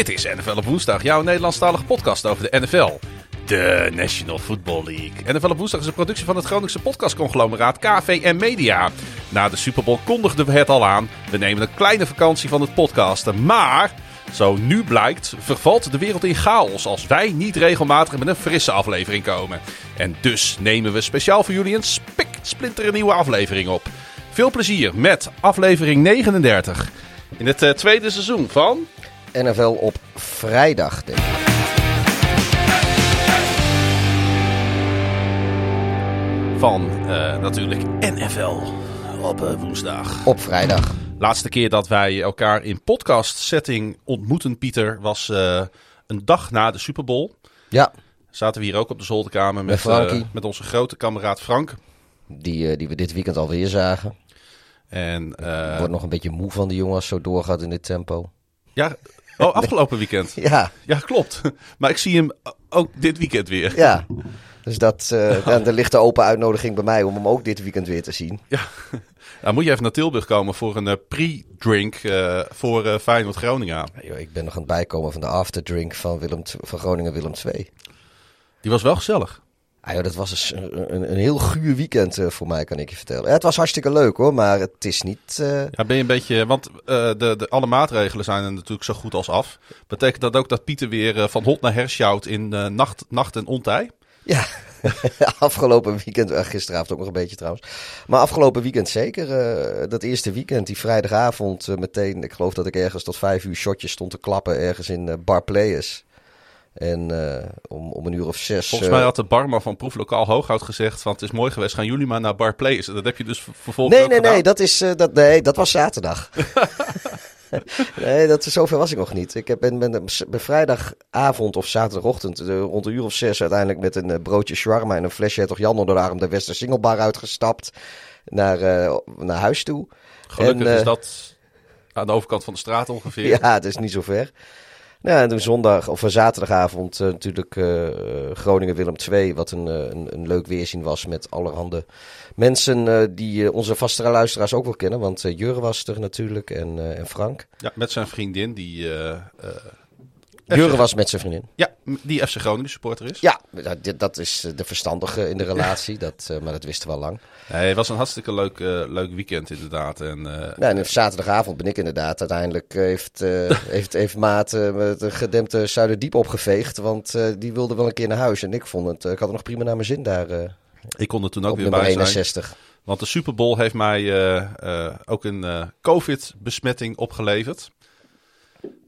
Dit is NFL op woensdag, jouw Nederlandstalige podcast over de NFL. De National Football League. NFL op woensdag is een productie van het Groningse podcastconglomeraat KVM Media. Na de Super Bowl kondigden we het al aan. We nemen een kleine vakantie van het podcasten. Maar, zo nu blijkt, vervalt de wereld in chaos als wij niet regelmatig met een frisse aflevering komen. En dus nemen we speciaal voor jullie een spik splinter nieuwe aflevering op. Veel plezier met aflevering 39 in het eh, tweede seizoen van NFL op vrijdag, denk ik. van eh, natuurlijk NFL op eh, woensdag. Op vrijdag. Laatste keer dat wij elkaar in podcast setting ontmoeten, Pieter, was eh, een dag na de Super Bowl. Ja, Zaten we hier ook op de zolderkamer met, Met met onze grote kameraad Frank. die, die we dit weekend alweer zagen. En eh, Wordt nog een beetje moe van die jongens zo doorgaat in dit tempo. ja, oh, afgelopen weekend. Ja, Ja, klopt. Maar ik zie hem ook dit weekend weer. ja. Dus dat, dan, er ligt de open uitnodiging bij mij om hem ook dit weekend weer te zien. Ja. Nou, moet je even naar Tilburg komen voor een eh, pre-drink eh, voor eh Feyenoord Groningen. Yo, ik ben nog aan het bijkomen van de afterdrink van, Willem, van Groningen Willem II. Die was wel gezellig. Ah, joh, dat was dus een, een, een heel guur weekend eh, voor mij, kan ik je vertellen. Ja, het was hartstikke leuk hoor, maar het is niet... eh, Ja, ben je een beetje. Want eh, de, de, alle maatregelen zijn er natuurlijk zo goed als af. Betekent dat ook dat Pieter weer van hot naar her sjouwt in nacht, nacht en ontij? Ja, afgelopen weekend, gisteravond ook nog een beetje trouwens. Maar afgelopen weekend zeker. dat eerste weekend, die vrijdagavond meteen. Ik geloof dat ik ergens tot vijf uur shotjes stond te klappen ergens in eh, Bar Players. En eh, om, om een uur of zes. Volgens eh, mij had de barman van Proeflokaal Hooghout gezegd: van het is mooi geweest, gaan jullie maar naar Bar Place. En dat heb je dus ver- vervolgens. Nee, nee, gedaan. nee, dat, is, eh, dat, nee, dat was zaterdag. nee, dat, zover was ik nog niet. Ik heb, ben, ben, ben vrijdagavond of zaterdagochtend rond een uur of zes uiteindelijk met een broodje shawarma en een flesje toch Jan onder de arm de Wester Singelbar uitgestapt naar, naar huis toe. Gelukkig En, is dat aan de overkant van de straat ongeveer. Ja, het is niet zo ver. Nou, en toen zondag of eh, zaterdagavond eh, natuurlijk eh, Groningen Willem II, wat een, eh, een, een leuk weerzien was met allerhande mensen eh, die eh, onze vaste luisteraars ook wel kennen. Want eh Jurre was er natuurlijk en, eh, en Frank. Ja, met zijn vriendin, die, Jurre was met zijn vriendin. ja, die FC Groningen supporter is. Ja, dat- dit- dat is eh, de verstandige in de relatie, dat, eh, maar dat wisten we al lang. Nee, het was een hartstikke leuk, eh, leuk weekend inderdaad. En, eh, Nou, en op zaterdagavond ben ik inderdaad uiteindelijk, heeft, eh, heeft, heeft Maat met de gedempte Zuiderdiep opgeveegd. Want eh, die wilde wel een keer naar huis. En ik vond het, ik had er nog prima naar mijn zin daar ik kon er toen ook op weer bij zijn. 61. Want de Super Bowl heeft mij eh, eh, ook een eh, COVID-besmetting opgeleverd.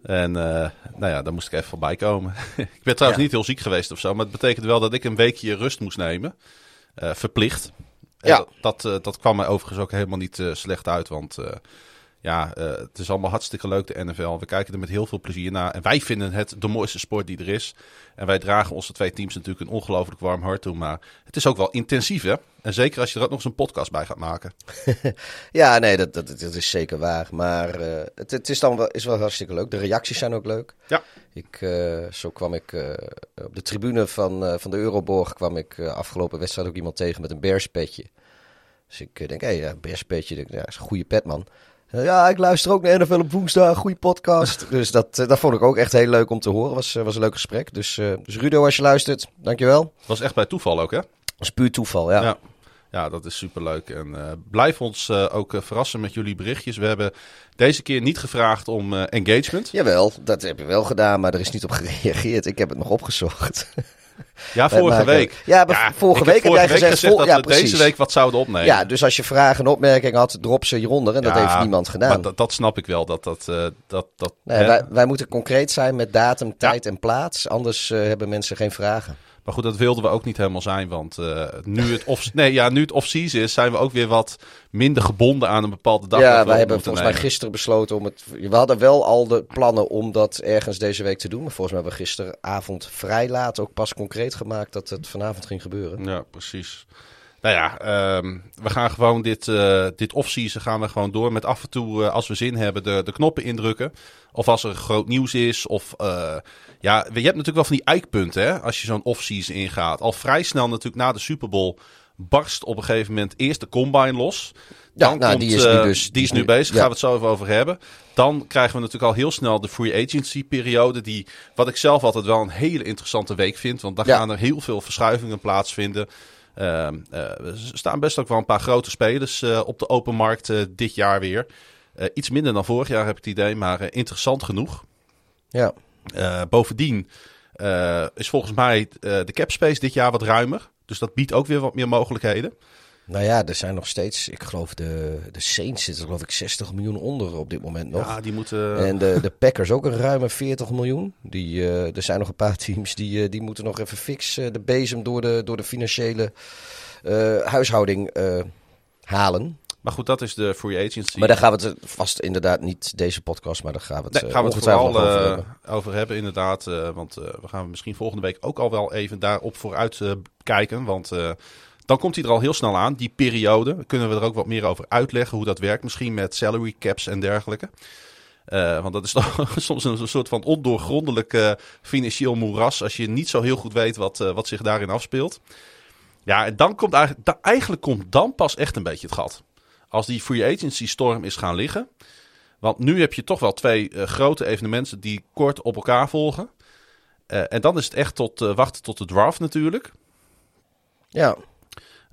En eh, nou ja, daar moest ik even voorbij komen. ik ben trouwens Ja. niet heel ziek geweest of zo, maar het betekent wel dat ik een weekje rust moest nemen. Eh, verplicht. En Ja. Dat, dat, eh, dat kwam mij overigens ook helemaal niet slecht uit, want ja, eh, het is allemaal hartstikke leuk, de NFL. We kijken er met heel veel plezier naar. En wij vinden het de mooiste sport die er is. En wij dragen onze twee teams natuurlijk een ongelooflijk warm hart toe. Maar het is ook wel intensief, hè? En zeker als je er ook nog eens een podcast bij gaat maken. Ja, nee, dat, dat, dat is zeker waar. Maar eh, het, het is dan wel, is wel hartstikke leuk. De reacties zijn ook leuk. Ja. Ik, eh, zo kwam ik op de tribune van, van de Euroborg kwam ik afgelopen wedstrijd ook iemand tegen met een berspetje. Dus ik denk, hé, ja, denk, ja, is een goede pet, man. Eh, Ja, ik luister ook naar NFL op woensdag, goede podcast. dus dat, eh, dat vond ik ook echt heel leuk om te horen. Was, eh, was een leuk gesprek. Dus, dus Rudo, als je luistert, dankjewel. Het was echt bij toeval ook, hè? Dat is puur toeval, ja. Ja. Ja, dat is superleuk. En blijf ons ook verrassen met jullie berichtjes. We hebben deze keer niet gevraagd om engagement. Jawel, dat heb je wel gedaan, maar er is niet op gereageerd. Ik heb het nog opgezocht. Ja, vorige week. Ja, maar vorige heb week heb jij gezegd, vol- dat ja, we precies. deze week wat zouden opnemen. Ja, dus als je vragen en opmerkingen had, drop ze hieronder. En dat Ja, heeft niemand gedaan. Maar dat, snap ik wel. Dat, dat, eh, dat, dat, nee, wij, wij moeten concreet zijn met datum, tijd en plaats. Anders eh, hebben mensen geen vragen. Maar goed, dat wilden we ook niet helemaal zijn. Want eh, nu, het off, nee, ja, nu het off-season is, zijn we ook weer wat minder gebonden aan een bepaalde dag. ja, we wij hebben volgens mij gisteren besloten om het... We hadden wel al de plannen om dat ergens deze week te doen. Maar volgens mij hebben we gisteravond vrij laat ook pas concreet gemaakt dat het vanavond ging gebeuren. Ja, precies. Nou ja, ehm, we gaan gewoon dit, eh dit off-season gaan we gewoon door met af en toe, eh, als we zin hebben, de, de knoppen indrukken. Of als er groot nieuws is. Of eh, ja, je hebt natuurlijk wel van die eikpunten hè, als je zo'n off-season ingaat. Al vrij snel natuurlijk na de Super Bowl barst op een gegeven moment eerst de combine los. Ja, Dan nou, komt, die is nu dus- die is nu bezig, ja. gaan we het zo even over hebben. Dan krijgen we natuurlijk al heel snel de free agency periode. Die, wat ik zelf altijd wel een hele interessante week vind. Want daar Ja. gaan er heel veel verschuivingen plaatsvinden. Ehm, eh, er staan best ook wel een paar grote spelers eh, op de open markt eh, dit jaar weer. Iets minder dan vorig jaar heb ik het idee, maar interessant genoeg. Ja. Bovendien is volgens mij de cap space dit jaar wat ruimer. Dus dat biedt ook weer wat meer mogelijkheden. Nou ja, er zijn nog steeds, ik geloof de, de Saints zitten geloof ik 60 miljoen onder op dit moment nog. Ja, die moeten. En de, de Packers ook een ruime 40 miljoen. Die, eh, er zijn nog een paar teams die, eh, die moeten nog even fix eh, de bezem door de, door de financiële huishouding halen. Maar goed, dat is de free agency. Maar daar gaan we het vast inderdaad niet deze podcast, maar daar gaan we het, Nee, gaan we het vooral over hebben. over hebben, inderdaad. want we gaan misschien volgende week ook al wel even daarop vooruit kijken. Want dan komt hij er al heel snel aan, die periode. Kunnen we er ook wat meer over uitleggen hoe dat werkt. Misschien met salary caps en dergelijke. Eh, want dat is toch soms een soort van ondoorgrondelijk eh, financieel moeras. Als je niet zo heel goed weet wat, eh, wat zich daarin afspeelt. Ja, en dan komt eigenlijk, eigenlijk komt dan pas echt een beetje het gat. Als die free agency storm is gaan liggen. Want nu heb je toch wel twee grote evenementen die kort op elkaar volgen. En dan is het echt tot wachten tot de draft natuurlijk. Ja,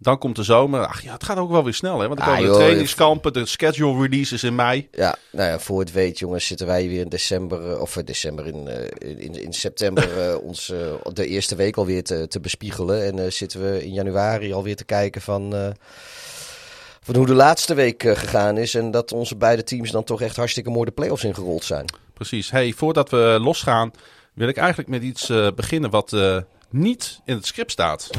Dan komt de zomer. Ach ja, het gaat ook wel weer snel hè. Want dan Ah, komen de trainingskampen, de schedule releases in mei. ja, nou ja, voor het weet jongens zitten wij weer in december, eh, of eh, december in, eh, in, in september eh, ons de eerste week alweer te, te bespiegelen. En eh, zitten we in januari alweer te kijken van, van hoe de laatste week gegaan is. En dat onze beide teams dan toch echt hartstikke mooi de play-offs ingerold zijn. Precies. Hey, voordat we losgaan, wil ik eigenlijk met iets beginnen wat niet in het script staat.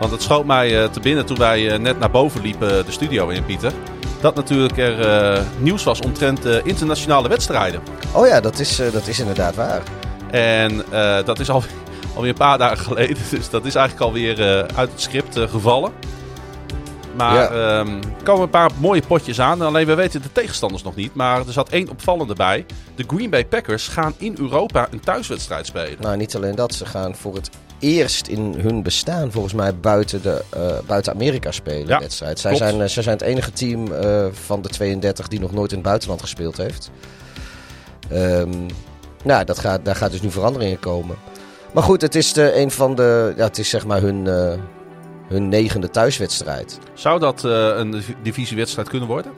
Want het schoot mij eh, te binnen toen wij eh, net naar boven liepen de studio in, Pieter. Dat natuurlijk er eh, nieuws was omtrent eh, internationale wedstrijden. Oh ja, dat is, eh, dat is inderdaad waar. En eh, dat is al, alweer een paar dagen geleden. Dus dat is eigenlijk alweer eh uit het script eh, gevallen. Maar Ja. ehm, er komen een paar mooie potjes aan. Alleen we weten de tegenstanders nog niet. Maar er zat één opvallende bij. De Green Bay Packers gaan in Europa een thuiswedstrijd spelen. Nou, niet alleen dat, ze gaan voor het eerst in hun bestaan volgens mij buiten, de, eh, buiten Amerika spelen. Ja, wedstrijd. Zij, klopt. zijn, eh, zij zijn het enige team eh, van de 32 die nog nooit in het buitenland gespeeld heeft. Ehm, nou, dat gaat, daar gaat dus nu verandering in komen. Maar goed, het is de, een van de. Ja, het is zeg maar hun, hun negende thuiswedstrijd. Zou dat een div- divisiewedstrijd kunnen worden?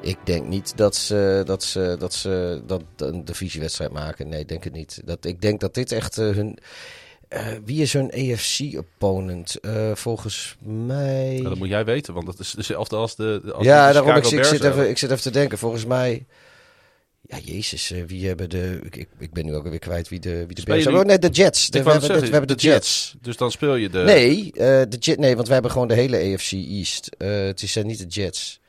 Ik denk niet dat ze, dat ze, dat ze dat een divisiewedstrijd maken. Nee, ik denk het niet. Dat, ik denk dat dit echt hun. Eh, wie is hun AFC-opponent? volgens mij. Nou, dat moet jij weten, want dat is dezelfde als de. Als ja, de daarom. Ik, zit even, ik zit even te denken. Volgens mij. Ja, Jezus, eh, wie hebben de. Ik, ik, ben nu ook weer kwijt wie de, wie de Bears hebben. Oh, nee, de Jets. De, we, hebben, de, we hebben de Jets. Dus dan speel je de. Nee, eh, de Jet, nee, want we hebben gewoon de hele AFC East. Eh, het zijn niet de Jets.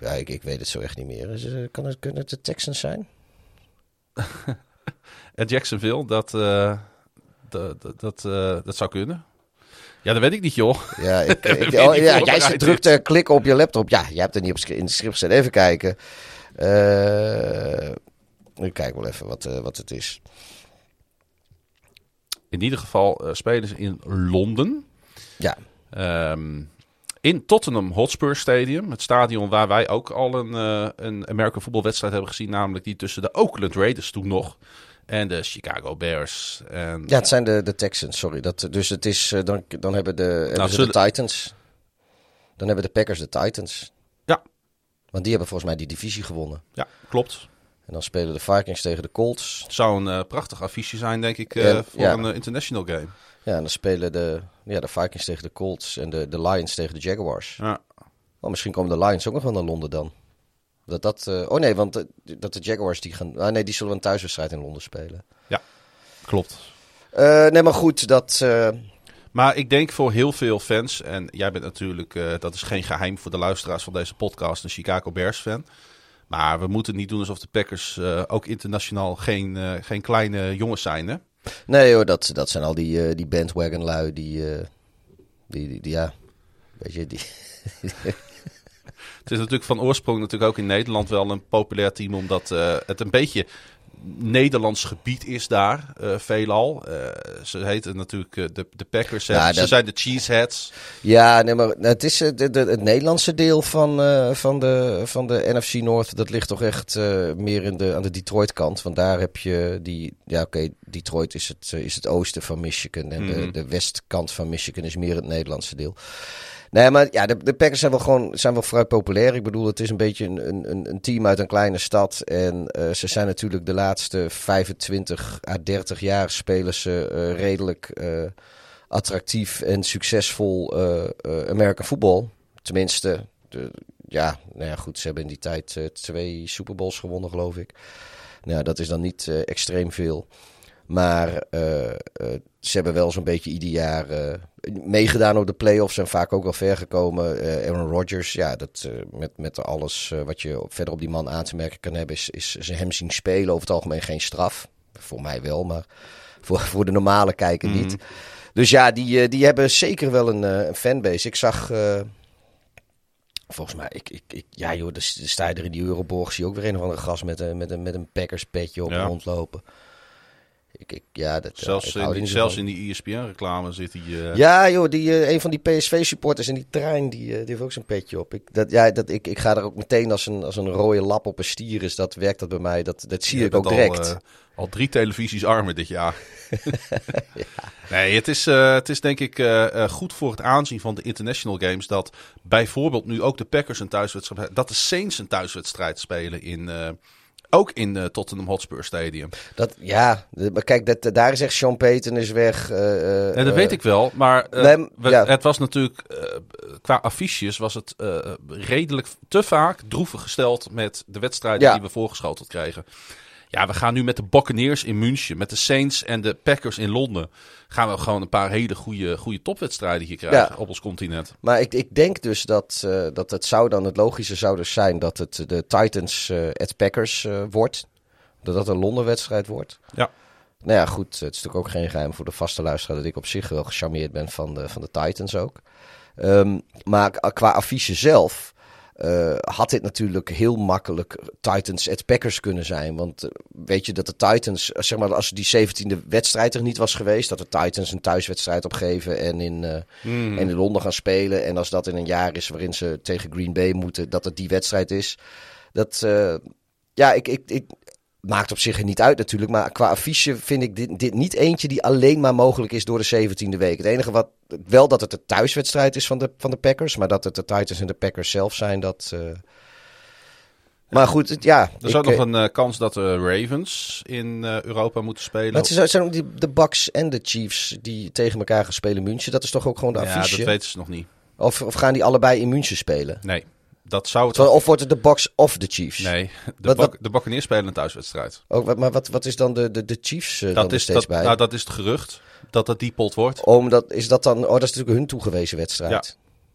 Ja, ik, ik weet het zo echt niet meer. Dus, eh, kan het, kunnen het de Texans zijn? En Jacksonville, dat, eh, dat, dat, dat, eh, dat zou kunnen. Ja, dat weet ik niet, joh. Ja, ik, oh, ja jij drukt eh, klikken op je laptop. Ja, jij hebt er niet op in script staan. Even kijken. Eh, ik kijk wel even wat, eh, wat het is. In ieder geval eh, spelen ze in Londen. Ja, Ehm, in Tottenham Hotspur Stadium. Het stadion waar wij ook al een, eh een American voetbalwedstrijd hebben gezien. Namelijk die tussen de Oakland Raiders toen nog. En de Chicago Bears. En, ja het zijn de, de Texans, sorry. Dat, dus het is, eh, dan, dan hebben, de, hebben ze zullen- de Titans. Dan hebben de Packers de Titans. Ja. Want die hebben volgens mij die divisie gewonnen. ja, klopt. En dan spelen de Vikings tegen de Colts. Het zou een eh, prachtig affiche zijn, denk ik, eh, En- voor ja. een international game. Ja, en dan spelen de, ja, de Vikings tegen de Colts en de, de Lions tegen de Jaguars. Ja. Oh, misschien komen de Lions ook nog wel naar Londen dan. Dat dat, eh, oh nee, want eh, dat de Jaguars die gaan... Ah nee, die zullen een thuiswedstrijd in Londen spelen. Klopt. Eh, nee, maar goed, dat... Maar ik denk voor heel veel fans, en jij bent natuurlijk, dat is geen geheim voor de luisteraars van deze podcast, een Chicago Bears fan. Maar we moeten niet doen alsof de Packers ook internationaal geen, geen kleine jongens zijn. Hè? nee hoor, dat, dat zijn al die, die bandwagon lui die, die, die, die, ja... Weet je, die... Het is natuurlijk van oorsprong natuurlijk ook in Nederland wel een populair team, omdat eh, het een beetje Nederlands gebied is daar, uh, veelal. Uh, ze heten natuurlijk uh, de, de Packers. Dat... Ze zijn de Cheeseheads. Ja, nee, maar het is de, de, het Nederlandse deel van, van, de, van de NFC North. Dat ligt toch echt meer in de, aan de Detroit kant. Want daar heb je die... Ja, oké, okay, Detroit is het, is het oosten van Michigan. En mm -hmm. de, mhm. de westkant van Michigan is meer het Nederlandse deel. Nee, maar ja, de, Packers zijn wel gewoon zijn wel vrij populair. Ik bedoel, het is een beetje een, een, een team uit een kleine stad. En uh, ze zijn natuurlijk de laatste 25 à 30 jaar spelen ze uh, redelijk uh, attractief en succesvol American voetbal. Tenminste, de, ja, nou ja, goed, ze hebben in die tijd twee Super Bowls gewonnen, geloof ik. Nou, dat is dan niet extreem veel. Maar uh, uh, ze hebben wel zo'n beetje ieder jaar uh, meegedaan op de playoffs en vaak ook wel ver gekomen. Aaron Rodgers, ja, dat, met, met alles wat je verder op die man aan te merken kan hebben, is, is ze hem zien spelen over het algemeen geen straf. Voor mij wel, maar voor, voor de normale kijker mm niet. Dus ja, die, die hebben zeker wel een, een fanbase. Ik zag... Volgens mij, ik, ik, ik, ja joh, de, de sta je er in die Euroborg, zie je ook weer een of andere gast met een, met een, met een Packers petje op ja. rondlopen. Ik, ik, ja, dat, zelfs in die, zelfs in die ESPN-reclame zit hij. Uh... Ja, joh, die, uh, een van die PSV-supporters in die trein, die, uh, die heeft ook zijn petje op. Ik, dat, ja, dat, ik, ik ga er ook meteen als een, als een rode lap op een stier is. Dat werkt dat bij mij. Dat, dat zie ik ook direct. Al, al drie televisies armen dit jaar. ja. Nee, het is, het is denk ik goed voor het aanzien van de international games dat bijvoorbeeld nu ook de Packers een thuiswedstrijd, dat de Saints een thuiswedstrijd spelen in ook in de Tottenham Hotspur Stadium. Dat, ja, maar kijk, dat, daar is echt Sean Payton is weg. Uh, en dat weet ik wel, maar uh, nee, we, ja. het was natuurlijk, uh, qua affiches was het redelijk te vaak droevig gesteld met de wedstrijden ja. die we voorgeschoteld kregen. Ja, we gaan nu met de Buccaneers in München, met de Saints en de Packers in Londen. Gaan we gewoon een paar hele goede, goede topwedstrijden hier krijgen ja. op ons continent. Maar ik, ik denk dus dat, uh, dat het zou dan, het logische zou dus zijn dat het de Titans uh, at Packers uh, wordt. Dat dat een Londen-wedstrijd wordt. Ja. Nou ja, goed. Het is natuurlijk ook geen geheim voor de vaste luisteraar dat ik op zich wel gecharmeerd ben van de, van de Titans ook. Um, maar qua affiche zelf uh, had dit natuurlijk heel makkelijk Titans at Packers kunnen zijn. Want uh, weet je dat de Titans, zeg maar, als die 17e wedstrijd er niet was geweest, dat de Titans een thuiswedstrijd opgeven en in, uh, mm. en in Londen gaan spelen. En als dat in een jaar is waarin ze tegen Green Bay moeten, dat het die wedstrijd is. Dat, ja, ik, ik, ik, Maakt op zich niet uit natuurlijk. Maar qua affiche vind ik dit, dit niet eentje die alleen maar mogelijk is door de 17e week. Het enige wat. Wel dat het de thuiswedstrijd is van de, van de Packers. Maar dat het de Titans en de Packers zelf zijn, dat. Uh... Maar goed, ja. Er is ook nog een uh, kans dat de Ravens in uh, Europa moeten spelen. Maar het zijn ook die, de Bucks en de Chiefs die tegen elkaar gaan spelen München. Dat is toch ook gewoon de affiche? Ja, dat weten ze nog niet. Of, of gaan die allebei in München spelen? Nee. Dat zou het... Of wordt het de Bucks of de Chiefs? Nee, de, wat, wat... de Buccaneers spelen een thuiswedstrijd. Oh, maar wat, wat is dan de, de, de Chiefs uh, dat dan is, steeds dat, bij? Nou, dat is het gerucht dat het die pot wordt. Oh, dat, is dat dan... Oh, dat is natuurlijk hun toegewezen wedstrijd. Ja.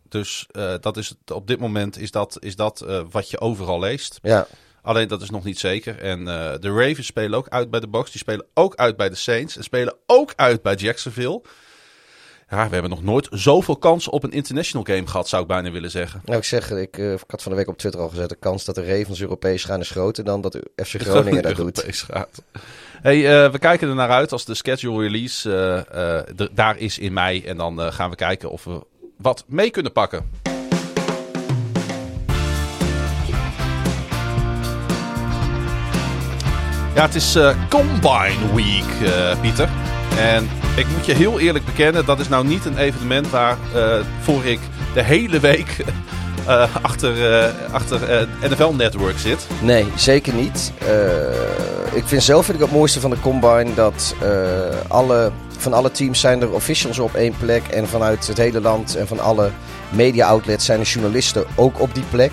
Dus uh, dat is het, op dit moment is dat, is dat uh, wat je overal leest. Ja. Alleen dat is nog niet zeker. En uh, de Ravens spelen ook uit bij de Bucks. Die spelen ook uit bij de Saints. En spelen ook uit bij Jacksonville. Ja, we hebben nog nooit zoveel kansen op een international game gehad, zou ik bijna willen zeggen. Nou, ik zeg, ik, uh, ik had van de week op Twitter al gezet, de kans dat de Ravens Europees gaan is groter dan dat de FC Groningen dat doet. Gaat. Hey, uh, we kijken er naar uit als de schedule release uh, daar is in mei. En dan gaan we kijken of we wat mee kunnen pakken. Ja, het is Combine Week, Pieter. En ik moet je heel eerlijk bekennen, dat is nou niet een evenement waar uh, voor ik de hele week uh, achter, uh, achter NFL Network zit. Nee, zeker niet. ik vind zelf vind ik het mooiste van de Combine dat alle, van alle teams zijn er officials op één plek. En vanuit het hele land en van alle media outlets zijn de journalisten ook op die plek.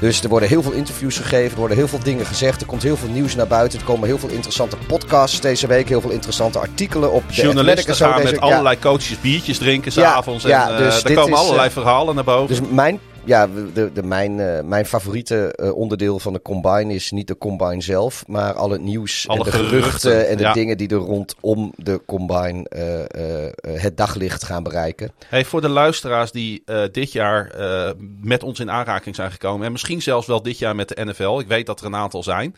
Dus er worden heel veel interviews gegeven, er worden heel veel dingen gezegd. Er komt heel veel nieuws naar buiten. Er komen heel veel interessante podcasts deze week. Heel veel interessante artikelen op de Journalisten gaan met allerlei coaches biertjes drinken s'avonds. Ja, en dus uh, er komen allerlei uh, verhalen naar boven. Dus mijn ja, de, de, mijn, uh, mijn favoriete uh, onderdeel van de combine is niet de combine zelf, maar al het nieuws Alle en de geruchten, geruchten en de ja. dingen die er rondom de combine uh, het daglicht gaan bereiken. Hey, voor de luisteraars die dit jaar met ons in aanraking zijn gekomen en misschien zelfs wel dit jaar met de NFL, ik weet dat er een aantal zijn.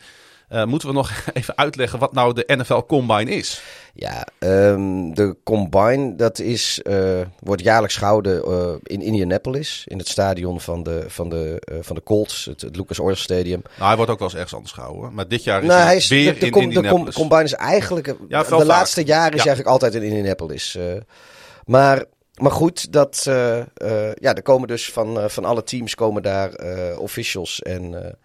Uh, moeten we nog even uitleggen wat nou de NFL Combine is? Ja, um, de Combine, dat is, uh, wordt jaarlijks gehouden uh, in Indianapolis. In het stadion van de, van de, van de Colts, het, het, Lucas Oil Stadium. Nou, hij wordt ook wel eens ergens anders gehouden. Maar dit jaar is nou, hij is, weer de, de, in Indianapolis. De Combine is eigenlijk, ja, de laatste jaren is ja. eigenlijk altijd in Indianapolis. maar maar goed, dat, ja, er komen dus van, van alle teams komen daar officials en,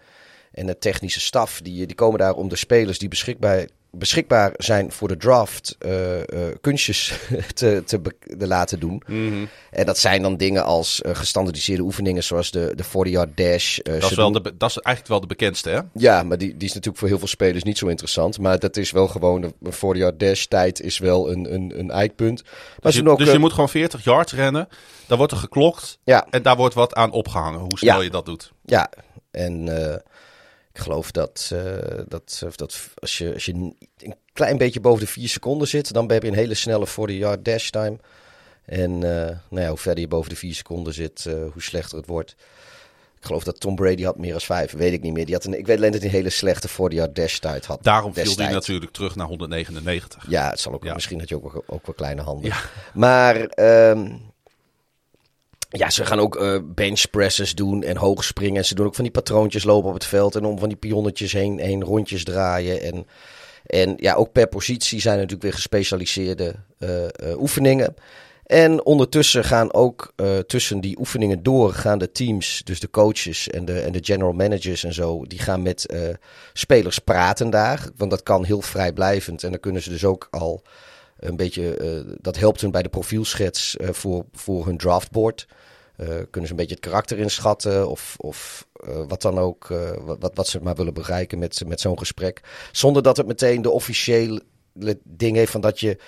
en de technische staf. Die, die komen daar om de spelers die beschikbaar, beschikbaar zijn voor de draft uh, uh, kunstjes te, te, te, laten doen. Mm En dat zijn dan dingen als uh, gestandardiseerde oefeningen zoals de, de 40-yard dash. dat, is wel de, dat is eigenlijk wel de bekendste, hè? Ja, maar die, die is natuurlijk voor heel veel spelers niet zo interessant. Maar dat is wel gewoon, de 40-yard dash tijd is wel een, een, een eikpunt. Maar dus, je, ook, dus je moet gewoon 40 yards rennen, daar wordt er geklokt ja. en daar wordt wat aan opgehangen, hoe snel je dat doet. Ja, en ik geloof dat, uh, dat, dat als, je, als je een klein beetje boven de 4 seconden zit, dan heb je een hele snelle 40-yard dash time. En uh, nou ja, hoe verder je boven de 4 seconden zit, uh, hoe slechter het wordt. Ik geloof dat Tom Brady had meer dan 5, weet ik niet meer. Die had een, ik weet alleen dat hij een hele slechte 40-yard dash tijd had. Daarom viel hij natuurlijk terug naar 199. Ja, het zal ook, ja. misschien had je ook, ook wel kleine handen. Ja. Maar... Um, ja, ze gaan ook uh, bench presses doen en hoog springen. En ze doen ook van die patroontjes lopen op het veld. En om van die pionnetjes heen, heen rondjes draaien. En, en ja, ook per positie zijn er natuurlijk weer gespecialiseerde uh, uh, oefeningen. En ondertussen gaan ook tussen die oefeningen door de teams, dus de coaches en de, en de general managers en zo, die gaan met spelers praten daar. Want dat kan heel vrijblijvend. En dan kunnen ze dus ook al een beetje, dat helpt hun bij de profielschets voor, voor hun draftboard. Uh, kunnen ze een beetje het karakter inschatten of, of uh, wat dan ook, uh, wat, wat ze maar willen bereiken met, met zo'n gesprek. Zonder dat het meteen de officiële ding heeft van dat je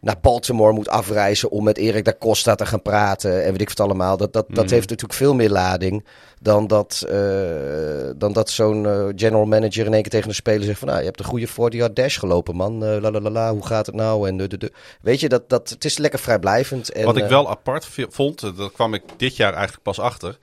naar Baltimore moet afreizen om met Erik da Costa te gaan praten en weet ik wat allemaal. Dat, dat, dat mm. heeft natuurlijk veel meer lading dan dat, uh, dan dat zo'n uh, general manager in één keer tegen een speler zegt van nou, je hebt een goede 40 dash gelopen man, uh, la, la, la, la, hoe gaat het nou? En de, de, de. Weet je, dat, dat, het is lekker vrijblijvend. En, wat ik wel apart vond, dat kwam ik dit jaar eigenlijk pas achter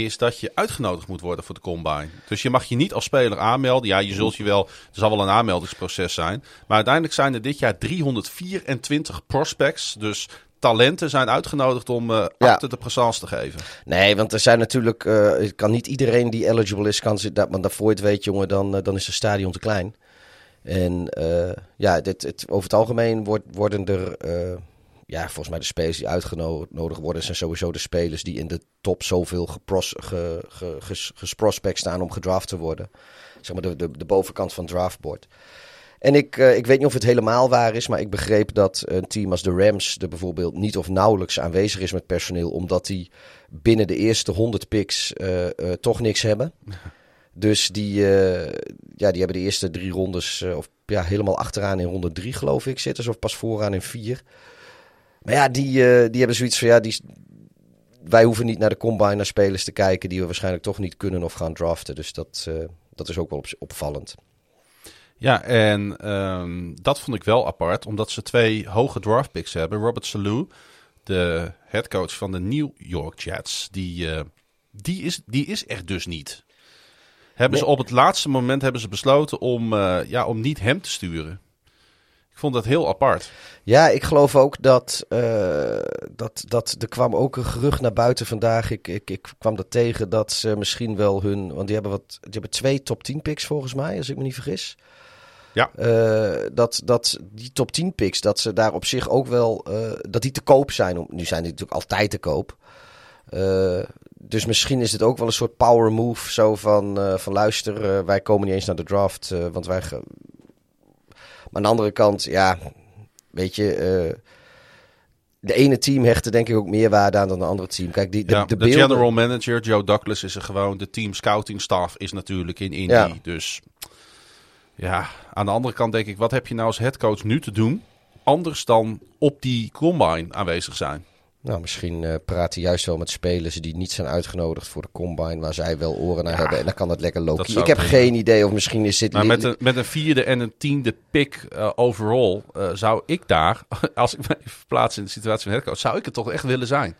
is dat je uitgenodigd moet worden voor de combine. Dus je mag je niet als speler aanmelden. Ja, je zult je wel, er zal wel een aanmeldingsproces zijn. Maar uiteindelijk zijn er dit jaar 324 prospects. Dus talenten zijn uitgenodigd om uh, ja. de présence te geven. Nee, want er zijn natuurlijk, uh, kan niet iedereen die eligible is, kan zitten. Want daarvoor het weet, jongen, dan, uh, dan is het stadion te klein. En ja, dit, het, over het algemeen wordt, worden er ja, volgens mij de spelers die uitgenodigd worden, zijn sowieso de spelers die in de top zoveel gepros, ge, ge, gesprospect staan om gedraft te worden. Zeg maar de, de, de bovenkant van het draftboard. En ik, uh, ik weet niet of het helemaal waar is, maar ik begreep dat een team als de Rams er bijvoorbeeld niet of nauwelijks aanwezig is met personeel, omdat die binnen de eerste 100 picks uh, uh, toch niks hebben. Dus die, ja, die hebben de eerste drie rondes, of ja, helemaal achteraan in ronde drie geloof ik zitten, of pas vooraan in vier. Maar ja, die, uh, die hebben zoiets van ja, die, wij hoeven niet naar de combine naar spelers te kijken die we waarschijnlijk toch niet kunnen of gaan draften. Dus dat, uh, dat is ook wel op, opvallend. Ja, en um, dat vond ik wel apart, omdat ze twee hoge draft picks hebben. Robert Salou, de headcoach van de New York Jets, die, uh, die, is, die is echt dus niet. Hebben nee. ze op het laatste moment hebben ze besloten om, ja, om niet hem te sturen. Ik vond dat heel apart. Ja, ik geloof ook dat, uh, dat, dat er kwam ook een gerucht naar buiten vandaag. Ik, ik, ik kwam dat tegen dat ze misschien wel hun. Want die hebben, wat, die hebben twee top 10 picks volgens mij, als ik me niet vergis. Ja. Uh, dat, dat die top 10 picks, dat ze daar op zich ook wel. Uh, dat die te koop zijn. Nu zijn die natuurlijk altijd te koop. dus misschien is het ook wel een soort power move. Zo van, van luister, wij komen niet eens naar de draft. want wij, aan de andere kant, ja, weet je, uh, de ene team hechtte denk ik ook meer waarde aan dan de andere team. Kijk, die, de, ja, de, de general manager, Joe Douglas, is er gewoon. De team scouting staff is natuurlijk in Indy. Ja. Dus ja, aan de andere kant denk ik, wat heb je nou als headcoach nu te doen? Anders dan op die combine aanwezig zijn. Nou, misschien uh, praat hij juist wel met spelers die niet zijn uitgenodigd voor de combine, waar zij wel oren naar ja, hebben. En dan kan het lekker lopen. Ik heb geen idee of misschien is dit... Maar met een, met een vierde en een tiende pick uh, overall uh, zou ik daar, als ik me verplaats in de situatie van headcoach, zou ik het toch echt willen zijn.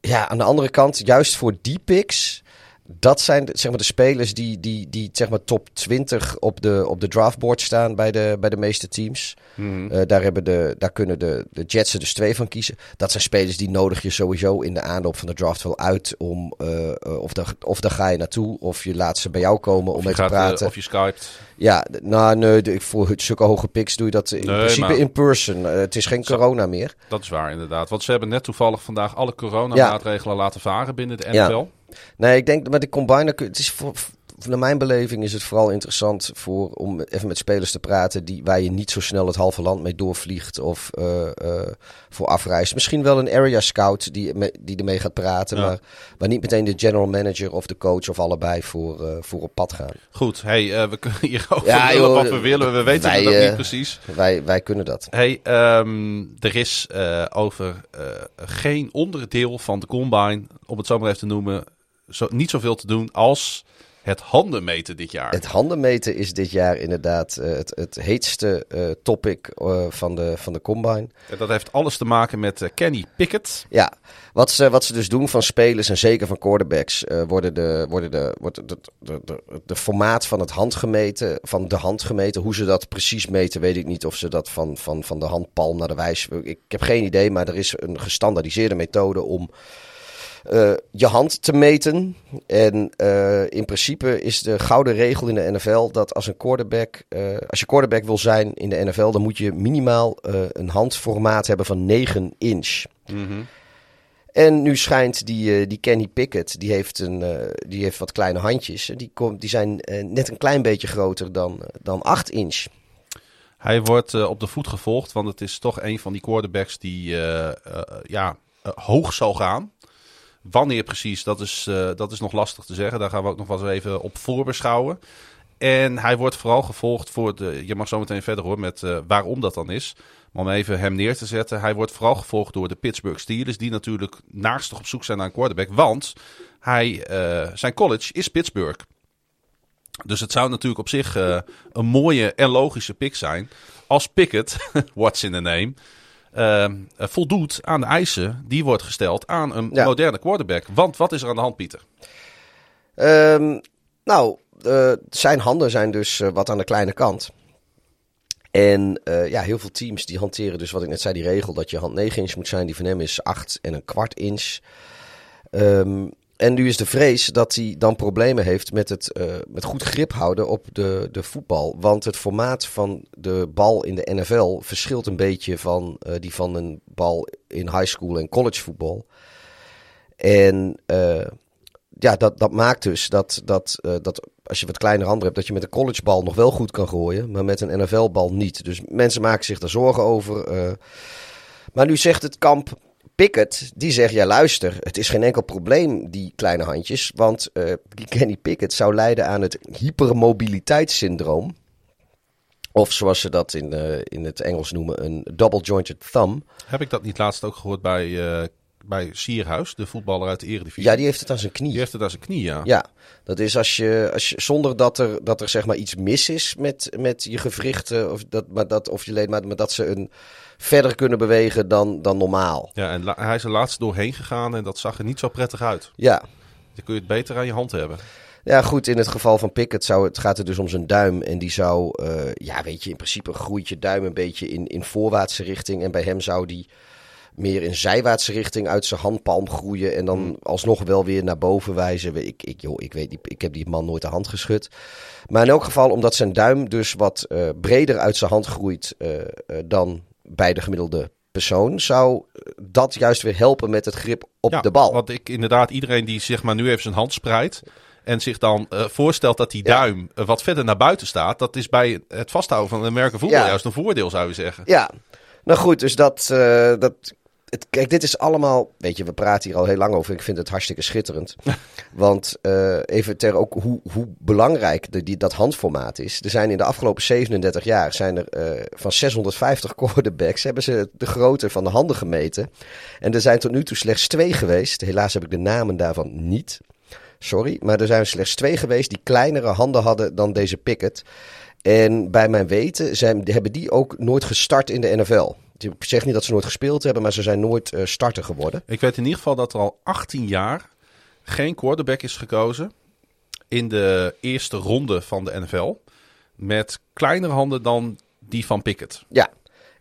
Ja, aan de andere kant, juist voor die picks dat zijn zeg maar, de spelers die, die, die zeg maar, top 20 op de, op de draftboard staan bij de, bij de meeste teams. Mhm. Eh, daar, hebben de, daar kunnen de, de Jets er dus twee van kiezen. Dat zijn spelers die nodig je sowieso in de aanloop van de draft wel uit. Om, eh, eh, of, daar, of daar ga je naartoe, of je laat ze bij jou komen om mee te praten. of je skypt. Ja, nou nee, voor zulke hoge picks doe je dat in Nee, principe maar- in person. Eh, het is geen corona meer. Dat is waar, inderdaad. Want ze hebben net toevallig vandaag alle coronamaatregelen laten varen binnen de Ja. NFL. Nee, ik denk met de combine, kun- het is voor- naar mijn beleving is het vooral interessant voor, om even met spelers te praten die, waar je niet zo snel het halve land mee doorvliegt of eh, eh, voor afreist. Misschien wel een area scout die, me- die ermee gaat praten, Ja. maar waar niet meteen de general manager of de coach of allebei voor, eh, voor op pad gaan. Goed, hey, we kunnen hierover Ja, lullen joh, wat we willen. We weten wij, eh, niet precies. Wij, wij kunnen dat. Hey, ehm, er is over geen onderdeel van de combine, om het zo maar even te noemen, zo, niet zoveel te doen als het handen meten dit jaar. Het handenmeten is dit jaar inderdaad eh, het, het heetste eh, topic eh, van, de, van de combine. En dat heeft alles te maken met Kenny Pickett. Ja, wat ze, wat ze dus doen van spelers en zeker van quarterbacks, worden de, worden de, wordt de, de, de, de formaat van het handgemeten, van de hand gemeten. Hoe ze dat precies meten, weet ik niet. Of ze dat van, van, van de handpalm naar de wijs. Ik heb geen idee, maar er is een gestandaardiseerde methode om eh, je hand te meten. En eh, in principe is de gouden regel in de NFL dat als een quarterback, eh, als je quarterback wil zijn in de NFL, dan moet je minimaal een handformaat hebben van 9 inch. En nu schijnt die, die Kenny Pickett, die heeft, een, die heeft wat kleine handjes. Die, komt, die zijn net een klein beetje groter dan, dan 8 inch. Hij wordt op de voet gevolgd, want het is toch een van die quarterbacks die ja, hoog zal gaan. Wanneer precies, dat is, eh, dat is nog lastig te zeggen. Daar gaan we ook nog wel eens even op voorbeschouwen. En hij wordt vooral gevolgd voor de. Je mag zo meteen verder hoor met eh, waarom dat dan is. Maar om even hem neer te zetten. Hij wordt vooral gevolgd door de Pittsburgh Steelers. Die natuurlijk naarstig op zoek zijn naar een quarterback. Want hij, eh, zijn college is Pittsburgh. Dus het zou natuurlijk op zich een mooie en logische pick zijn. Als Pickett, what's in the name, eh, eh, voldoet aan de eisen die wordt gesteld aan een Ja. moderne quarterback. Want wat is er aan de hand, Pieter? Ehm, nou, eh, zijn handen zijn dus eh, wat aan de kleine kant. En ja, heel veel teams die hanteren dus wat ik net zei, die regel dat je hand 9 inch moet zijn. Die van hem is 8 en een kwart inch. Ehm, en nu is de vrees dat hij dan problemen heeft met het eh, met goed grip houden op de, de voetbal. Want het formaat van de bal in de NFL verschilt een beetje van eh, die van een bal in high school en college voetbal. En eh, ja, dat, dat maakt dus dat, dat, dat als je wat kleiner handen hebt, dat je met een collegebal nog wel goed kan gooien, maar met een NFL-bal niet. Dus mensen maken zich daar zorgen over. maar nu zegt het kamp Pickett, die zegt, ja luister, het is geen enkel probleem, die kleine handjes, want die Kenny Pickett zou lijden aan het hypermobiliteitssyndroom. Of zoals ze dat in, eh, in het Engels noemen, een double jointed thumb. Heb ik dat niet laatst ook gehoord bij, eh, bij Sierhuis, de voetballer uit de Eredivisie? Ja, die heeft het aan zijn knie. Die heeft het aan zijn knie, ja. Ja, dat is als je, als je zonder dat er, dat er zeg maar iets mis is met, met je gewrichten of, dat, maar dat, of je leed, maar, maar dat ze een, verder kunnen bewegen dan, dan normaal. Ja, en hij is er laatst doorheen gegaan en dat zag er niet zo prettig uit. Ja. Dan kun je het beter aan je hand hebben. Ja, goed, in het geval van Pickett zou het, gaat het dus om zijn duim. En die zou, eh, ja, weet je, in principe groeit je duim een beetje in, in voorwaartse richting. En bij hem zou die meer in zijwaartse richting uit zijn handpalm groeien. En dan alsnog wel weer naar boven wijzen. Ik, ik, joh, ik weet niet, ik heb die man nooit de hand geschud. Maar in elk geval, omdat zijn duim dus wat eh, breder uit zijn hand groeit eh, dan bij de gemiddelde persoon, zou dat juist weer helpen met het grip op ja, de bal. Want ik inderdaad, iedereen die zeg maar nu even zijn hand spreidt en zich dan eh, voorstelt dat die duim eh, wat verder naar buiten staat, dat is bij het vasthouden van de merken voetbal Ja. juist een voordeel, zou je zeggen. Ja, nou goed, dus dat. eh, dat het, kijk, dit is allemaal. Weet je, we praten hier al heel lang over. Ik vind het hartstikke schitterend. Want eh, even ter ook hoe, hoe belangrijk de, die, dat handformaat is. Er zijn in de afgelopen 37 jaar zijn er eh, van 650 quarterbacks hebben ze de grootte van de handen gemeten. En er zijn tot nu toe slechts twee geweest. Helaas heb ik de namen daarvan niet. Sorry, maar er zijn slechts twee geweest die kleinere handen hadden dan deze Pickett. En bij mijn weten zijn, hebben die ook nooit gestart in de NFL. Ik zeg niet dat ze nooit gespeeld hebben, maar ze zijn nooit eh, starter geworden. Ik weet in ieder geval dat er al 18 jaar geen quarterback is gekozen in de eerste ronde van de NFL met kleinere handen dan die van Pickett. Ja.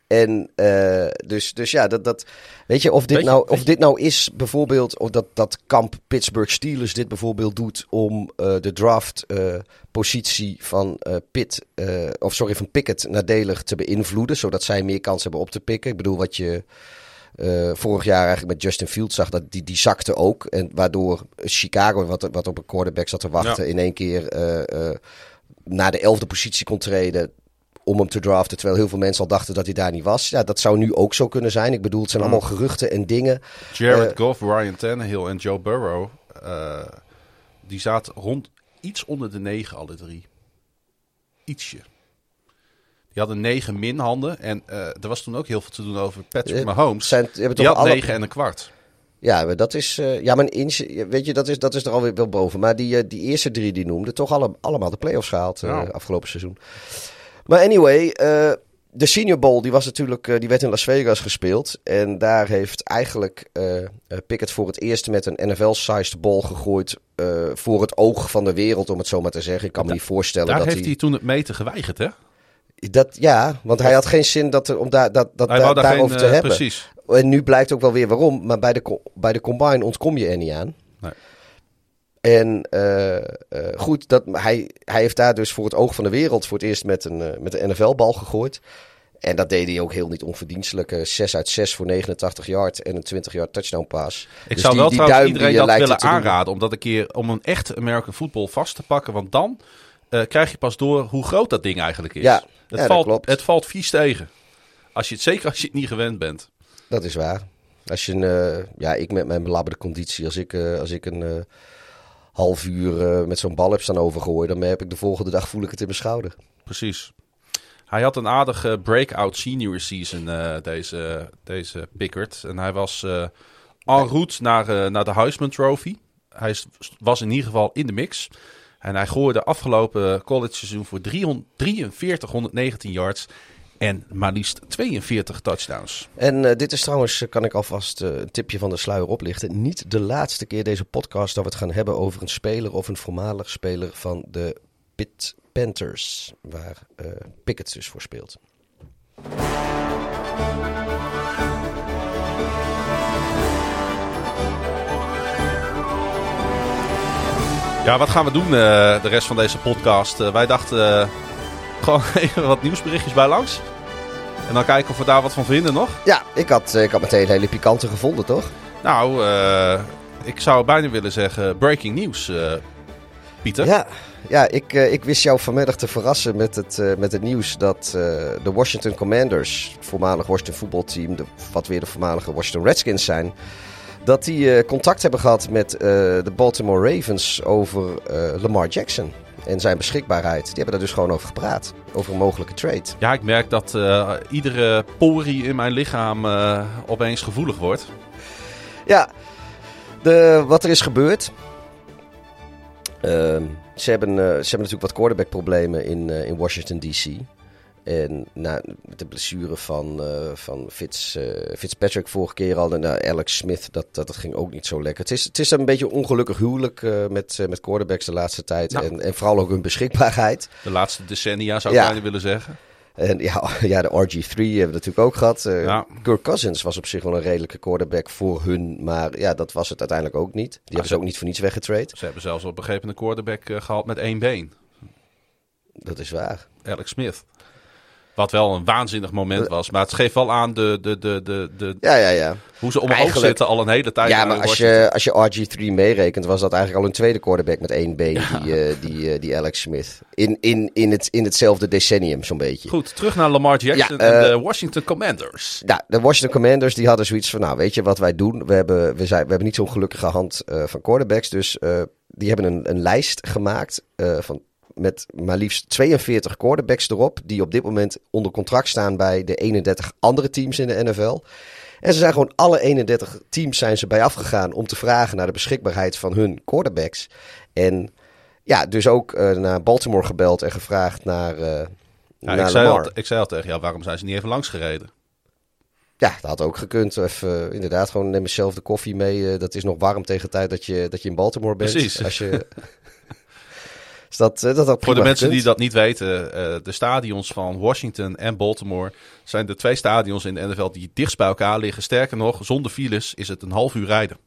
En uh, dus, dus ja, dat, dat, weet je, of dit, Weet nou, of dit nou is bijvoorbeeld, of dat, dat kamp Pittsburgh Steelers dit bijvoorbeeld doet om uh, de draft uh, positie van uh, Pitt, uh, of sorry, van Pickett nadelig te beïnvloeden, zodat zij meer kans hebben op te pikken. Ik bedoel, wat je uh, vorig jaar eigenlijk met Justin Fields zag, dat die, die zakte ook. En waardoor Chicago, wat, wat op een quarterback zat te wachten, ja. in één keer uh, uh, naar de elfde positie kon treden om hem te draften, terwijl heel veel mensen al dachten dat hij daar niet was. Ja, dat zou nu ook zo kunnen zijn. Ik bedoel, het zijn allemaal geruchten en dingen. Jared uh, Goff, Ryan Tannehill en Joe Burrow, uh, die zaten rond iets onder de negen alle drie. Ietsje. Die hadden negen min handen en uh, er was toen ook heel veel te doen over Patrick Mahomes. Zijn, die had alle... negen en een kwart. Ja, maar dat is, uh, ja, maar inch, weet je, dat is, dat is er alweer wel boven. Maar die, uh, die eerste drie die noemde, toch alle, allemaal de playoffs gehaald uh, afgelopen seizoen. Maar anyway, uh, de Senior Bowl die was natuurlijk, uh, die werd in Las Vegas gespeeld. En daar heeft eigenlijk uh, Pickett voor het eerst met een NFL-sized ball gegooid. voor het oog van de wereld, om het zo maar te zeggen. Ik kan me niet voorstellen daar dat heeft hij... hij toen het meten geweigerd, hè? Dat, ja, want hij had geen zin dat er, om daar, dat, dat, daar daarover geen, te hebben. Precies. En nu blijkt ook wel weer waarom. Maar bij de, bij de combine ontkom je er niet aan. En uh, uh, goed, dat, hij, hij heeft daar dus voor het oog van de wereld voor het eerst met een, uh, met een NFL-bal gegooid. En dat deed hij ook heel niet onverdienstelijk. 6 uit 6 voor 89 yard en een 20 yard touchdown pass. Ik dus zou die, wel die trouwens iedereen dat willen aanraden. Om dat een keer om een echt American football vast te pakken. Want dan krijg je pas door hoe groot dat ding eigenlijk is. Ja, het, ja, valt, klopt. het valt vies tegen. Als je het, zeker als je het niet gewend bent. Dat is waar. Als je een, ja, ik met mijn belabberde conditie, als ik, als ik een half uur met zo'n bal heb staan overgooien, dan heb ik de volgende dag voel ik het in mijn schouder. Precies. Hij had een aardige breakout senior season, deze, deze Pickard. En hij was en route naar, naar de Heisman Trophy. Hij was in ieder geval in de mix. En hij gooide afgelopen college seizoen voor 300, 4319 yards en maar liefst 42 touchdowns. En uh, dit is trouwens, kan ik alvast uh, een tipje van de sluier oplichten. Niet de laatste keer deze podcast dat we het gaan hebben over een speler of een voormalig speler van de Pitt Panthers. Waar uh, Pickett dus voor speelt. Ja, wat gaan we doen de rest van deze podcast? Wij dachten gewoon even wat nieuwsberichtjes bij langs. En dan kijken of we daar wat van vinden nog. Ja, ik had, ik had meteen hele pikante gevonden, toch? Nou, ik zou bijna willen zeggen breaking news, Pieter. Ja, ja ik, ik wist jou vanmiddag te verrassen met het, met het nieuws dat de Washington Commanders, het voormalig Washington voetbalteam, de, wat weer de voormalige Washington Redskins zijn dat die contact hebben gehad met de Baltimore Ravens over Lamar Jackson en zijn beschikbaarheid. Die hebben daar dus gewoon over gepraat, over een mogelijke trade. Ja, ik merk dat iedere porie in mijn lichaam opeens gevoelig wordt. Ja, de, wat er is gebeurd. Ehm, ze, hebben, ze hebben natuurlijk wat quarterback problemen in, in Washington D.C. En na de blessure van, uh, van Fitz, uh, Fitzpatrick vorige keer al en uh, Alex Smith, dat, dat, dat, ging ook niet zo lekker. Het is, het is een beetje een ongelukkig huwelijk met, met quarterbacks de laatste tijd. Nou. En, en vooral ook hun beschikbaarheid. De laatste decennia zou ik ja. bijna willen zeggen. En ja, ja, de RG3 hebben we natuurlijk ook gehad. Ja. Kirk Cousins was op zich wel een redelijke quarterback voor hun. Maar ja, dat was het uiteindelijk ook niet. Die nou, hebben ze ook niet voor niets weggetraind. Ze hebben zelfs op een gegeven moment een quarterback gehad met één been. Dat is waar. Alex Smith. Wat wel een waanzinnig moment was. Maar het geeft wel aan de, de, de, de, de, ja, ja, ja. hoe ze omhoog eigenlijk, zitten al een hele tijd. Ja, maar als je, als je RG3 meerekent, was dat eigenlijk al een tweede quarterback met één been. Ja. Die, uh, die, uh, die Alex Smith. In, in, in, het, in hetzelfde decennium, zo'n beetje. Goed, terug naar Lamar Jackson ja, uh, en de Washington Commanders. Ja, de Washington Commanders die hadden zoiets van, nou weet je wat wij doen? We hebben, we zijn, we hebben niet zo'n gelukkige hand van quarterbacks. Dus die hebben een, een lijst gemaakt van met maar liefst 42 quarterbacks erop. Die op dit moment onder contract staan bij de 31 andere teams in de NFL. En ze zijn gewoon alle 31 teams zijn ze bij afgegaan om te vragen naar de beschikbaarheid van hun quarterbacks. En ja, dus ook uh, naar Baltimore gebeld en gevraagd naar, uh, ja, naar ik, zei al, ik zei al tegen jou, waarom zijn ze niet even langs gereden? Ja, dat had ook gekund. Even, inderdaad, gewoon neem zelf de koffie mee. eh, dat is nog warm tegen de tijd dat je, dat je in Baltimore bent. Precies. Als je... dus dat, eh, dat had Voor de mensen die dat niet weten, eh, de stadions van Washington en Baltimore zijn de twee stadions in de NFL die dichtst bij elkaar liggen. Sterker nog, zonder files is het een half uur rijden.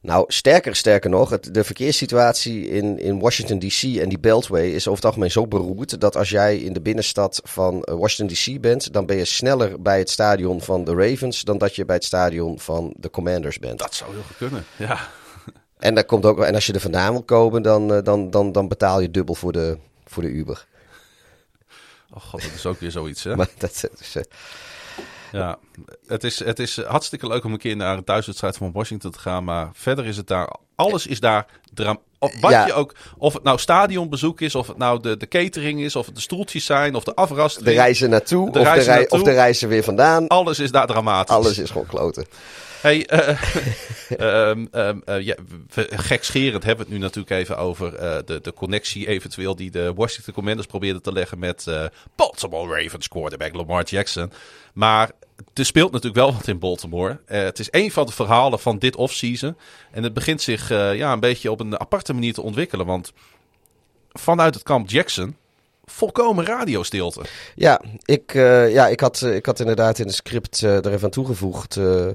Nou, sterker, sterker nog, het, de verkeerssituatie in, in Washington DC en die Beltway is over het algemeen zo beroerd dat als jij in de binnenstad van eh, Washington DC bent, dan ben je sneller bij het stadion van de Ravens dan dat je bij het stadion van de Commanders bent. Dat zou heel goed kunnen. Ja. En, daar komt ook, en als je er vandaan wil komen, dan, eh, dan, dan, dan betaal je dubbel voor de, voor de Uber. Oh god, dat is ook weer zoiets, hè? Maar dat is, eh, Ja, het is, het is hartstikke leuk om een keer naar een thuiswedstrijd van Washington te gaan. Maar verder is het daar, alles is daar dram of Wat Ja. je ook, of het nou stadionbezoek is, of het nou de, de catering is, of het de stoeltjes zijn, of de afrastering. de reizen naartoe, De of, reizen de rei- naartoe. of de reizen weer vandaan. Alles is daar dramatisch. Alles is gewoon kloten. Hey, eh, ehm, ehm, eh, ja, gekscherend hebben we het nu natuurlijk even over eh, de, de connectie eventueel die de Washington Commanders probeerden te leggen met eh, Baltimore Ravens quarterback Lamar Jackson. Maar er speelt natuurlijk wel wat in Baltimore. Eh, het is een van de verhalen van dit offseason. En het begint zich eh, ja, een beetje op een aparte manier te ontwikkelen. Want vanuit het kamp Jackson, volkomen radiostilte. Ja, ik, eh, ja ik, had, eh, ik had inderdaad in het script eh, er even aan toegevoegd. eh,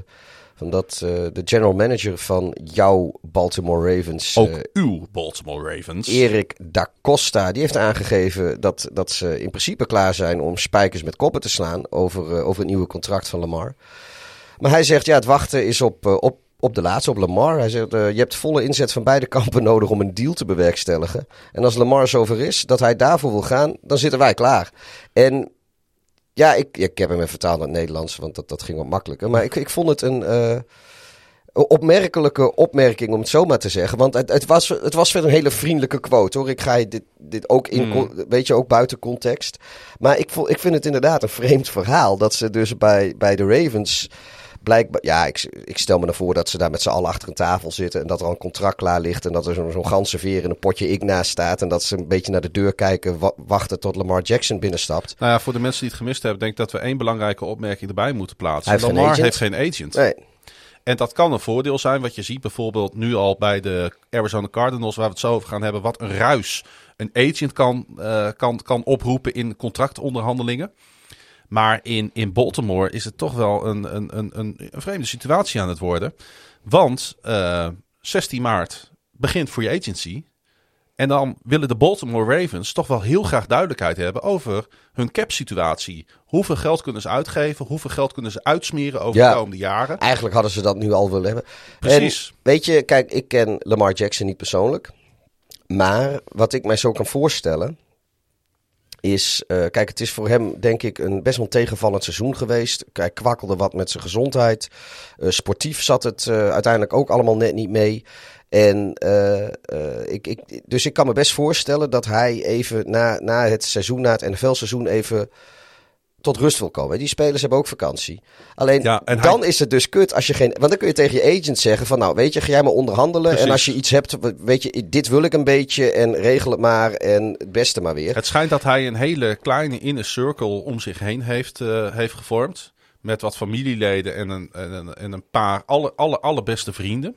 van dat eh, de general manager van jouw Baltimore Ravens, Ook eh, uw Baltimore Ravens. Erik da Costa, die heeft aangegeven dat, dat ze in principe klaar zijn om spijkers met koppen te slaan over, eh, over het nieuwe contract van Lamar. Maar hij zegt, ja, het wachten is op, op, op de laatste, op Lamar. Hij zegt, je hebt volle inzet van beide kampen nodig om een deal te bewerkstelligen. En als Lamar zover is dat hij daarvoor wil gaan, dan zitten wij klaar. En ja, ik, ik heb hem vertaald naar het Nederlands, want dat, dat ging wat makkelijker. Maar ik, ik vond het een eh, opmerkelijke opmerking, om het zo maar te zeggen. Want het, het, was, het was verder een hele vriendelijke quote, hoor. Ik ga je dit, dit ook in, Mm. weet je, ook buiten context. Maar ik, ik vind het inderdaad een vreemd verhaal dat ze dus bij, bij de Ravens blijkbaar... Ja, ik, ik stel me ervoor dat ze daar met z'n allen achter een tafel zitten... en dat er al een contract klaar ligt... en dat er zo'n zo'n ganse veer in een potje ik naast staat... en dat ze een beetje naar de deur kijken... wa- wachten tot Lamar Jackson binnenstapt. Nou ja, voor de mensen die het gemist hebben, denk ik dat we één belangrijke opmerking erbij moeten plaatsen. Heeft Lamar heeft geen agent. Nee, En dat kan een voordeel zijn, wat je ziet bijvoorbeeld nu al bij de Arizona Cardinals, waar we het zo over gaan hebben, wat een ruis een agent kan, eh, kan, kan oproepen in contractonderhandelingen. Maar in, in Baltimore is het toch wel een, een, een, een, vreemde situatie aan het worden. Want eh 16 maart begint free agency. En dan willen de Baltimore Ravens toch wel heel graag duidelijkheid hebben over hun cap situatie. Hoeveel geld kunnen ze uitgeven? Hoeveel geld kunnen ze uitsmeren over Ja. de komende jaren? eigenlijk hadden ze dat nu al willen hebben. Precies. En weet je, kijk, ik ken Lamar Jackson niet persoonlijk. Maar wat ik mij zo kan voorstellen. Is, eh, kijk, het is voor hem denk ik een best wel tegenvallend seizoen geweest. Hij kwakkelde wat met zijn gezondheid. Eh, sportief zat het eh, uiteindelijk ook allemaal net niet mee. En ik, ik, dus ik kan me best voorstellen dat hij even na, na het seizoen, na het NFL-seizoen, even tot rust wil komen. Die spelers hebben ook vakantie. Alleen Ja, dan hij- is het dus kut als je geen. Want dan kun je tegen je agent zeggen: van nou, weet je, ga jij maar onderhandelen. Precies. En als je iets hebt, weet je, dit wil ik een beetje. En regel het maar. En het beste maar weer. Het schijnt dat hij een hele kleine inner circle om zich heen heeft, eh, heeft gevormd. Met wat familieleden en een, en een, en een paar alle, alle, allerbeste vrienden.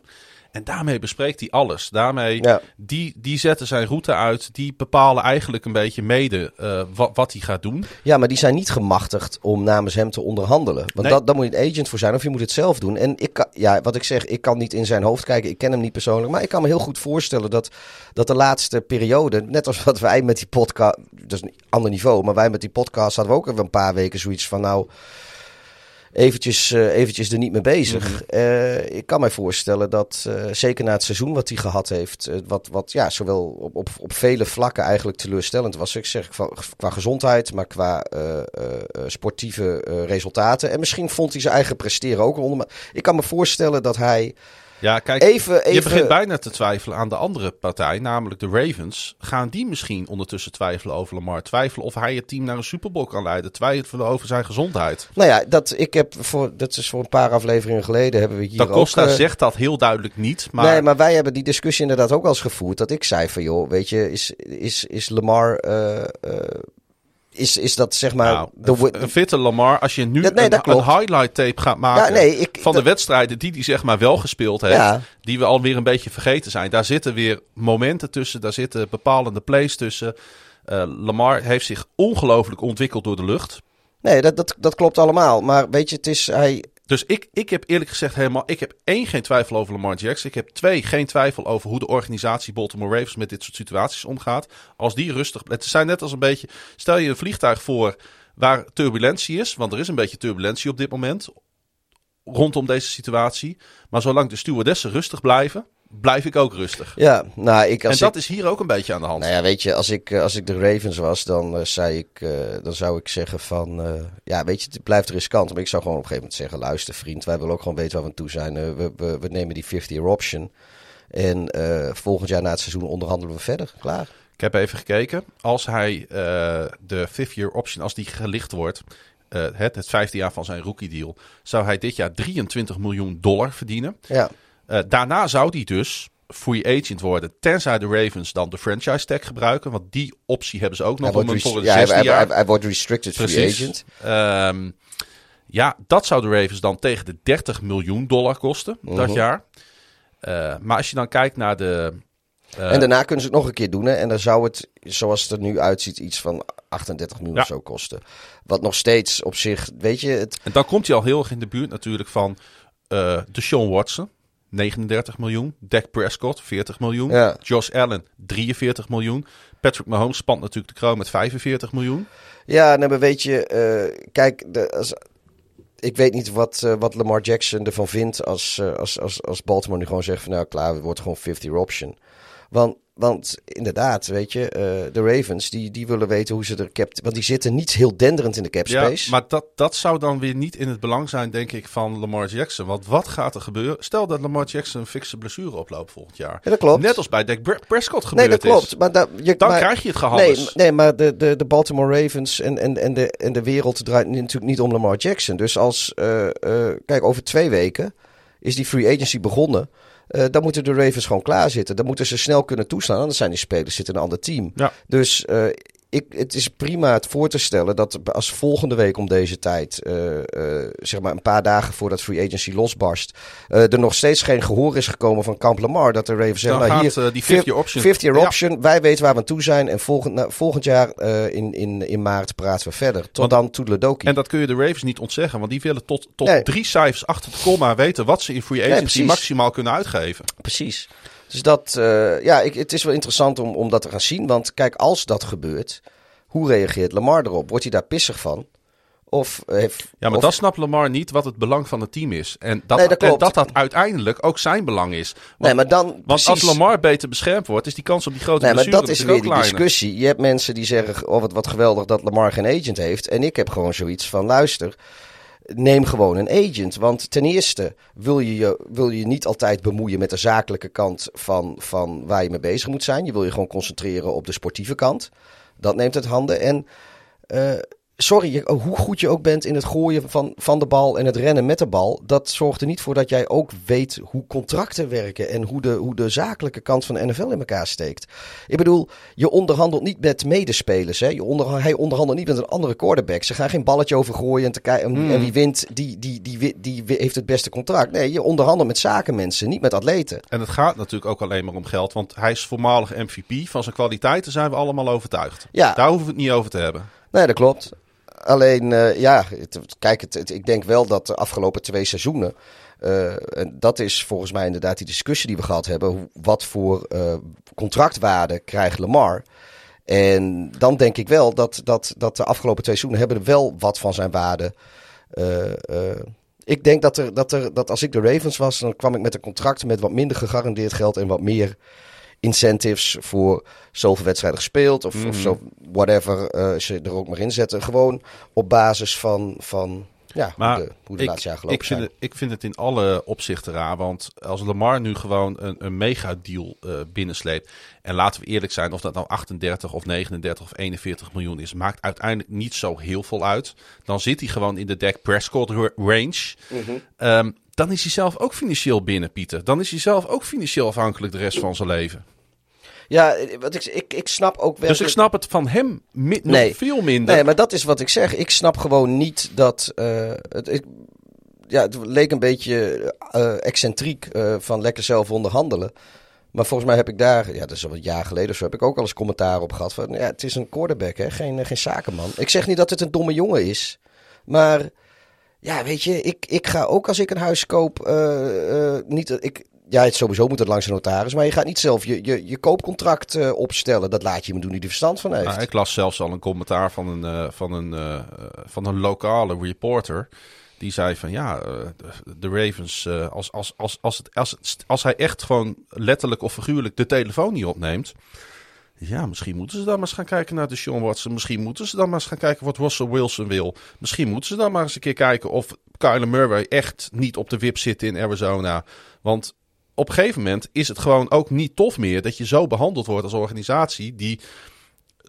En daarmee bespreekt hij alles. Daarmee, Ja. die, die zetten zijn route uit. Die bepalen eigenlijk een beetje mede eh, wat, wat hij gaat doen. Ja, maar die zijn niet gemachtigd om namens hem te onderhandelen. Want Nee. dat, daar moet je een agent voor zijn of je moet het zelf doen. En ik kan, ja, wat ik zeg, ik kan niet in zijn hoofd kijken. Ik ken hem niet persoonlijk. Maar ik kan me heel goed voorstellen dat, dat de laatste periode, net als wat wij met die podcast, dus een ander niveau, maar wij met die podcast hadden we ook even een paar weken zoiets van nou. Eventjes, eh, eventjes er niet mee bezig. Eh, ik kan mij voorstellen dat, eh, zeker na het seizoen wat hij gehad heeft, wat, wat ja, zowel op, op, op vele vlakken eigenlijk teleurstellend was. Ik zeg qua, qua gezondheid, maar qua sportieve resultaten. En misschien vond hij zijn eigen presteren ook onder. Maar ik kan me voorstellen dat hij Ja, kijk, even. je even begint bijna te twijfelen aan de andere partij, namelijk de Ravens. Gaan die misschien ondertussen twijfelen over Lamar? Twijfelen of hij het team naar een Super Bowl kan leiden? Twijfelen over zijn gezondheid? nou ja, dat, ik heb voor, dat is voor een paar afleveringen geleden hebben we hier Da Costa eh, zegt dat heel duidelijk niet, maar... Nee, maar wij hebben die discussie inderdaad ook wel eens gevoerd. Dat ik zei van, joh, weet je, is, is, is Lamar... eh, eh, is, is dat zeg maar... Nou, de een fitte Lamar, als je nu Ja, nee, een, highlight tape gaat maken Ja, nee, ik- van dat- de wedstrijden die hij zeg maar wel gespeeld heeft, Ja. die we alweer een beetje vergeten zijn. Daar zitten weer momenten tussen, daar zitten bepalende plays tussen. Eh, Lamar heeft zich ongelooflijk ontwikkeld door de lucht. nee, dat, dat, dat klopt allemaal. Maar weet je, het is... Hij, Dus ik, ik heb eerlijk gezegd helemaal, ik heb één geen twijfel over Lamar Jackson. Ik heb twee geen twijfel over hoe de organisatie Baltimore Ravens met dit soort situaties omgaat. Als die rustig, het zijn net als een beetje, stel je een vliegtuig voor waar turbulentie is, want er is een beetje turbulentie op dit moment rondom deze situatie. Maar zolang de stewardessen rustig blijven, blijf ik ook rustig. ja, nou, ik... En Als dat ik, is hier ook een beetje aan de hand. Nou ja, weet je, als ik, eh, als ik de Ravens was, dan, eh, zei ik, eh, dan zou ik zeggen van... ja, weet je, het blijft riskant. Maar ik zou gewoon op een gegeven moment zeggen... luister vriend, wij willen ook gewoon weten waar we aan toe zijn. We, we, we nemen die 50-year option. En volgend jaar na het seizoen onderhandelen we verder. Klaar. Ik heb even gekeken. Als hij de fifth year option, als die gelicht wordt, het, het vijfde jaar van zijn rookie deal, zou hij dit jaar 23 miljoen dollar verdienen. Ja, Eh, daarna zou hij dus free agent worden, tenzij de Ravens dan de franchise tag gebruiken, want die optie hebben ze ook nog om hem voor het ja, hij, zesde hij, jaar. hij- hij wordt restricted free agent. Ehm, ja, dat zou de Ravens dan tegen de 30 miljoen dollar kosten dat Mhm. jaar. Eh, maar als je dan kijkt naar de. eh, en daarna kunnen ze het nog een keer doen. Hè? En dan zou het, zoals het er nu uitziet, iets van 38 miljoen Ja. of zo kosten. Wat nog steeds op zich, weet je, het, En dan komt hij al heel erg in de buurt natuurlijk van de Sean Watson, 39 miljoen. Dak Prescott, 40 miljoen. Ja. Josh Allen, 43 miljoen. Patrick Mahomes spant natuurlijk de kroon met 45 miljoen. Ja, nee, maar weet je, eh, kijk, de, als, ik weet niet wat, eh, wat Lamar Jackson ervan vindt als, eh, als, als, als Baltimore nu gewoon zegt van nou klaar, het wordt gewoon 50 option. Want, want inderdaad, weet je, eh, de Ravens, die, die willen weten hoe ze er cap... Want die zitten niet heel denderend in de cap Ja, space. maar dat, dat zou dan weer niet in het belang zijn, denk ik, van Lamar Jackson. Want wat gaat er gebeuren? Stel dat Lamar Jackson een fikse blessure oploopt volgend jaar. Ja, dat klopt. Net als bij Dak Prescott nee, gebeurd dat klopt. is. Maar, je, Dan maar, krijg je het Nee, gehandels. nee, maar de, de, de Baltimore Ravens en, en, en, de, en de wereld draait natuurlijk niet om Lamar Jackson. Dus als, eh, eh, kijk, over twee weken is die free agency begonnen. Eh, dan moeten de Ravens gewoon klaar zitten. Dan moeten ze snel kunnen toestaan. Anders zijn die spelers zitten in een ander team. Ja. Dus eh, ik, het is prima het voor te stellen dat als volgende week om deze tijd, eh, eh, zeg maar een paar dagen voordat free agency losbarst, eh, er nog steeds geen gehoor is gekomen van Camp Lamar. Dat de Ravens zeggen, nou, hier, die 50 option. 50 year Ja. option. Wij weten waar we aan toe zijn. En volgend, nou, volgend jaar in, in, in maart praten we verder. Tot Want- dan toedeledokie. En dat kun je de Ravens niet ontzeggen, want die willen tot, tot Nee. drie cijfers achter het komma weten wat ze in free agency maximaal kunnen uitgeven. Precies. Dus dat, eh, ja, ik, het is wel interessant om, om dat te gaan zien. Want kijk, als dat gebeurt, hoe reageert Lamar erop? Wordt hij daar pissig van? Of heeft, Ja, maar of- dat snapt Lamar niet wat het belang van het team is. En dat Nee, dat en dat, dat uiteindelijk ook zijn belang is. Want, Nee, maar dan. want precies. als Lamar beter beschermd wordt, is die kans op die grote Nee, maar dat is weer die discussie. Je hebt mensen die zeggen: Oh, wat, wat geweldig dat Lamar geen agent heeft. En ik heb gewoon zoiets van: luister, neem gewoon een agent. Want ten eerste wil je je, wil je niet altijd bemoeien met de zakelijke kant van, van waar je mee bezig moet zijn. Je wil je gewoon concentreren op de sportieve kant. Dat neemt het handen. En eh, sorry, je- hoe goed je ook bent in het gooien van, van de bal en het rennen met de bal. Dat zorgt er niet voor dat jij ook weet hoe contracten werken en hoe de, hoe de zakelijke kant van de NFL in elkaar steekt. Ik bedoel, je onderhandelt niet met medespelers. Hè? Je onder, hij onderhandelt niet met een andere quarterback. Ze gaan geen balletje overgooien en, te kijken, en, Hmm. en wie wint, die, die, die, die, die heeft het beste contract. Nee, je onderhandelt met zakenmensen, niet met atleten. En het gaat natuurlijk ook alleen maar om geld, want hij is voormalig MVP. Van zijn kwaliteiten zijn we allemaal overtuigd. Ja. Daar hoeven we het niet over te hebben. Nee, dat klopt. Alleen, eh, ja, kijk, het, ik denk wel dat de afgelopen twee seizoenen. eh, en dat is volgens mij inderdaad die discussie die we gehad hebben. hoe- Wat voor eh, contractwaarde krijgt Lamar? En dan denk ik wel dat, dat, dat de afgelopen twee seizoenen hebben wel wat van zijn waarde. ik denk dat, er, dat, er, dat als ik de Ravens was, dan kwam ik met een contract met wat minder gegarandeerd geld en wat meer incentives voor zoveel wedstrijden gespeeld of, of Mhm. zo, whatever eh, ze er ook maar in zetten. Gewoon op basis van, van ja, Maar hoe de, hoe de ik, laatste jaar gelopen ik, vind zijn. het, ik vind het in alle opzichten raar. Want als Lamar nu gewoon een, een megadeal eh binnensleept. En laten we eerlijk zijn, of dat nou 38 of 39 of 41 miljoen is, maakt uiteindelijk niet zo heel veel uit. Dan zit hij gewoon in de Dak Prescott ra- range. Mhm. Ehm, dan is hij zelf ook financieel binnen, Pieter. Dan is hij zelf ook financieel afhankelijk de rest van zijn leven. Ja, wat ik, ik, ik snap ook wel. Dus ik snap het van hem mi- nog Nee. veel minder. Nee, maar dat is wat ik zeg. Ik snap gewoon niet dat. eh, het, ik, ja, het leek een beetje eh, excentriek eh, van lekker zelf onderhandelen. Maar volgens mij heb ik daar, ja, dat is al een jaar geleden of zo, heb ik ook al eens commentaar op gehad. Van, ja, het is een quarterback, hè? Geen, geen zakenman. Ik zeg niet dat het een domme jongen is. Maar ja, weet je, ik, ik ga ook als ik een huis koop, eh, eh, niet, ik, ja, het sowieso moet het langs een notaris. Maar je gaat niet zelf je, je, je koopcontract eh, opstellen. Dat laat je iemand doen die er verstand van heeft. Nou, ik las zelfs al een commentaar van een, eh, van een, eh, van een lokale reporter. Die zei van ja, de, de Ravens, als, als, als, als, het, als, als hij echt gewoon letterlijk of figuurlijk de telefoon niet opneemt. Ja, misschien moeten ze dan maar eens gaan kijken naar de Sean Watson. Misschien moeten ze dan maar eens gaan kijken wat Russell Wilson wil. Misschien moeten ze dan maar eens een keer kijken of Kyler Murray echt niet op de wip zit in Arizona. Want op een gegeven moment is het gewoon ook niet tof meer dat je zo behandeld wordt als organisatie die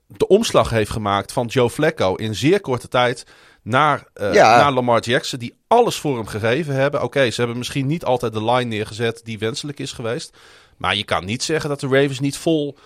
de omslag heeft gemaakt van Joe Flacco in zeer korte tijd naar, eh, Ja. naar Lamar Jackson, die alles voor hem gegeven hebben. Oké, ze hebben misschien niet altijd de line neergezet die wenselijk is geweest. Maar je kan niet zeggen dat de Ravens niet vol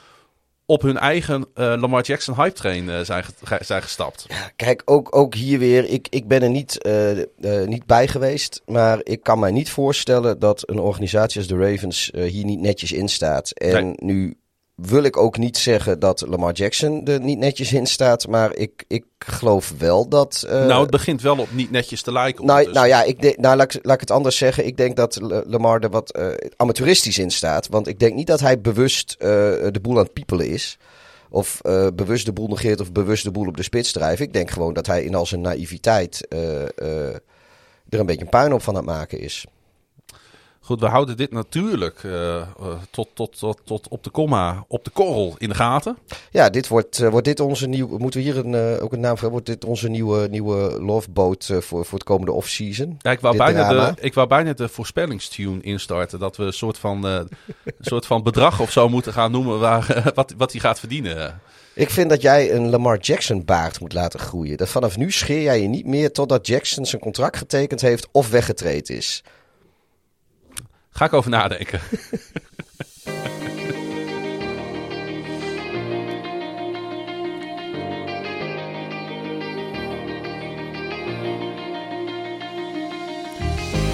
op hun eigen eh, Lamar Jackson hype train eh, zijn, ge- zijn gestapt. Ja, kijk, ook, ook hier weer. Ik, ik ben er niet, eh, niet bij geweest. Maar ik kan mij niet voorstellen dat een organisatie als de Ravens hier niet netjes in staat. En Nee. nu wil ik ook niet zeggen dat Lamar Jackson er niet netjes in staat. Maar ik, ik geloof wel dat. eh, nou, het begint wel op niet netjes te lijken. nou, nou ja, ik denk, nou, laat, ik, laat ik het anders zeggen. Ik denk dat Lamar er wat eh, amateuristisch in staat. Want ik denk niet dat hij bewust eh, de boel aan het piepelen is. Of bewust de boel negeert of bewust de boel op de spits drijft. Ik denk gewoon dat hij in al zijn naïviteit er een beetje een puinhoop van aan het maken is. Goed, we houden dit natuurlijk eh, eh, tot, tot, tot, tot op de komma, op de korrel in de gaten. Ja, dit wordt, eh, wordt dit onze nieuwe. Moeten we hier een, ook een naam voor? Wordt dit onze nieuwe, nieuwe loveboat voor, voor het komende off-season? Ja, ik, wou Dit bijna drama. de, ik wou bijna de voorspellingstune instarten. Dat we een soort van, een soort van bedrag of zo moeten gaan noemen waar, wat, wat hij gaat verdienen. Ik vind dat jij een Lamar Jackson baard moet laten groeien. Dat vanaf nu scheer jij je niet meer totdat Jackson zijn contract getekend heeft of weggetraind is. Ga ik over nadenken.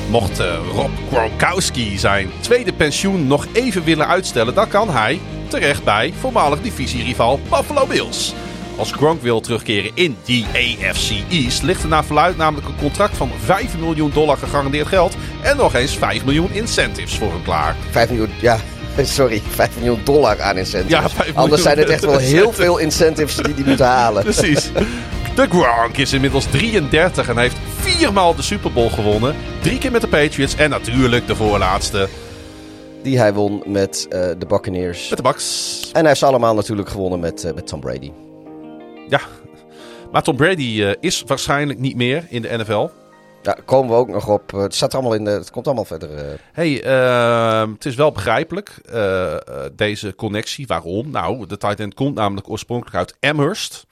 Mocht eh, Rob Gronkowski zijn tweede pensioen nog even willen uitstellen, dan kan hij terecht bij voormalig divisierival Buffalo Bills. Als Gronk wil terugkeren in die AFC East, ligt er naar verluid namelijk een contract van 5 miljoen dollar gegarandeerd geld en nog eens 5 miljoen incentives voor hem klaar. 5 miljoen, ja, sorry, 5 miljoen dollar aan incentives. Ja, 5 miljoen Anders zijn het echt wel heel veel incentives die hij moet halen. Precies. De Gronk is inmiddels 33 en heeft viermaal de Super Bowl gewonnen. Drie keer met de Patriots en natuurlijk de voorlaatste Die hij won met eh, de Buccaneers. met de Bucks. En hij heeft ze allemaal natuurlijk gewonnen met, eh, met Tom Brady. Ja, maar Tom Brady eh, is waarschijnlijk niet meer in de NFL. Ja, komen we ook nog op. eh, het, staat allemaal in de, het komt allemaal verder. eh. hey, ehm, het is wel begrijpelijk, eh, eh, deze connectie. Waarom? Nou, de tight end komt namelijk oorspronkelijk uit Amherst.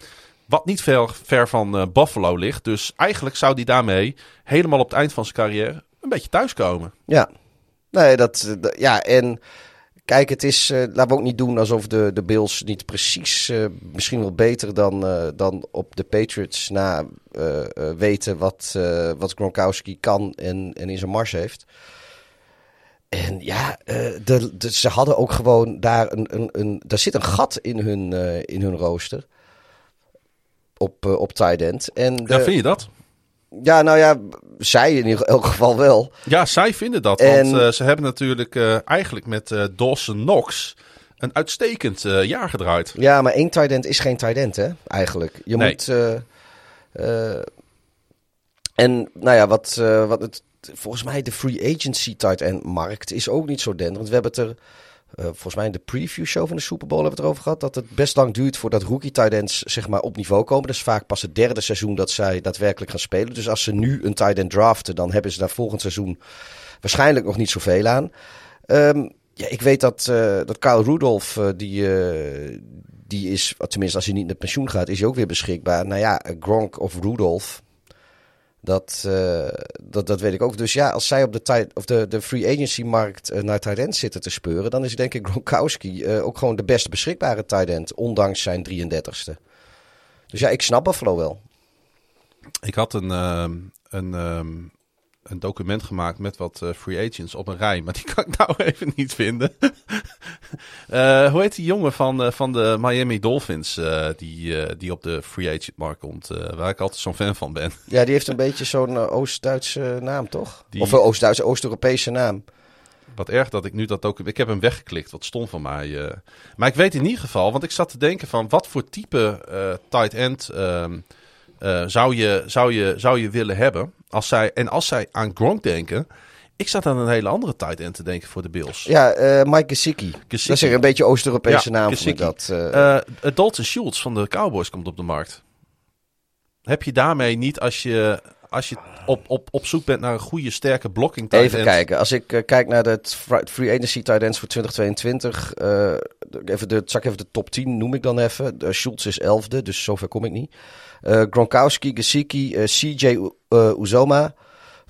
Wat niet ver, ver van eh, Buffalo ligt. Dus eigenlijk zou hij daarmee helemaal op het eind van zijn carrière een beetje thuiskomen. Ja, nee, dat, eh, dat- ja, en kijk, het is, eh, laten we ook niet doen alsof de, de Bills niet precies, eh, misschien wel beter dan, eh, dan op de Patriots na weten wat, wat Gronkowski kan en, en in zijn mars heeft. En ja, de, de- ze hadden ook gewoon daar een, een, een, daar zit een gat in hun, in hun rooster. Op, op tight end. En de- Ja, vind je dat? Ja, nou ja, zij in elk geval wel. Ja, zij vinden dat. En- Want eh, ze hebben natuurlijk eh, eigenlijk met eh, Dawson Knox een uitstekend jaar gedraaid. Ja, maar één tight end is geen tight end, hè? Eigenlijk. Je Nee. moet. en nou ja, wat, wat het. Volgens mij de free agency tight end markt is ook niet zo denderend. We hebben het er. Eh, volgens mij in de preview show van de Super Bowl hebben we het erover gehad. Dat het best lang duurt voordat rookie tight ends zeg maar, op niveau komen. Is vaak pas het derde seizoen dat zij daadwerkelijk gaan spelen. Dus als ze nu een tight end draften, dan hebben ze daar volgend seizoen waarschijnlijk nog niet zoveel aan. Ehm, ja, ik weet dat, eh dat Kyle Rudolph, eh, die, die is, tenminste als hij niet naar pensioen gaat, is hij ook weer beschikbaar. Nou ja, Gronk of Rudolph. Dat, uh, dat, dat weet ik ook. Dus ja, als zij op de, of de, de free agency markt uh, naar tight zitten te speuren, dan is denk ik Gronkowski uh, ook gewoon de beste beschikbare tight end, ondanks zijn 33ste. Dus ja, ik snap Buffalo wel. Ik had een, een, um, een document gemaakt met wat free agents op een rij, maar die kan ik nou even niet vinden. uh, hoe heet die jongen van, uh, van de Miami Dolphins die, die op de free agent markt komt, waar ik altijd zo'n fan van ben? Ja, die heeft een beetje zo'n Oost-Duitse naam, toch? Die... Of een Oost-Duitse, Oost-Europese naam. Wat erg dat ik nu dat ook... Ik heb hem weggeklikt, wat stond van mij. Maar ik weet in ieder geval, want ik zat te denken van... wat voor type tight end ehm, zou, je, zou, je, zou je willen hebben? Als zij, en als zij aan Gronk denken... Ik zat aan een hele andere tight end te denken voor de Bills. Ja, uh, Mike Gesicki. Dat is een beetje Oost-Europese ja, naam voor dat. Uh... Uh, Dalton Schultz van de Cowboys komt op de markt. Heb je daarmee niet als je, als je op, op, op zoek bent naar een goede, sterke blocking tight Even kijken. Als ik kijk naar de free agency tight ends voor 2022. even de, zal ik even de top 10 noem ik dan even. De Schultz is 11e, dus zover kom ik niet. Gronkowski, Gesicki, CJ Uzoma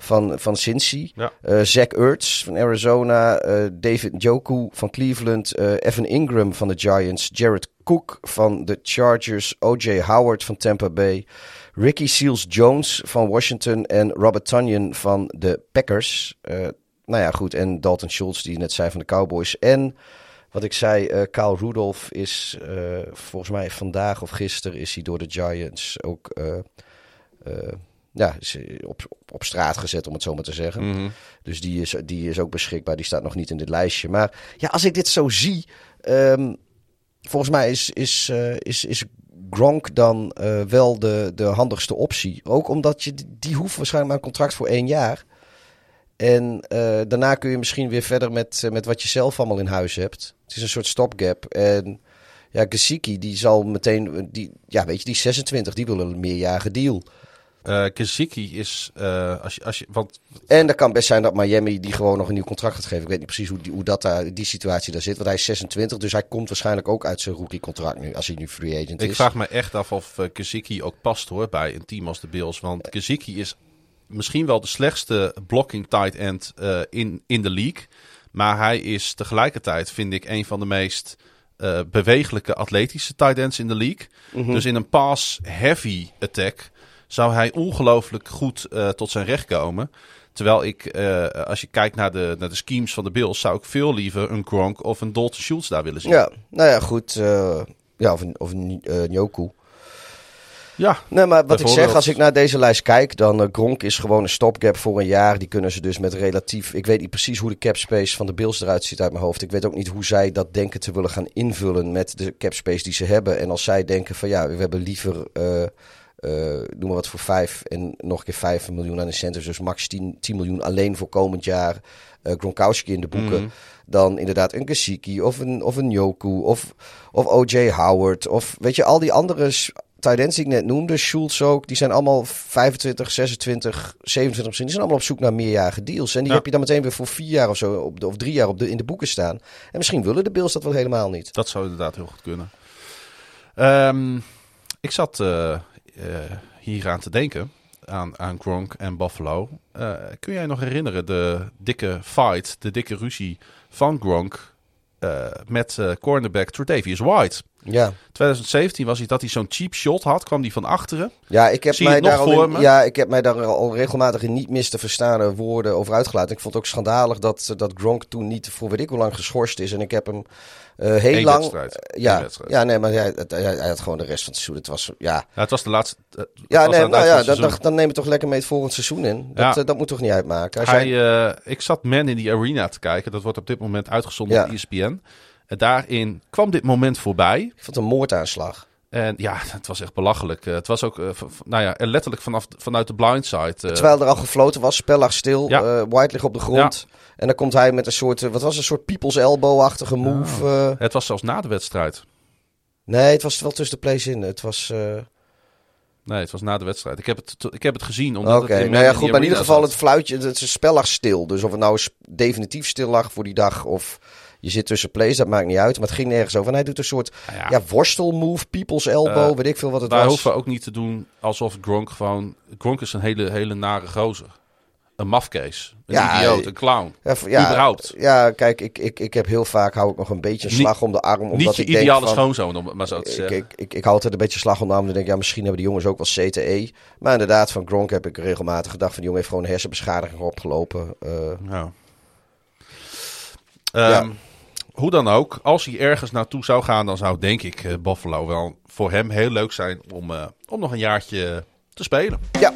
van, van Cincy. Ja. Uh, Zach Ertz van Arizona. Uh, David Njoku van Cleveland. Uh, Evan Ingram van de Giants. Jared Cook van de Chargers. O.J. Howard van Tampa Bay. Ricky Seals-Jones van Washington. En Robert Tunyon van de Packers. nou ja, goed. En Dalton Schultz, die net zei van de Cowboys. En wat ik zei, uh, Kyle Rudolph is volgens mij vandaag of gisteren is hij door de Giants ook ja, is eh, op, op straat gezet, om het zo maar te zeggen. Mhm. Dus die is, die is ook beschikbaar. Die staat nog niet in dit lijstje. Maar ja, als ik dit zo zie, um, volgens mij is, is, is, is Gronk dan wel de, de handigste optie. Ook omdat je die hoeft waarschijnlijk maar een contract voor één jaar. En daarna kun je misschien weer verder met, met wat je zelf allemaal in huis hebt. Het is een soort stopgap. En ja, Gesicki, die zal meteen, die, ja, weet je, die 26, die wil een meerjarige deal. Uh, is, uh, als je, als je, want... En dat kan best zijn dat Miami die gewoon nog een nieuw contract gaat geven. Ik weet niet precies hoe die, hoe dat daar, die situatie daar zit. Want hij is 26, dus hij komt waarschijnlijk ook uit zijn rookie-contract nu, als hij nu free agent is. Ik vraag me echt af of uh, ook past hoor, bij een team als de Bills. Want Kaziki is misschien wel de slechtste blocking tight end uh, in, in de league. Maar hij is tegelijkertijd, vind ik, een van de meest... Uh, bewegelijke atletische tight ends in de league. Mm -hmm. Dus in een pass-heavy attack zou hij ongelooflijk goed uh, tot zijn recht komen. Terwijl ik, uh, als je kijkt naar de, naar de schemes van de Bills, zou ik veel liever een Gronk of een Dalton Schultz daar willen zien. Ja, nou ja, goed. Ja, of een, of een Njoku. Ja, nee, maar wat ik zeg, als ik naar deze lijst kijk, dan uh, Gronk is gewoon een stopgap voor een jaar. Die kunnen ze dus met relatief. Ik weet niet precies hoe de cap space van de Bills eruit ziet uit mijn hoofd. Ik weet ook niet hoe zij dat denken te willen gaan invullen met de cap space die ze hebben. En als zij denken van ja, we hebben liever. Uh, uh, noem maar wat voor 5 en nog een keer 5 miljoen aan incentives. Dus max 10, 10 miljoen alleen voor komend jaar. Uh, Gronkowski in de boeken. Mm. Dan inderdaad een Gesicki of een, of een Yoku of, of O.J. Howard. Of weet je, al die andere tight ends die ik net noemde. Schultz ook. Die zijn allemaal 25, 26, 27 misschien. Die zijn allemaal op zoek naar meerjarige deals. En die ja. heb je dan meteen weer voor vier jaar of zo. Op de, of drie jaar op de, in de boeken staan. En misschien willen de Bills dat wel helemaal niet. Dat zou inderdaad heel goed kunnen. Um, ik zat... Uh uh, hier aan te denken. Aan, aan Gronk en Buffalo. Uh, kun jij nog herinneren de dikke fight, de dikke ruzie van Gronk uh, met cornerback Tredavious White? Ja. 2017 was hij dat hij zo'n cheap shot had, kwam hij van achteren. Ja, ik heb, mij daar, al in, ja, ik heb mij daar al regelmatig in niet mis te verstaande woorden over uitgelaten. Ik vond het ook schandalig dat, dat Gronk toen niet voor weet ik hoe lang geschorst is. En ik heb hem uh, heel Eén lang. Wedstrijd. ja, ja, nee, maar hij, hij, hij, had gewoon de rest van het seizoen. Het was, ja. ja het was de laatste. Ja, nee, nou ja, dan, dan, neem je toch lekker mee het volgende seizoen in. Dat, ja. uh, dat moet toch niet uitmaken. Als hij, jij... ik zat Man in the Arena te kijken. Dat wordt op dit moment uitgezonden ja. op ESPN. En daarin kwam dit moment voorbij. Ik vond het een moordaanslag. En ja, het was echt belachelijk. Uh, het was ook, uh, nou ja, letterlijk vanaf, vanuit de blindside. Uh. Terwijl er al gefloten was, spel lag stil, ja. White ligt op de grond. Ja. En dan komt hij met een soort, wat was een soort people's elbow-achtige move. Ja. Het was zelfs na de wedstrijd. Nee, het was wel tussen de plays in. Het was... Nee, het was na de wedstrijd. Ik heb het, ik heb het gezien. Oké, okay. nou ja, goed. Maar in ieder geval, het fluitje, het spel lag stil. Dus of het nou definitief stil lag voor die dag of Je zit tussen plays, dat maakt niet uit. Maar het ging nergens over. En hij doet een soort Nou ja, ja, worstelmove, people's elbow, Eh, weet ik veel wat het wij was. hoeven ook niet te doen alsof Gronk gewoon... Gronk is een hele, hele nare gozer. Een mafkees. Een Ja, idioot, eh, een clown. Ja, überhaupt. Ja, kijk, ik, ik, ik heb heel vaak hou ik nog een beetje Niet- slag om de arm. Omdat Niet je ik denk ideale van, schoonzoon, om het maar zo te ik, zeggen. ik, ik, ik hou altijd een beetje slag om de arm. Dan denk ik, ja, misschien hebben die jongens ook wel CTE. Maar inderdaad, van Gronk heb ik regelmatig gedacht van die jongen heeft gewoon hersenbeschadiging opgelopen. Eh, Ja. Ehm, Hoe dan ook, als hij ergens naartoe zou gaan, dan zou denk ik eh, Buffalo wel voor hem heel leuk zijn om, eh, om nog een jaartje te spelen. ja,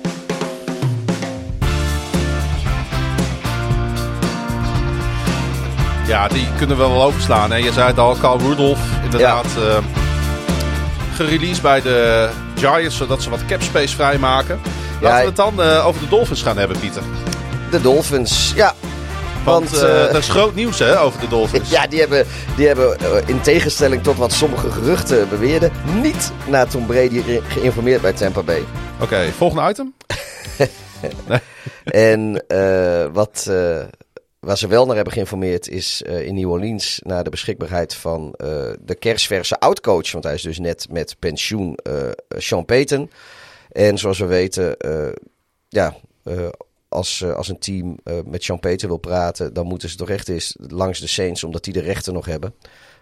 Ja, die kunnen we wel overslaan. Hè? Je zei het al, Carl Rudolph, inderdaad. eh gereleased bij de Giants, zodat ze wat cap space vrijmaken. Laten we het dan eh, over de Dolphins gaan hebben, Pieter. de Dolphins. Ja, Want want... eh, eh, dat is groot nieuws hè, over de Dolphins. Ja, die hebben, die hebben in tegenstelling tot wat sommige geruchten beweerden, niet naar Tom Brady ge- geïnformeerd bij Tampa Bay. Oké, volgende item. En wat, waar ze wel naar hebben geïnformeerd is eh, in New Orleans naar de beschikbaarheid van eh, de kerstverse oudcoach. Want hij is dus net met pensioen, eh, Sean Payton. En zoals we weten, ja, als, als een team met Sean Payton wil praten, dan moeten ze toch echt eens langs de Saints, omdat die de rechten nog hebben.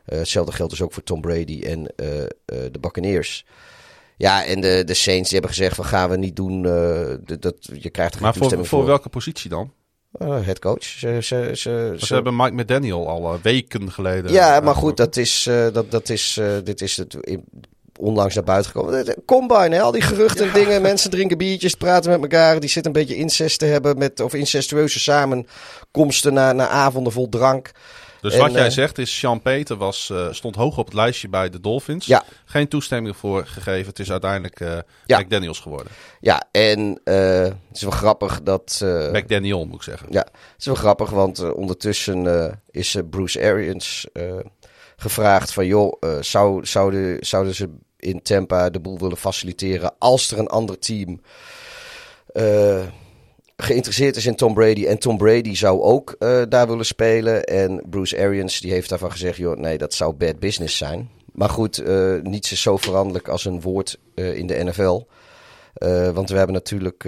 Hetzelfde geldt dus ook voor Tom Brady en de Buccaneers. Ja, en de, de Saints die hebben gezegd van gaan we niet doen. dat, je krijgt er geen Maar voor, voor voor. welke positie dan? Uh, head coach. Ze, ze, ze, Want ze- Ze hebben Mike McDaniel al eh, weken geleden. ja, eh, maar goed, dat is, eh, dat, dat is, eh, dit is het in- onlangs naar buiten gekomen. De Combine, hè, al die geruchten en dingen. Mensen drinken biertjes, praten met elkaar. Die zitten een beetje incest te hebben met, of incestueuze samenkomsten na, na avonden vol drank. Dus En, wat jij eh, zegt is, Sean Peter was, eh, stond hoog op het lijstje bij de Dolphins. Ja. Geen toestemming voor gegeven. Het is uiteindelijk eh Ja. McDaniels geworden. Ja, en het is wel grappig dat... McDaniel moet ik zeggen. Ja, het is wel grappig, want ondertussen is Bruce Arians gevraagd van... joh, zou, zouden, zouden ze in Tampa de boel willen faciliteren als er een ander team geïnteresseerd is in Tom Brady... en Tom Brady zou ook eh, daar willen spelen. En Bruce Arians die heeft daarvan gezegd... joh, nee, dat zou bad business zijn. Maar goed, eh, niets is zo veranderlijk als een woord eh, in de NFL... Want we hebben natuurlijk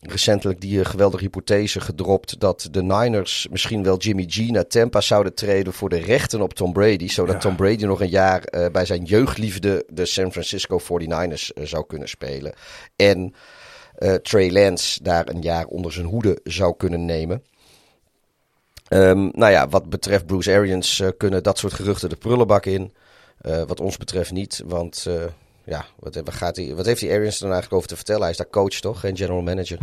recentelijk die geweldige hypothese gedropt dat de Niners misschien wel Jimmy G naar Tampa zouden treden voor de rechten op Tom Brady. Zodat Ja. Tom Brady nog een jaar bij zijn jeugdliefde, de San Francisco 49ers, eh, zou kunnen spelen. En eh, Trey Lance daar een jaar onder zijn hoede zou kunnen nemen. Ehm, nou ja, wat betreft Bruce Arians eh, kunnen dat soort geruchten de prullenbak in. Eh, wat ons betreft niet, want ja, wat, wat, gaat hij, wat heeft die Arians er dan eigenlijk over te vertellen? Hij is daar coach toch, geen general manager.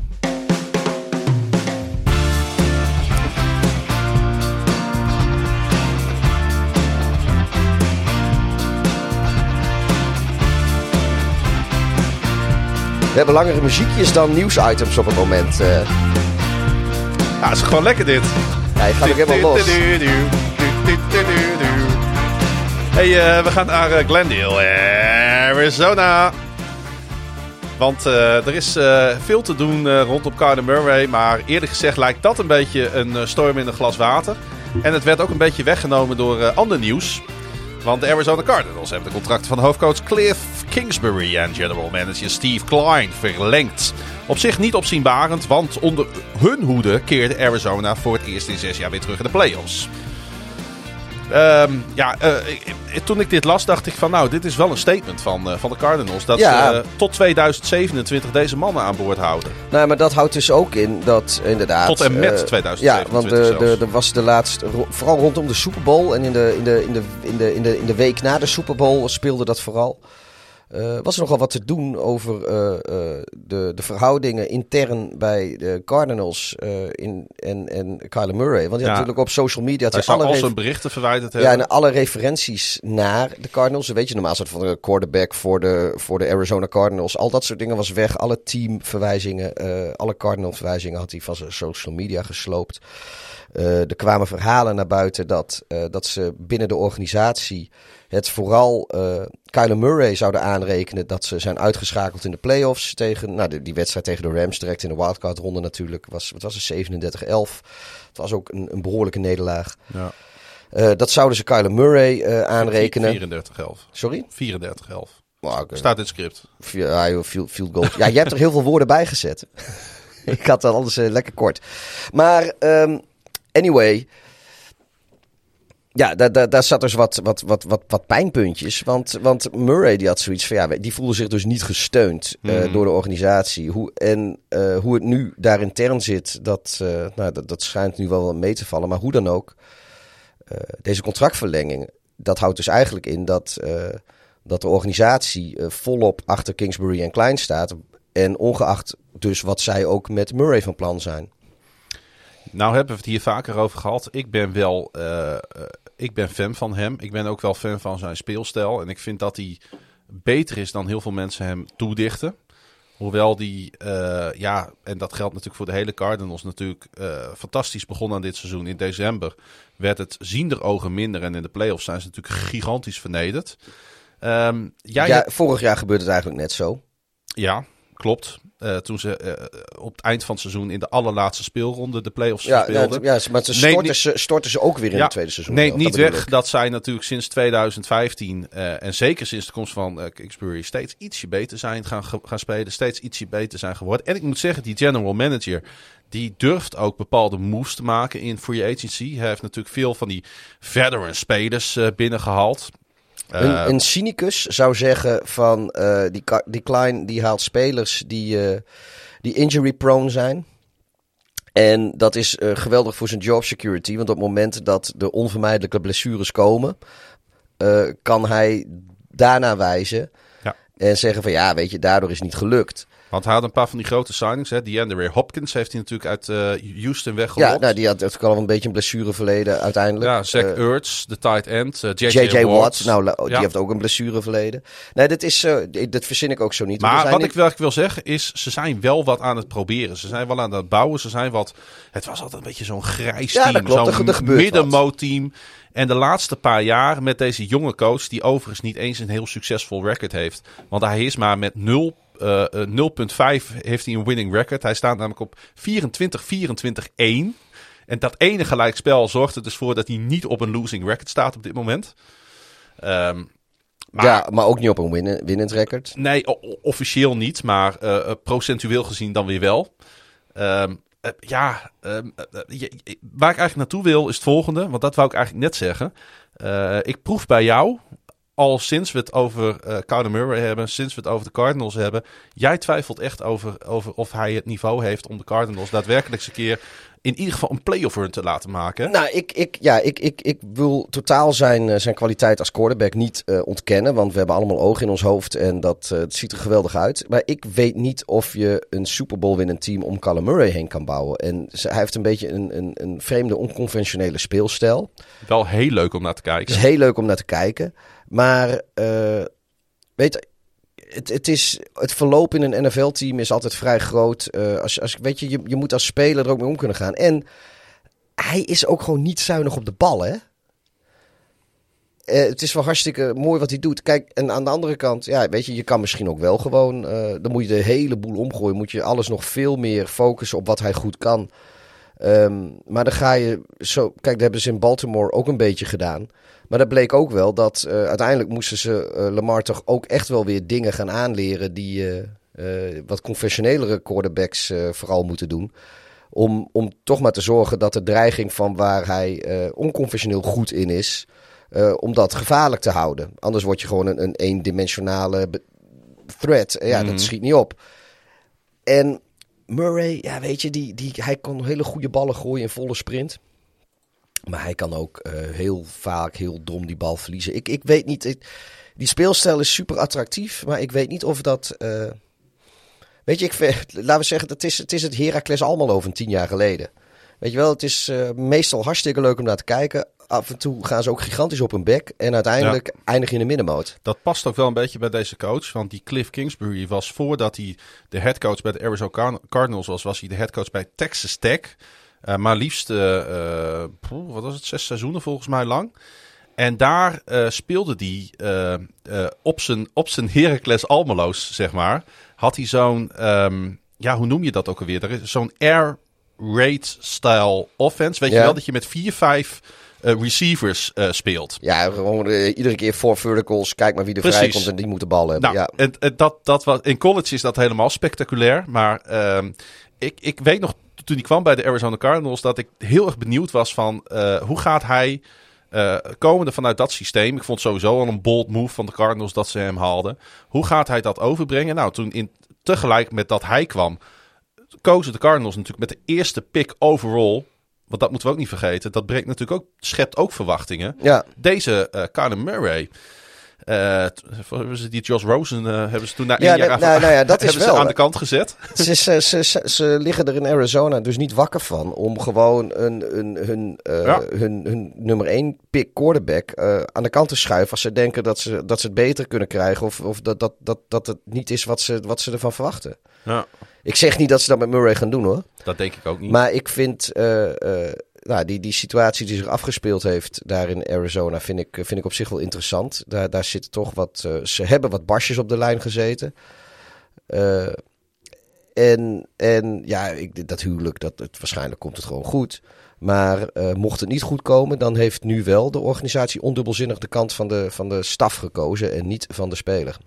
We hebben langere muziekjes dan nieuwsitems op het moment. eh. Ja, het is gewoon lekker dit. ja, je gaat ook helemaal los. Hey, eh, we gaan naar eh, Glendale, Arizona. Want er is veel te doen rondom Kyler Murray. Maar eerlijk gezegd lijkt dat een beetje een storm in een glas water. En het werd ook een beetje weggenomen door ander nieuws. Want de Arizona Cardinals hebben de contracten van hoofdcoach Cliff Kingsbury en general manager Steve Klein verlengd. Op zich niet opzienbarend, want onder hun hoede keerde Arizona voor het eerst in zes jaar weer terug in de playoffs. Ehm, ja, eh, ik- toen ik dit las, dacht ik van nou, dit is wel een statement van, eh, van de Cardinals. Dat Ja. ze eh, tot 2027 deze mannen aan boord houden. Nou, maar dat houdt dus ook in dat inderdaad... Tot en met eh, 2027 Ja, want de, de, zelfs. er was de laatste... Vooral rondom de Super Bowl en in de, in de, in de, in de, in de, in de week na de Super Bowl speelde dat vooral. Eh, was er nogal wat te doen over eh, eh, de, de verhoudingen intern bij de Cardinals in, en, en Kyler Murray. Want ja, Ja. natuurlijk op social media... had Hij hij zou al zijn berichten verwijderd ja, hebben. en alle referenties naar de Cardinals. Weet je, normaal soort van de quarterback voor de, voor de Arizona Cardinals. Al dat soort dingen was weg. Alle teamverwijzingen, alle Cardinal verwijzingen had hij van zijn social media gesloopt. Eh, er kwamen verhalen naar buiten dat, eh, dat ze binnen de organisatie het vooral eh Kyler Murray zouden aanrekenen dat ze zijn uitgeschakeld in de playoffs tegen, nou die wedstrijd tegen de Rams direct in de wildcard ronde natuurlijk was, wat was het, 37-11. Het was ook een, een behoorlijke nederlaag. Ja. Eh, dat zouden ze Kyler Murray eh, aanrekenen. 34-11. Sorry? 34-11. Oh, oké. Staat in het script. Ja, field, field goal. Ja, jij hebt er heel veel woorden bij gezet. ik had dan alles eh, lekker kort. Maar ehm, anyway. Ja, daar, daar, daar zat dus wat, wat, wat, wat, wat pijnpuntjes. Want, want Murray die had zoiets van, ja, die voelde zich dus niet gesteund eh, Mhm. door de organisatie. Hoe, en eh, hoe het nu daar intern zit, dat, eh, nou, dat, dat schijnt nu wel mee te vallen. Maar hoe dan ook, deze contractverlenging, dat houdt dus eigenlijk in dat, dat de organisatie volop achter Kingsbury en Klein staat. En ongeacht dus wat zij ook met Murray van plan zijn. Nou hebben we het hier vaker over gehad. Ik ben wel eh, eh, ik ben fan van hem. Ik ben ook wel fan van zijn speelstijl. En ik vind dat hij beter is dan heel veel mensen hem toedichten. Hoewel die, eh, ja, en dat geldt natuurlijk voor de hele Cardinals natuurlijk, fantastisch begonnen aan dit seizoen. In december werd het ziender ogen minder. En in de playoffs zijn ze natuurlijk gigantisch vernederd. Ehm, jij ja, hebt- vorig jaar gebeurde het eigenlijk net zo. ja, klopt. Eh, toen ze eh, op het eind van het seizoen in de allerlaatste speelronde de playoffs Ja, speelden. ja, ja, maar ze storten, niet- ze, storten ze ook weer in Ja, het tweede seizoen. Nee, niet weg dat zij natuurlijk sinds 2015 eh, en zeker sinds de komst van Kingsbury steeds ietsje beter zijn gaan, gaan spelen. Steeds ietsje beter zijn geworden. En ik moet zeggen, die general manager die durft ook bepaalde moves te maken in free agency. Hij heeft natuurlijk veel van die veteran spelers eh, binnengehaald. Eh, Een, een cynicus zou zeggen van eh, die, die Klein die haalt spelers die, eh, die injury prone zijn. En dat is geweldig voor zijn job security. Want op het moment dat de onvermijdelijke blessures komen, kan hij daarna wijzen. Ja. En zeggen van ja, weet je, daardoor is het niet gelukt. Want hij had een paar van die grote signings. Hè. DeAndre Hopkins heeft hij natuurlijk uit eh, Houston weggelokt. Ja, nou, die had ook al een beetje een blessureverleden uiteindelijk. Ja, Zach Eh, Ertz, de tight end. eh, J.J. J.J. Watt. Nou, la- die heeft ook een blessureverleden. Nee, dat, is, eh, dat verzin ik ook zo niet. Maar wat niet- ik wel wil zeggen is, ze zijn wel wat aan het proberen. Ze zijn wel aan het bouwen. Ze zijn wat. Het was altijd een beetje zo'n grijs Ja, team. Zo'n middenmoot-team. En de laatste paar jaar met deze jonge coach, die overigens niet eens een heel succesvol record heeft. Want hij is maar met 0, eh, eh, 0,5 heeft hij een winning record. Hij staat namelijk op 24-24-1. En dat ene gelijkspel zorgt er dus voor dat hij niet op een losing record staat op dit moment. Ehm, maar- ja, maar ook niet op een winnen, winnend record. Nee, officieel niet, maar eh, eh, procentueel gezien dan weer wel. Ehm, eh, ja, ehm, eh, eh, waar ik eigenlijk naartoe wil is het volgende, want dat wou ik eigenlijk net zeggen. Eh, ik proef bij jou, al sinds we het over eh Kyler Murray hebben, sinds we het over de Cardinals hebben, jij twijfelt echt over, over of hij het niveau heeft om de Cardinals daadwerkelijk eens een keer in ieder geval een playoff run te laten maken. Nou, ik, ik, ja, ik, ik, ik wil totaal zijn, eh, zijn kwaliteit als quarterback niet eh, ontkennen. Want we hebben allemaal ogen in ons hoofd en dat het ziet er geweldig uit. Maar ik weet niet of je een Super Bowl winnend team om Kyler Murray heen kan bouwen. En ze- hij heeft een beetje een, een, een vreemde, onconventionele speelstijl. Wel heel leuk om naar te Het kijken. is heel leuk om naar te kijken. Maar eh, weet het, het, is, het verloop in een NFL-team is altijd vrij groot. Eh, als, als, weet je, je, moet als speler er ook mee om kunnen gaan. En hij is ook gewoon niet zuinig op de bal, hè? Eh, het is wel hartstikke mooi wat hij doet. Kijk, en aan de andere kant, ja, weet je, je kan misschien ook wel gewoon. dan moet je de hele boel omgooien. Moet je alles nog veel meer focussen op wat hij goed kan. Ehm, maar dan ga je zo. Kijk, dat hebben ze in Baltimore ook een beetje gedaan. Maar dat bleek ook wel dat eh, uiteindelijk moesten ze eh, Lamar toch ook echt wel weer dingen gaan aanleren die eh, wat conventionelere quarterbacks vooral moeten doen. Om, om toch maar te zorgen dat de dreiging van waar hij onconventioneel goed in is, om dat gevaarlijk te houden. Anders word je gewoon een, een eendimensionale threat. Ja, Mhm. dat schiet niet op. En Murray, ja, weet je, die, die, hij kon hele goede ballen gooien in volle sprint. Maar hij kan ook eh, heel vaak heel dom die bal verliezen. Ik, ik weet niet, ik- die speelstijl is super attractief, maar ik weet niet of dat... eh, weet je, ik, laten we zeggen, het is het, is het Heracles Almelo van tien jaar geleden. Weet je wel, het is eh, meestal hartstikke leuk om naar te kijken. Af en toe gaan ze ook gigantisch op hun bek. En uiteindelijk eindig je in de middenmoot. Dat past ook wel een beetje bij deze coach. Want die Cliff Kingsbury was voordat hij de headcoach bij de Arizona Car- Cardinals was, was hij de headcoach bij Texas Tech. Eh, maar liefst, eh, eh, poeh, wat was het, zes seizoenen volgens mij lang. En daar speelde hij op zijn, op zijn Heracles Almeloos, zeg maar. Had hij zo'n, ehm, ja, hoe noem je dat ook alweer? Er is Zo'n air raid style offense. Weet je wel, dat je met vier, vijf eh, receivers speelt. Ja, gewoon iedere keer voor verticals. Kijk maar wie er Precies. vrij komt en die moet de bal hebben. Nou, ja. en, en dat, dat was, in college is dat helemaal spectaculair. Maar ehm, ik, ik weet nog, toen hij kwam bij de Arizona Cardinals, dat ik heel erg benieuwd was van eh, hoe gaat hij eh, komende vanuit dat systeem. Ik vond sowieso al een bold move van de Cardinals dat ze hem haalden. Hoe gaat hij dat overbrengen? Nou, toen in, tegelijk met dat hij kwam, kozen de Cardinals natuurlijk met de eerste pick overall. Want dat moeten we ook niet vergeten. Dat brengt natuurlijk ook, schept ook verwachtingen ja. deze Kyler Murray. Eh, hebben ze die Josh Rosen eh, hebben ze toen na één jaar nou, nou ja, dat is hebben wel- ze aan de kant gezet. Ze, ze, ze, liggen er in Arizona dus niet wakker van om gewoon een, een, hun, eh, hun, hun nummer 1 pick quarterback aan de kant te schuiven als ze denken dat ze, dat ze het beter kunnen krijgen of, of dat, dat, dat, dat het niet is wat ze, wat ze ervan verwachten. Ja, Ik zeg niet dat ze dat met Murray gaan doen hoor. dat denk ik ook niet. Maar ik vind nou, die, die situatie die zich afgespeeld heeft daar in Arizona, vind ik, vind ik op zich wel interessant. Daar, daar zitten toch wat. eh, ze hebben wat barsjes op de lijn gezeten. Eh, en, en ja, ik, dat huwelijk, dat, het, waarschijnlijk komt het gewoon goed. Maar eh, mocht het niet goed komen, dan heeft nu wel de organisatie ondubbelzinnig de kant van de, van de staf gekozen en niet van de speler.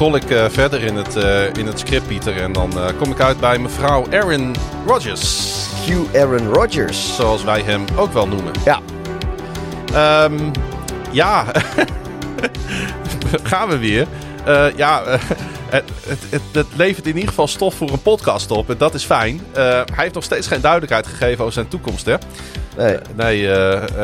Scroll ik eh, verder in het, eh, in het script, Pieter. En dan eh, kom ik uit bij mevrouw Aaron Rodgers. Hugh Aaron Rodgers. Zoals wij hem ook wel noemen. Ja. Ehm, ja, gaan we weer. Eh, ja, eh, het, het, het, levert in ieder geval stof voor een podcast op. En dat is fijn. Eh, hij heeft nog steeds geen duidelijkheid gegeven over zijn toekomst, hè? Nee. Nee,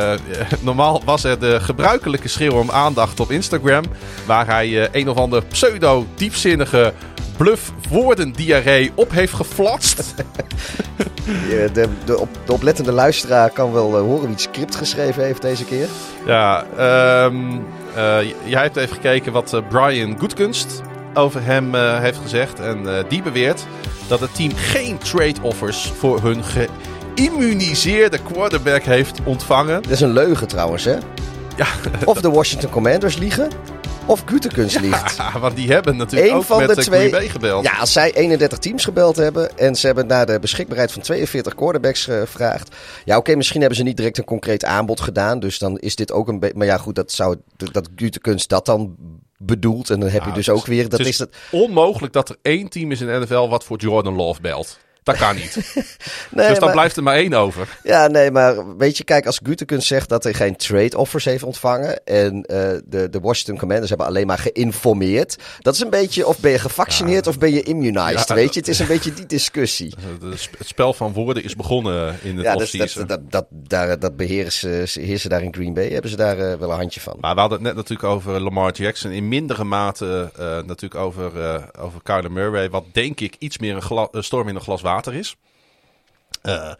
normaal was er de gebruikelijke schreeuw om aandacht op Instagram. Waar hij een of ander pseudo-diepzinnige bluff woordendiarree op heeft geflatst. Ja, De, de, op, de oplettende luisteraar kan wel horen wie het script geschreven heeft deze keer. ja, ehm, eh, jij hebt even gekeken wat eh, Brian Goodkunst over hem eh, heeft gezegd. En eh, die beweert dat het team geen trade offers voor hun geïmmuniseerde quarterback heeft ontvangen. Dat is een leugen trouwens, hè? Ja, Of de Washington Commanders liegen, of Gutekunst liegt. want die hebben natuurlijk Eén ook van met de eh, twee- Green Bay gebeld. Ja, als zij 31 teams gebeld hebben en ze hebben naar de beschikbaarheid van 42 quarterbacks eh, gevraagd. Ja, oké, misschien hebben ze niet direct een concreet aanbod gedaan. Dus dan is dit ook een beetje. Maar ja, goed, dat zou dat Gutekunst dat dan bedoelt. En dan heb je Ja, dus ook weer. Dat het is is het. onmogelijk dat er één team is in de NFL wat voor Jordan Love belt. Dat kan niet. Nee, dus dan maar- blijft er maar één over. Ja, nee, maar weet je, kijk, als Gutekunst zegt dat hij geen trade offers heeft ontvangen en eh, de, de Washington Commanders hebben alleen maar geïnformeerd, dat is een beetje of ben je gevaccineerd of ben je immunized, Ja, weet je? Het is een beetje die discussie. Het spel van woorden is begonnen in het Ja, dat, dat, dat, dat, daar, dat beheersen ze heersen daar in Green Bay, hebben ze daar eh, wel een handje van. Maar we hadden het net natuurlijk over Lamar Jackson. In mindere mate eh, natuurlijk over, over Kyler Murray. Wat denk ik iets meer een storm in een glas water is. Eh,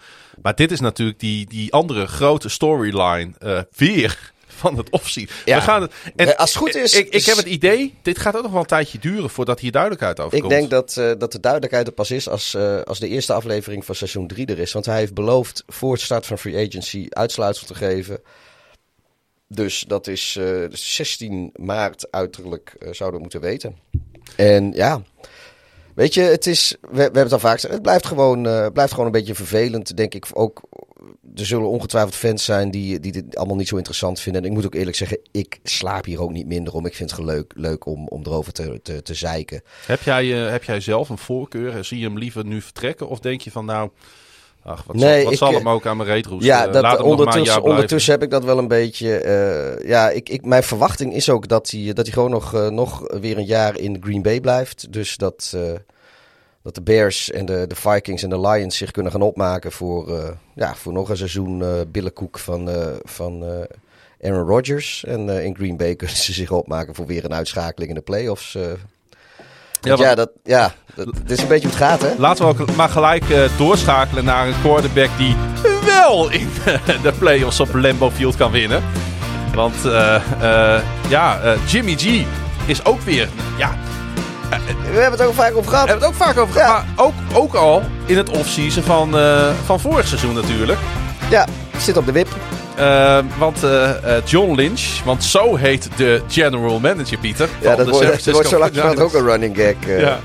maar dit is natuurlijk die, die andere grote storyline eh, weer van het offseason. Ja. We gaan het, als het goed is- Ik, ik heb het idee, dit gaat ook nog wel een tijdje duren voordat hier duidelijkheid over Ik komt. denk dat, eh, dat de duidelijkheid er pas is als, als de eerste aflevering van seizoen 3 er is. Want hij heeft beloofd voor het start van free agency uitsluitsel te geven. Dus dat is eh, 16 maart uiterlijk zouden we moeten weten. En ja, weet je, het is, we, hebben het al vaak gezegd, het blijft gewoon, eh, blijft gewoon een beetje vervelend, denk ik. Ook, er zullen ongetwijfeld fans zijn die, die dit allemaal niet zo interessant vinden. En ik moet ook eerlijk zeggen, ik slaap hier ook niet minder om. Ik vind het leuk, leuk om, om erover te, te, te zeiken. Heb jij, eh, heb jij zelf een voorkeur? Zie je hem liever nu vertrekken? Of denk je van nou, ach, wat, Nee, zal, wat ik, zal eh, hem ook aan mijn reet roesten? Ja, Eh, dat, Laat ondertussen, ondertussen heb ik dat wel een beetje. eh, ja, ik, ik, mijn verwachting is ook dat hij, dat hij gewoon nog, nog weer een jaar in Green Bay blijft. Dus dat, dat de Bears en de, de Vikings en de Lions zich kunnen gaan opmaken voor, ja, voor nog een seizoen billenkoek van, van Aaron Rodgers. En in Green Bay kunnen ze zich opmaken voor weer een uitschakeling in de playoffs. Ja, dat, ja, dat, dit is een beetje hoe het gaat, hè? Laten we ook maar gelijk eh, doorschakelen naar een quarterback die wel in de playoffs op Lambeau Field kan winnen. Want eh, eh, ja, Jimmy G is ook weer. Ja, We hebben het ook vaak over gehad. we hebben het ook vaak over Ja. gehad. Maar ook, ook al in het offseason van, van vorig seizoen natuurlijk. Ja, zit op de wip. Eh, want eh, eh, John Lynch, want zo heet de general manager, Pieter. Ja, dat de wordt, dat wordt zo langzamerhand ook 49ers. een running gag. Ja.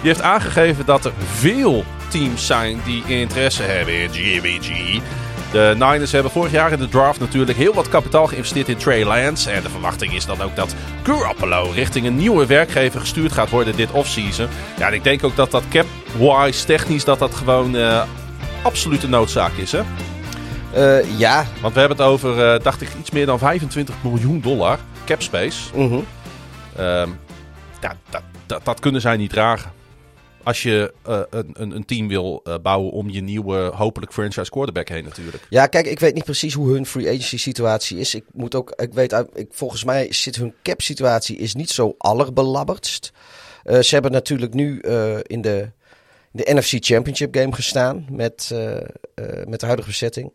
Die heeft aangegeven dat er veel teams zijn die interesse hebben in Jimmy G. De Niners hebben vorig jaar in de draft natuurlijk heel wat kapitaal geïnvesteerd in Trey Lance. En de verwachting is dan ook dat Garoppolo richting een nieuwe werkgever gestuurd gaat worden dit offseason. Ja, en ik denk ook dat dat cap-wise technisch dat dat gewoon absolute noodzaak is, hè? Uh, ja. Want we hebben het over, uh, dacht ik, iets meer dan 25 miljoen dollar cap space. Mm -hmm. ja, dat, dat, dat kunnen zij niet dragen als je uh, een, een, team wil bouwen om je nieuwe, hopelijk franchise quarterback heen natuurlijk. Ja, kijk, ik weet niet precies hoe hun free agency situatie is. Ik moet ook, ik weet, ik, volgens mij zit hun cap situatie is niet zo allerbelabberdst. Ze hebben natuurlijk nu in de, de NFC Championship game gestaan met, met de huidige bezetting.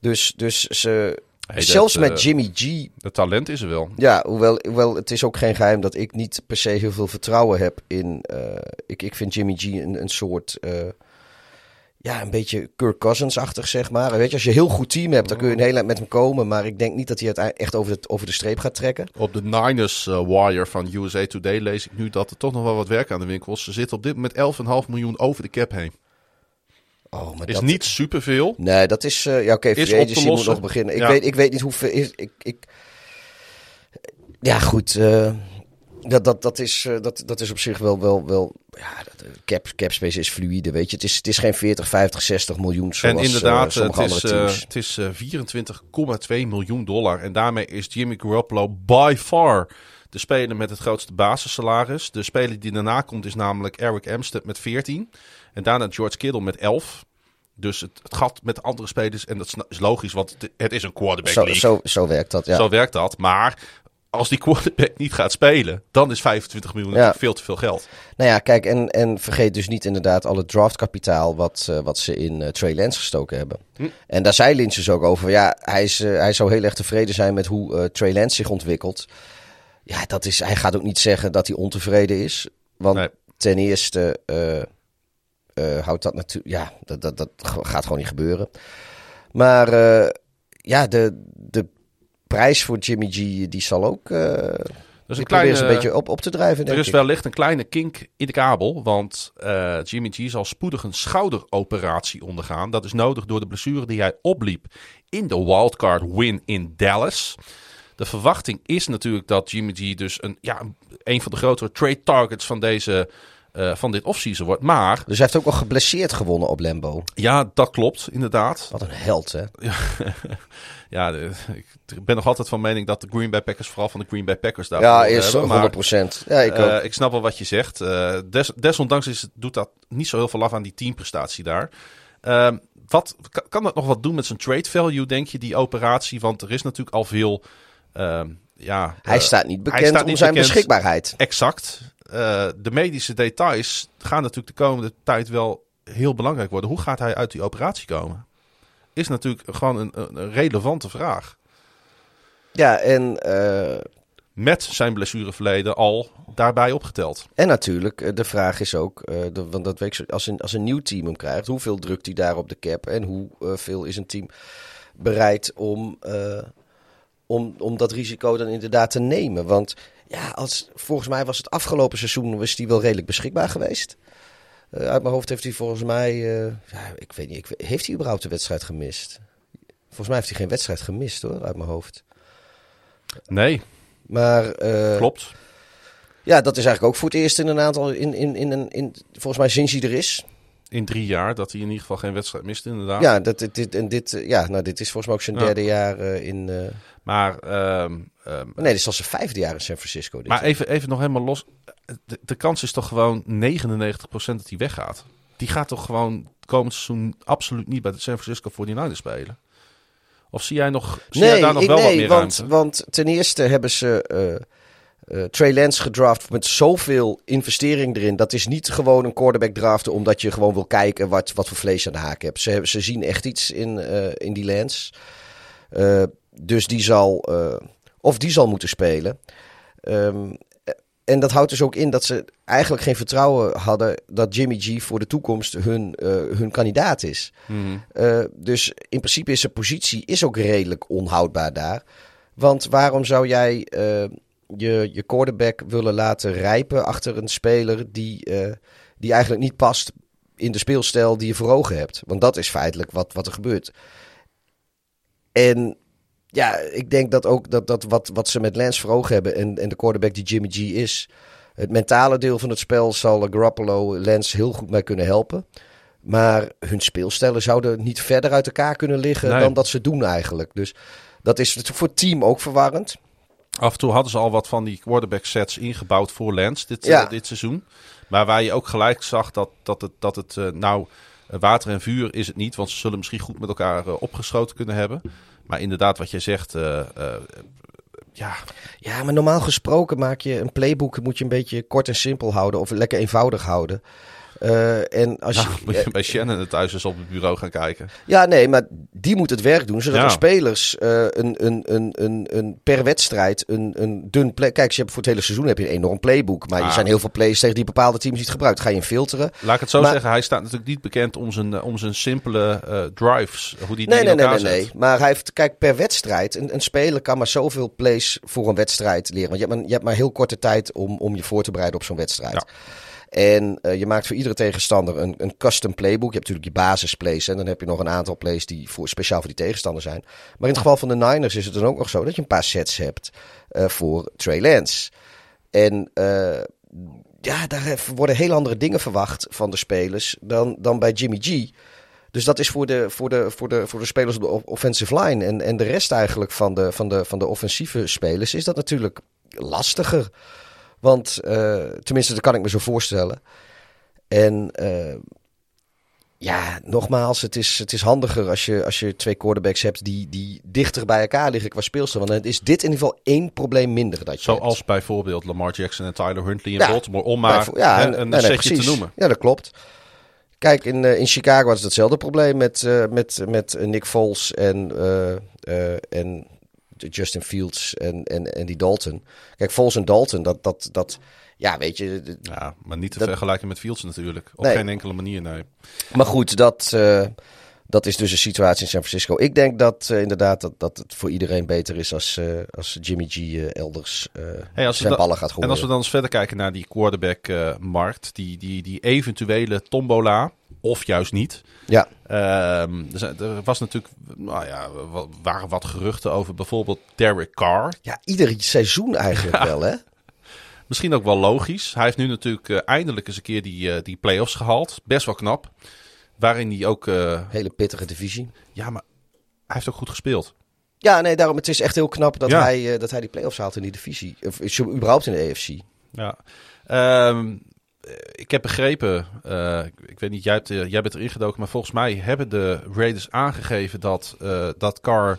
Dus, dus ze, Hey, Zelfs dat, met uh, Jimmy G. Het talent is er wel. Ja, hoewel, hoewel het is ook geen geheim dat ik niet per se heel veel vertrouwen heb in. Uh, ik, ik vind Jimmy G een, een soort. Uh, ja, een beetje Kirk Cousins-achtig, zeg maar. Weet je, als je een heel goed team hebt, dan kun je een hele eind met hem komen. Maar ik denk niet dat hij het echt over de, over de streep gaat trekken. Op de Niners wire van USA Today lees ik nu dat er toch nog wel wat werk aan de winkel is. Ze zitten op dit moment 11,5 miljoen over de cap heen. Oh, maar is dat... niet superveel. Nee, dat is... Uh, ja, oké, okay, agency moet nog beginnen. Ik, ja. weet, ik weet niet hoeveel... Is, ik, ik... Ja, goed. Uh, dat, dat, dat, is, uh, dat, dat is op zich wel... wel, wel ja, cap, cap space is fluide, weet je. Het is, het is geen 40, 50, 60 miljoen zoals En inderdaad, het is, het is 24,2 miljoen dollar. En daarmee is Jimmy Garoppolo by far de speler met het grootste basissalaris. De speler die daarna komt is namelijk Eric Amstead met 14. En daarna George Kittle met 11. Dus het, het, gat met de andere spelers, en dat is logisch, want het, het is een quarterback zo, league. Zo, zo werkt dat, ja. Zo werkt dat, maar als die quarterback niet gaat spelen, dan is 25 miljoen ja. veel te veel geld. Nou ja, kijk, en, en vergeet dus niet inderdaad al het draftkapitaal wat, uh, wat ze in uh, Trey Lance gestoken hebben. Hm. En daar zei Lynch dus ook over. Ja, hij, is, uh, hij zou heel erg tevreden zijn met hoe Trey Lance zich ontwikkelt. Ja, dat is, hij gaat ook niet zeggen dat hij ontevreden is. Want nee. ten eerste uh, houdt dat natuurlijk. Ja, dat, dat, dat gaat gewoon niet gebeuren. Maar uh, ja, de, de prijs voor Jimmy G die zal ook. Dus een kleine, een beetje op, op te drijven. Er is wellicht een kleine kink in de kabel. Want uh, Jimmy G zal spoedig een schouderoperatie ondergaan. Dat is nodig door de blessure die hij opliep in de wildcard win in Dallas. De verwachting is natuurlijk dat Jimmy G dus een, ja, een van de grotere trade targets van deze uh, van dit offseason wordt. Maar... Dus hij heeft ook al geblesseerd gewonnen op Lambo. Ja, dat klopt, inderdaad. Wat een held, hè? Ja, de, ik ben nog altijd van mening dat de Green Bay Packers vooral van de Green Bay Packers daar Ja, is hebben, 100%. ja, ik, uh, ik snap wel wat je zegt. Uh, des, desondanks is, doet dat niet zo heel veel af aan die teamprestatie daar. Uh, wat, kan dat nog wat doen met zijn trade value, denk je, die operatie? Want er is natuurlijk al veel... Ehm, ja, hij staat niet bekend staat om zijn bekend. beschikbaarheid. Exact. Uh, de medische details gaan natuurlijk de komende tijd wel heel belangrijk worden. Hoe gaat hij uit die operatie komen? Is natuurlijk gewoon een, een relevante vraag. Ja, en... Uh... Met zijn blessureverleden al daarbij opgeteld. En natuurlijk, eh, de vraag is ook, uh, de, want dat weet ik, als een, als een nieuw team hem krijgt, hoeveel drukt hij daar op de cap en hoeveel is een team bereid om, om, om dat risico dan inderdaad te nemen? Want ja, als, volgens mij was het afgelopen seizoen was die wel redelijk beschikbaar geweest. Uh, uit mijn hoofd heeft hij volgens mij, uh, ja, ik weet niet, ik, heeft hij überhaupt een wedstrijd gemist? Volgens mij heeft hij geen wedstrijd gemist hoor, uit mijn hoofd. Nee. Maar. Uh, Klopt. Ja, dat is eigenlijk ook voor het eerst in een aantal, in, in, in, in, in volgens mij sinds hij er is. In drie jaar dat hij in ieder geval geen wedstrijd mist, inderdaad. Ja, dat, dit, en dit, ja nou, dit is volgens mij ook zijn ja. derde jaar in. Maar. Um, um, nee, dit is al zijn vijfde jaar in San Francisco. Dit maar even, even nog helemaal los. De, de kans is toch gewoon 99% dat hij weggaat. Die gaat toch gewoon komend seizoen absoluut niet bij de San Francisco 49ers spelen. Of zie jij, nog, zie nee, jij daar nog ik, wel nee, wat meer want, ruimte? Want ten eerste hebben ze uh, Trey Lance gedraft met zoveel investering erin. Dat is niet gewoon een quarterback draften omdat je gewoon wil kijken wat, wat voor vlees aan de haak hebt. Ze, ze zien echt iets in, uh, in die Lance. dus die zal, of die zal moeten spelen. Um, en dat houdt dus ook in dat ze eigenlijk geen vertrouwen hadden dat Jimmy G voor de toekomst hun, hun kandidaat is. Mm. Uh, dus in principe is zijn positie is ook redelijk onhoudbaar daar. Want waarom zou jij je, je quarterback willen laten rijpen achter een speler die, die eigenlijk niet past in de speelstijl die je voor ogen hebt. Want dat is feitelijk wat, wat er gebeurt. En ja, ik denk dat ook dat, dat wat, wat ze met Lance voor ogen hebben en, en de quarterback die Jimmy G is, het mentale deel van het spel zal Garoppolo Lance heel goed mee kunnen helpen. Maar hun speelstijlen zouden niet verder uit elkaar kunnen liggen Nee. dan dat ze doen eigenlijk. Dus dat is voor het team ook verwarrend. Af en toe hadden ze al wat van die quarterback sets ingebouwd voor Lens dit, Ja. eh, dit seizoen. Maar waar je ook gelijk zag dat, dat het, dat het eh, nou, water en vuur is het niet. Want ze zullen misschien goed met elkaar eh, opgeschoten kunnen hebben. Maar inderdaad, wat je zegt, ja, Ja, maar normaal gesproken maak je een playbook, moet je een beetje kort en simpel houden of lekker eenvoudig houden. Eh, en als nou, je, moet je bij Shannon thuis eens op het bureau gaan kijken. Ja, nee, maar die moet het werk doen, zodat Ja. de spelers eh, een, een, een, een, een per wedstrijd een, een dun play... Kijk, je hebt voor het hele seizoen heb je een enorm playbook, maar Ah. er zijn heel veel plays tegen die bepaalde teams niet gebruikt. Ga je hem filteren? Laat ik het zo Maar- zeggen, hij staat natuurlijk niet bekend om zijn, eh, om zijn simpele eh, drives. Hoe die Nee, nee, in nee, nee, nee. Maar hij heeft, kijk, per wedstrijd, een, een speler kan maar zoveel plays voor een wedstrijd leren. Want je hebt maar, je hebt maar heel korte tijd om, om je voor te bereiden op zo'n wedstrijd. Ja. En eh, je maakt voor iedere tegenstander een, een custom playbook. Je hebt natuurlijk je basisplays en dan heb je nog een aantal plays die voor, speciaal voor die tegenstander zijn. Maar in het geval van de Niners is het dan ook nog zo dat je een paar sets hebt eh, voor Trey Lance. En eh, ja, daar worden heel andere dingen verwacht van de spelers dan, dan bij Jimmy G. Dus dat is voor de, voor de, voor de, voor de spelers op de offensive line en, en de rest eigenlijk van de, van, de, van de offensieve spelers is dat natuurlijk lastiger. Want, eh, tenminste, dat kan ik me zo voorstellen. En eh, ja, nogmaals, het is, het is handiger als je, als je twee quarterbacks hebt die, die dichter bij elkaar liggen qua speelstijl. Want dan is dit in ieder geval één probleem minder dat je hebt. Zoals bijvoorbeeld Lamar Jackson en Tyler Huntley in Ja. Baltimore. Om maar ja, en- een nee, nee, setje te noemen. Ja, dat klopt. Kijk, in, eh, in Chicago was het hetzelfde probleem met, met, met Nick Foles en, en Justin Fields en, en, en die Dalton. Kijk, Foles en Dalton, dat, dat, dat ja, weet je. Ja, maar niet te Dat- vergelijken met Fields natuurlijk. Op Nee. geen enkele manier, nee. Maar goed, dat, eh, dat is dus een situatie in San Francisco. Ik denk dat eh, inderdaad dat, dat het voor iedereen beter is als, eh, als Jimmy G elders Hey, als we zijn ballen gaat En gooien. als we dan eens verder kijken naar die quarterback-markt, die, die, die eventuele tombola, of juist niet. Ja, Ehm, er, was natuurlijk, nou ja, wa- waren wat geruchten over bijvoorbeeld Derek Carr. ja, ieder seizoen eigenlijk wel, hè? Misschien ook wel logisch. Hij heeft nu natuurlijk eh, eindelijk eens een keer die, eh, die play-offs gehaald. Best wel knap. Waarin hij ook, eh, Hele pittige divisie. ja, maar hij heeft ook goed gespeeld. Ja, nee, daarom. Het is echt heel knap dat, Ja. hij, dat hij die play-offs haalt in die divisie. Of überhaupt in de AFC. Ja. Ehm, eh, ik heb begrepen, eh, ik, weet niet, jij, hebt, eh, jij bent erin gedoken, maar volgens mij hebben de Raiders aangegeven dat, eh dat Carr,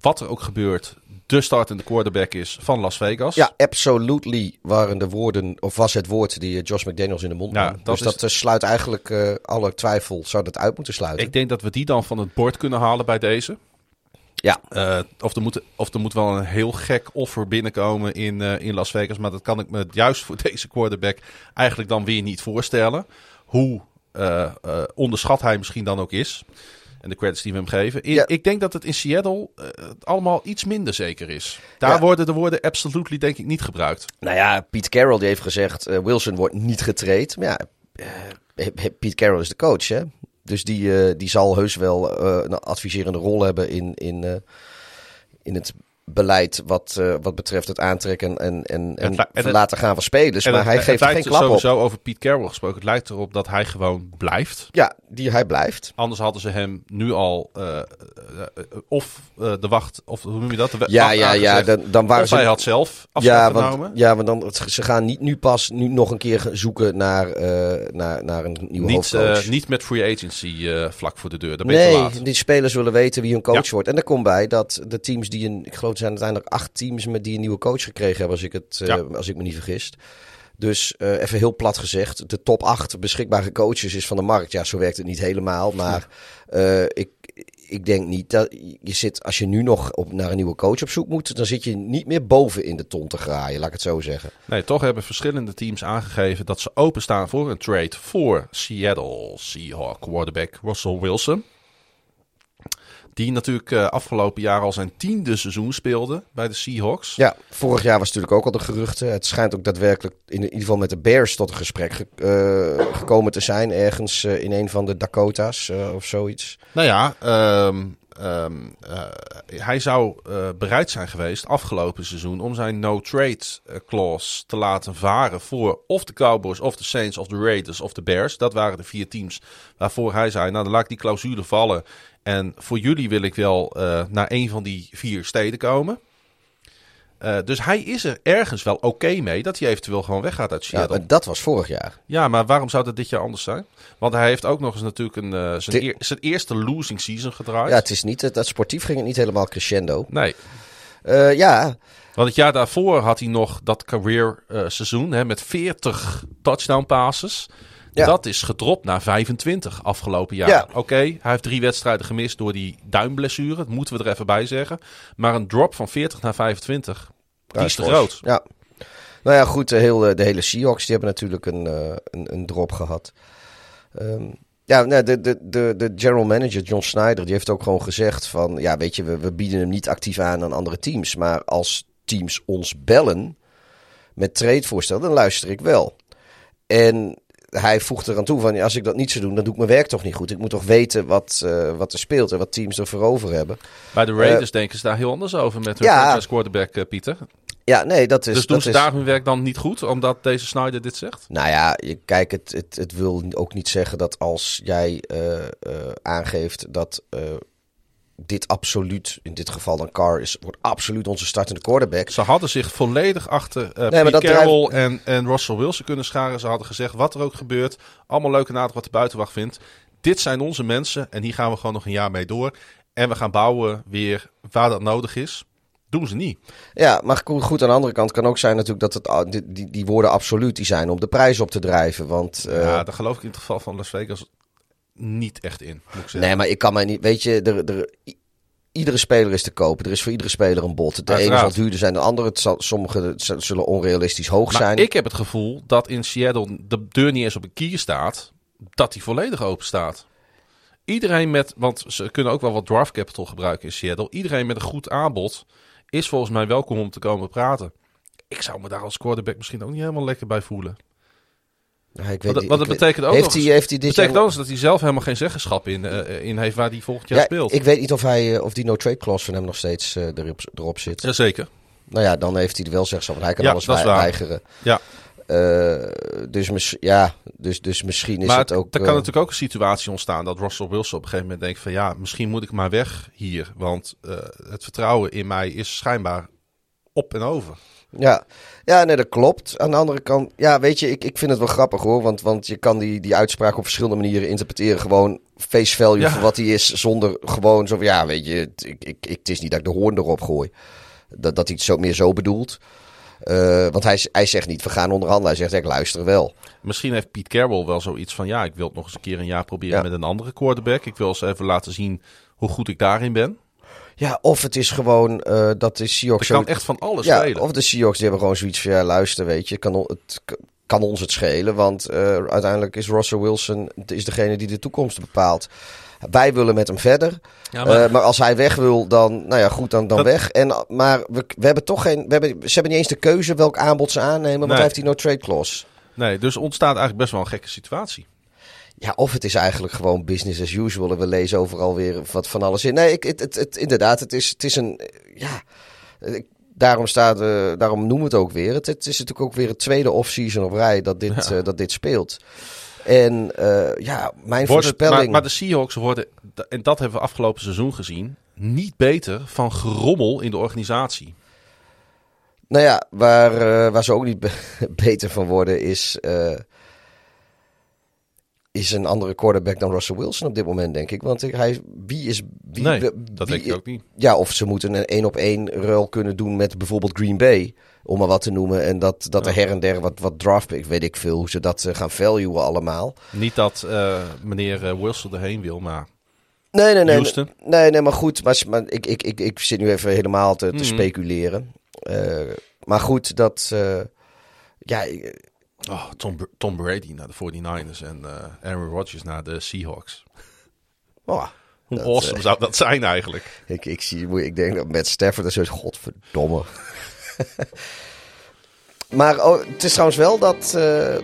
wat er ook gebeurt, de startende quarterback is van Las Vegas. Ja, absolutely waren de woorden, of was het woord die eh, Josh McDaniels in de mond Ja, nam. dat dus is- dat eh, sluit eigenlijk eh, alle twijfel, zou dat uit moeten sluiten. Ik denk dat we die dan van het bord kunnen halen bij deze. Ja. Eh, of, er moet, of er moet wel een heel gek offer binnenkomen in, eh, in Las Vegas. Maar dat kan ik me juist voor deze quarterback eigenlijk dan weer niet voorstellen. Hoe eh, onderschat hij misschien dan ook is. En de credits die we hem geven. In- Ja. Ik denk dat het in Seattle het allemaal iets minder zeker is. Daar Ja. worden de woorden absolutely denk ik niet gebruikt. Nou ja, Pete Carroll die heeft gezegd, Wilson wordt niet getraind. Maar ja, Pete Carroll is de coach, hè. Dus die, eh, die zal heus wel eh, een adviserende rol hebben in, in, eh, in het beleid wat, eh, wat betreft het aantrekken en, en, en, en laten gaan van spelers. Maar hij geeft geen klap op. sowieso over Pete Carroll gesproken. Het lijkt erop dat hij gewoon blijft. Ja, die, hij blijft. Anders hadden ze hem nu al eh, eh, of de wacht, of hoe noem je dat? De Ja, ja, ja. Dan, dan waren of hij had zelf Ja, genomen. want, ja, want dan, ze gaan niet nu pas nu nog een keer zoeken naar, naar, naar een nieuwe niet, hoofdcoach. niet met free agency vlak voor de deur. Nee, die spelers willen weten wie hun coach Ja. wordt. En er komt bij dat de teams die een... Ik geloof er zijn uiteindelijk acht teams met die een nieuwe coach gekregen hebben, als ik, het, eh, als ik me niet vergis. Dus eh, even heel plat gezegd, de top acht beschikbare coaches is van de markt. Ja, zo werkt het niet helemaal, maar eh, ik, ik denk niet dat je zit, als je nu nog op, naar een nieuwe coach op zoek moet, dan zit je niet meer boven in de ton te graaien, laat ik het zo zeggen. Nee, toch hebben verschillende teams aangegeven dat ze openstaan voor een trade voor Seattle Seahawk quarterback Russell Wilson. Die natuurlijk uh, afgelopen jaar al zijn tiende seizoen speelde bij de Seahawks. Ja, vorig jaar was natuurlijk ook al de geruchten. Het schijnt ook daadwerkelijk in, ieder geval met de Bears tot een gesprek ge uh, gekomen te zijn. Ergens uh, in een van de Dakota's of zoiets. Nou ja, um, Um, uh, hij zou bereid zijn geweest afgelopen seizoen om zijn no-trade clause te laten varen voor of de Cowboys, of de Saints, of de Raiders, of de Bears. Dat waren de vier teams waarvoor hij zei, nou dan laat ik die clausule vallen. En voor jullie wil ik wel uh, naar een van die vier steden komen. Uh, dus hij is er ergens wel oké okay mee dat hij eventueel gewoon weggaat uit Seattle. Ja, dat was vorig jaar. Ja, maar waarom zou dat dit jaar anders zijn? Want hij heeft ook nog eens natuurlijk een, uh, zijn, eer, zijn, eerste losing season gedraaid. Ja, het is niet, dat sportief ging het niet helemaal crescendo. Nee. Uh, ja. Want het jaar daarvoor had hij nog dat career seizoen hè, met 40 touchdown passes. Ja. Dat is gedropt naar 25 afgelopen jaar. Ja. Oké, hij heeft drie wedstrijden gemist door die duimblessure. Dat moeten we er even bij zeggen. Maar een drop van 40 naar 25, die Ja, is te groot. Ja. Nou ja, goed, de hele, de hele Seahawks die hebben natuurlijk een, uh, een, een drop gehad. Um, ja, nee, de, de, de, de general manager John Snyder die heeft ook gewoon gezegd van... Ja, weet je, we, we bieden hem niet actief aan aan andere teams. Maar als teams ons bellen met tradevoorstellen, dan luister ik wel. En hij voegt eraan toe van als ik dat niet zou doen, dan doe ik mijn werk toch niet goed. Ik moet toch weten wat, uh, wat er speelt en wat teams er voor over hebben. Bij de Raiders uh, denken ze daar heel anders over met hun ja, quarterback uh, Pieter. Ja, nee, dat is. Dus doen dat ze is, daar hun werk dan niet goed, omdat deze Snyder dit zegt? Nou ja, je, kijk, het, het, het wil ook niet zeggen dat als jij aangeeft dat dit absoluut, in dit geval dan Carr, is, wordt absoluut onze startende quarterback. Ze hadden zich volledig achter uh, Nee, Pete dat Carroll en, en Russell Wilson kunnen scharen. Ze hadden gezegd, wat er ook gebeurt, allemaal leuk en aardig wat de buitenwacht vindt. Dit zijn onze mensen en hier gaan we gewoon nog een jaar mee door. En we gaan bouwen weer waar dat nodig is. Doen ze niet. Ja, maar goed, aan de andere kant kan ook zijn natuurlijk dat het, die, die, die woorden absoluut die zijn om de prijs op te drijven. Want, uh, Ja, daar geloof ik in het geval van Las Vegas niet echt in, moet ik zeggen. Nee, maar ik kan mij niet. Weet je, er, er, iedere speler is te kopen. Er is voor iedere speler een bod. De ene zal duurder zijn, de andere het zal, sommige zullen onrealistisch hoog Maar zijn. ik heb het gevoel dat in Seattle de deur niet eens op een kier staat, dat die volledig open staat. Iedereen met, want ze kunnen ook wel wat draft capital gebruiken in Seattle. Iedereen met een goed aanbod is volgens mij welkom om te komen praten. Ik zou me daar als quarterback misschien ook niet helemaal lekker bij voelen. Ja, ik weet ik dat weet- betekent ook heeft nog hij, heeft hij dit betekent ook dat hij zelf helemaal geen zeggenschap in, eh, in heeft waar hij volgend jaar ja, speelt. ik weet niet of, hij, eh, of die no-trade clause van hem nog steeds eh, erop, erop zit. Jazeker. Nou ja, dan heeft hij er wel zeggenschap. Want hij kan Ja, alles waar. weigeren. Ja. Dus, mis, ja, dus, dus misschien is maar het ook... er kan natuurlijk ook een situatie ontstaan dat Russell Wilson op een gegeven moment denkt van ja, misschien moet ik maar weg hier. Want het vertrouwen in mij is schijnbaar op en over. Ja, ja nee, dat klopt. Aan de andere kant, ja, weet je, ik, ik vind het wel grappig hoor. Want, want je kan die, die uitspraak op verschillende manieren interpreteren. Gewoon face value Ja. voor wat hij is. Zonder gewoon zo van, ja, weet je, het, ik, ik, ik- het is niet dat ik de hoorn erop gooi. Dat, dat hij het zo, meer zo bedoelt. Eh, want hij, hij zegt niet, we gaan onderhandelen. Hij zegt, ik luister wel. Misschien heeft Pete Carroll wel zoiets van ja, ik wil het nog eens een keer een jaar proberen Ja. met een andere quarterback. Ik wil eens even laten zien hoe goed ik daarin ben. Ja, of het is gewoon eh, dat de Seahawks... Er kan zo- echt van alles ja, spelen. of de Seahawks die hebben gewoon zoiets van, ja, luister, weet je, kan, het kan ons het schelen. Want eh, uiteindelijk is Russell Wilson is degene die de toekomst bepaalt. Wij willen met hem verder. Ja, maar, maar als hij weg wil, dan, nou ja, goed, dan, dan Dat- weg. En, maar we, we hebben toch geen, we hebben, ze hebben niet eens de keuze welk aanbod ze aannemen, want Nee. hij heeft die no-trade clause. nee, dus ontstaat eigenlijk best wel een gekke situatie. Ja, of het is eigenlijk gewoon business as usual. En we lezen overal weer wat van alles in. Nee, ik, het, het, het- inderdaad, het is, het is een. Ja, ik- daarom, staat, eh, daarom noemen we het ook weer. Het, het is natuurlijk ook weer het tweede off-season op rij dat dit, Ja. eh, dat dit speelt. En eh, ja, mijn Wordt het- voorspelling. maar, maar de Seahawks worden, en dat hebben we afgelopen seizoen gezien, niet beter van gerommel in de organisatie. Nou ja, waar, eh, waar ze ook niet be- beter van worden is. Is een andere quarterback dan Russell Wilson op dit moment, denk ik. Want ik- hij, wie is. Wie, Nee, wie- dat wie- denk ik ook niet. Ja, of ze moeten een één op één ruil kunnen doen met bijvoorbeeld Green Bay. Om maar wat te noemen. En dat, dat er Ja. her en der wat, wat draft pick, weet ik veel, hoe ze dat eh, gaan valuen allemaal. Niet dat eh, meneer eh, Wilson erheen wil, maar Nee, nee, nee. Houston? Nee, nee, maar goed. Maar, maar ik, ik, ik, ik zit nu even helemaal te, te Mhm. speculeren. Maar goed, dat. eh, ja, ik- oh, Tom, Tom Brady naar de 49ers en eh, Aaron Rodgers naar de Seahawks. oh, Hoe Dat, awesome eh, zou dat zijn eigenlijk? Ik, ik, zie, ik denk dat met Stafford is godverdomme. maar oh, het is trouwens wel dat eh,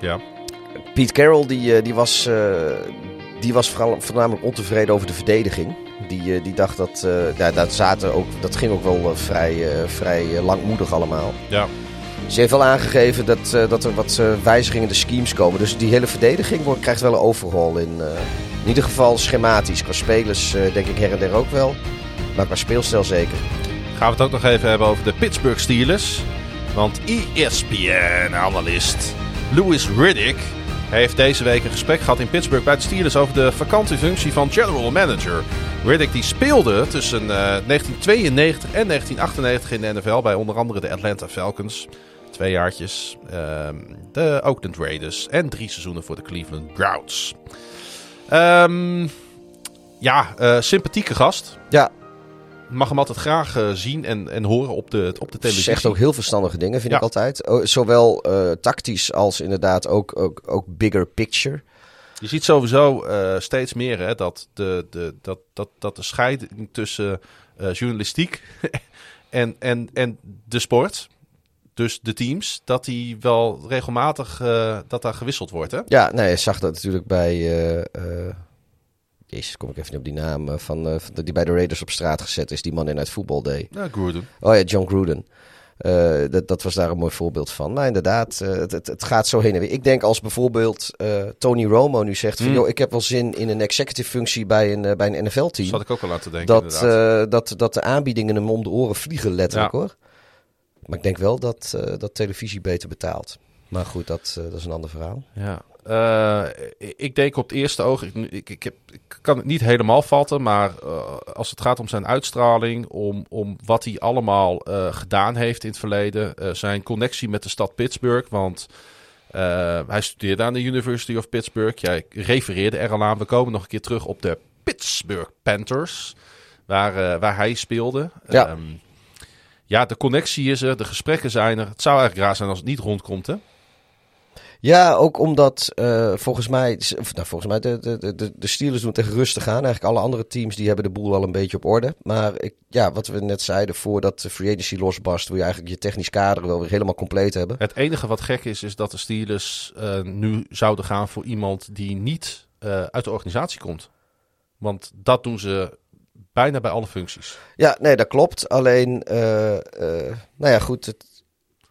Ja. Pete Carroll die, die was, die was vooral, voornamelijk ontevreden over de verdediging. Die, die dacht dat, ja, dat, zaten ook, dat ging ook wel vrij, vrij langmoedig allemaal. Ja. Ze heeft wel aangegeven dat, eh, dat er wat eh, wijzigingen in de schemes komen. Dus die hele verdediging wordt, krijgt wel een overhaul in. eh, in ieder geval schematisch. Qua spelers denk ik her en der ook wel. Maar qua speelstijl zeker. Gaan we het ook nog even hebben over de Pittsburgh Steelers. Want ESPN-analyst Louis Riddick heeft deze week een gesprek gehad in Pittsburgh bij de Steelers over de vakantiefunctie van general manager. Riddick die speelde tussen eh, 1992 en 1998 in de NFL bij onder andere de Atlanta Falcons. Twee jaartjes. ehm, de Oakland Raiders en drie seizoenen voor de Cleveland Browns. Ehm, ja, eh, sympathieke gast. Ja, Mag hem altijd graag eh, zien en, en horen op de, op de televisie. zegt ook heel verstandige dingen, vind Ja. ik altijd. O- Zowel eh, tactisch als inderdaad ook, ook, ook bigger picture. Je ziet sowieso steeds meer hè, dat, de, de, dat, dat, dat de scheiding tussen journalistiek en, en, en de sport, dus de teams, dat die wel regelmatig eh, dat daar gewisseld wordt. Hè? Ja, nee, je zag dat natuurlijk bij... eh, Jezus, kom ik even niet op die naam. van, van de- die bij de Raiders op straat gezet is. Die man in het voetbal deed. Ja, Gruden. Oh ja, John Gruden. Dat, dat was daar een mooi voorbeeld van. Maar inderdaad, eh, het, het, het gaat zo heen en weer. Ik denk als bijvoorbeeld Tony Romo nu zegt... Van, Hmm. joh, ik heb wel zin in een executive functie bij een, bij een NFL-team. Zat ik ook al te denken. Dat, inderdaad. dat, dat de aanbiedingen hem om de oren vliegen, letterlijk Ja. hoor. Maar ik denk wel dat, eh, dat televisie beter betaalt. Maar goed, dat, eh, dat is een ander verhaal. Ja. Eh, ik denk op het eerste oog, ik, ik, ik, heb, ik kan het niet helemaal vatten, maar als het gaat om zijn uitstraling, om, om wat hij allemaal gedaan heeft in het verleden, zijn connectie met de stad Pittsburgh, want hij studeerde aan de University of Pittsburgh. Jij refereerde er al aan. We komen nog een keer terug op de Pittsburgh Panthers, waar, waar hij speelde. Ja. Ehm, ja, de connectie is er, de gesprekken zijn er. Het zou eigenlijk raar zijn als het niet rondkomt, hè? Ja, ook omdat eh, volgens mij, of, nou, volgens mij de, de, de, de Steelers doen echt rustig aan. Eigenlijk alle andere teams die hebben de boel al een beetje op orde. Maar ik, ja, wat we net zeiden, voordat de free agency losbarst, wil je eigenlijk je technisch kader wel weer helemaal compleet hebben. Het enige wat gek is, is dat de Steelers eh, nu zouden gaan voor iemand die niet eh, uit de organisatie komt. Want dat doen ze bijna bij alle functies. Ja, nee, dat klopt. Alleen, eh, eh, nou ja, goed. Het,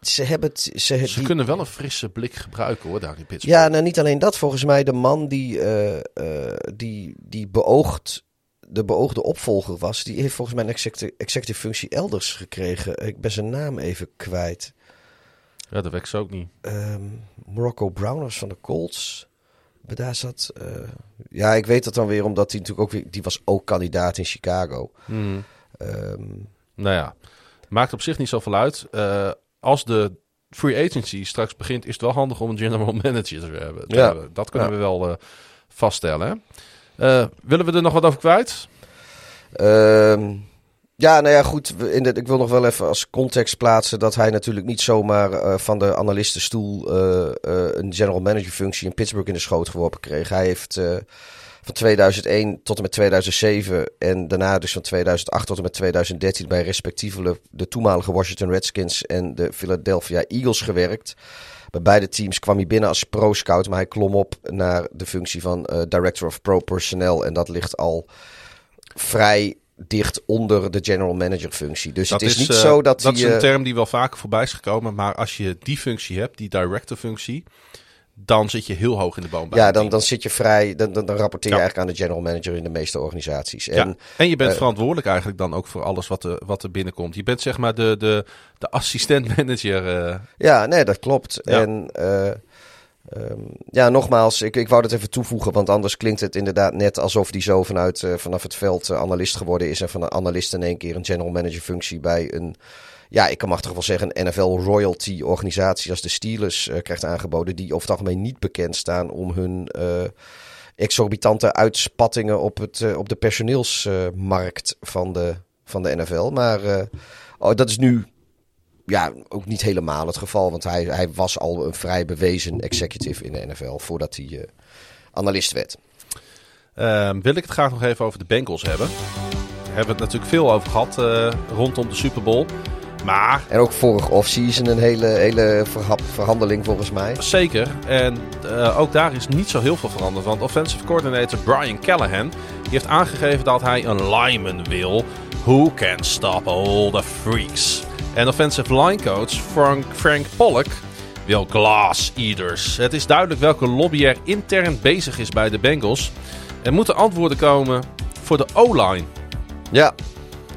ze hebben het. Ze, Ze die- kunnen wel een frisse blik gebruiken hoor, daar in Pittsburgh. Ja, nou niet alleen dat. Volgens mij de man die, eh, die, die beoogd, de beoogde opvolger was, die heeft volgens mij een executive, executive functie elders gekregen. Ik ben zijn naam even kwijt. Ja, dat werkt ze ook niet. Ehm, Morocco Brown was van de Colts. Maar daar zat. eh, ja, ik weet dat dan weer omdat hij natuurlijk ook weer. Die was ook kandidaat in Chicago. Mhm. Ehm, Nou ja, maakt op zich niet zoveel uit. Eh, als de free agency straks begint, is het wel handig om een general manager te hebben. Ja. Dat kunnen Ja. we wel eh, vaststellen. Hè? Eh, willen we er nog wat over kwijt? Ehm, ja, nou ja, goed. In ik wil nog wel even als context plaatsen dat hij natuurlijk niet zomaar eh, van de analistenstoel eh, een general manager functie in Pittsburgh in de schoot geworpen kreeg. Hij heeft van 2001 tot en met 2007 en daarna dus van 2008 tot en met 2013 bij respectievelijk de toenmalige Washington Redskins en de Philadelphia Eagles gewerkt. Bij beide teams kwam hij binnen als pro-scout, maar hij klom op naar de functie van Director of Pro Personnel. En dat ligt al vrij dicht onder de general manager functie. Dus het is, niet eh, zo dat, dat hij... is een eh, term die wel vaker voorbij is gekomen. Maar als je die functie hebt, die director functie, dan zit je heel hoog in de boom. bij ja, dan, dan zit je vrij... Dan, dan, dan rapporteer je Ja. eigenlijk aan de general manager in de meeste organisaties. Ja, En en je bent eh, verantwoordelijk eigenlijk dan ook voor alles wat er, wat er binnenkomt. Je bent zeg maar de, de, de assistent manager. Ja, nee, dat klopt. Ja. En eh, ehm, ja, nogmaals, ik, ik wou dat even toevoegen, want anders klinkt het inderdaad net alsof die zo vanuit, eh, vanaf het veld eh, analist geworden is en van een analist in één keer een general manager functie bij een, ja, ik kan machtig wel zeggen, een NFL royalty organisatie als de Steelers eh, krijgt aangeboden, die over het algemeen niet bekend staan om hun exorbitante uitspattingen op, het, op de personeelsmarkt van, de, van de NFL. Maar oh, dat is nu ja, ook niet helemaal het geval. Want hij, hij was al een vrij bewezen executive in de NFL voordat hij eh, analist werd. ehm, wil ik het graag nog even over de Bengals hebben. Daar hebben we het natuurlijk veel over gehad eh, rondom de Super Bowl. Maar En ook vorig offseason een hele, hele verha- verhandeling volgens mij. Zeker. En eh, ook daar is niet zo heel veel veranderd. Want offensive coordinator Brian Callahan die heeft aangegeven dat hij een lineman wil. Who can stop all the freaks? En offensive line coach Frank, Frank Pollock wil glass eaters. Het is duidelijk welke lobby er intern bezig is bij de Bengals. Er moeten antwoorden komen voor de O-line. Ja,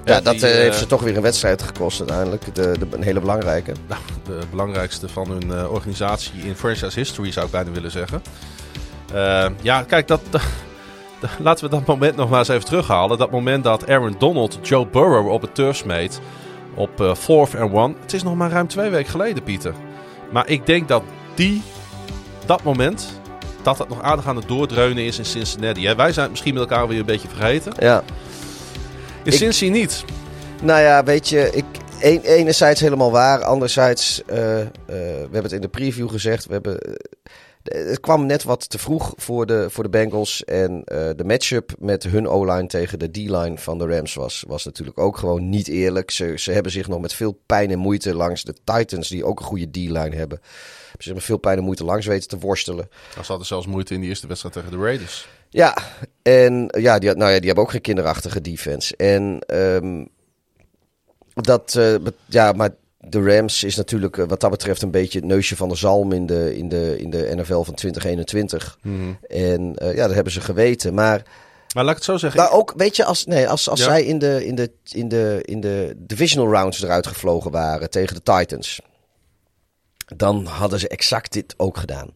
ja Ja, dat die, eh, eh, heeft ze toch weer een wedstrijd gekost uiteindelijk. De, de, een hele belangrijke. Nou, de belangrijkste van hun eh, organisatie in franchise history zou ik bijna willen zeggen. Ja, kijk, dat, dat- laten we dat moment nog maar eens even terughalen. Dat moment dat Aaron Donald Joe Burrow op het turf smeet op eh, fourth and one. Het is nog maar ruim twee weken geleden, Pieter. Maar ik denk dat die, dat moment, dat het nog aardig aan het doordreunen is in Cincinnati. Hè? Wij zijn het misschien met elkaar weer een beetje vergeten. Ja. In Ik- Cincy niet. Nou ja, weet je, ik, een, enerzijds helemaal waar. Anderzijds, eh, we hebben het in de preview gezegd. We hebben, eh, het kwam net wat te vroeg voor de, voor de Bengals. En de matchup met hun O-line tegen de D-line van de Rams was, was natuurlijk ook gewoon niet eerlijk. Ze, ze hebben zich nog met veel pijn en moeite langs de Titans, die ook een goede D-line hebben. Hebben zich met veel pijn en moeite langs weten te worstelen. Ze hadden zelfs moeite in die eerste wedstrijd tegen de Raiders. Ja, en ja, die, nou ja, die hebben ook geen kinderachtige defense. En ehm, dat, eh, ja, maar de Rams is natuurlijk eh, wat dat betreft een beetje het neusje van de zalm in de, in de, in de NFL van 2021. En eh, ja, dat hebben ze geweten. Maar Maar laat ik het zo zeggen. maar ook, weet je, als, nee, als, als Ja. zij in de, in, de, in, de, in de divisional rounds eruit gevlogen waren tegen de Titans, dan hadden ze exact dit ook gedaan.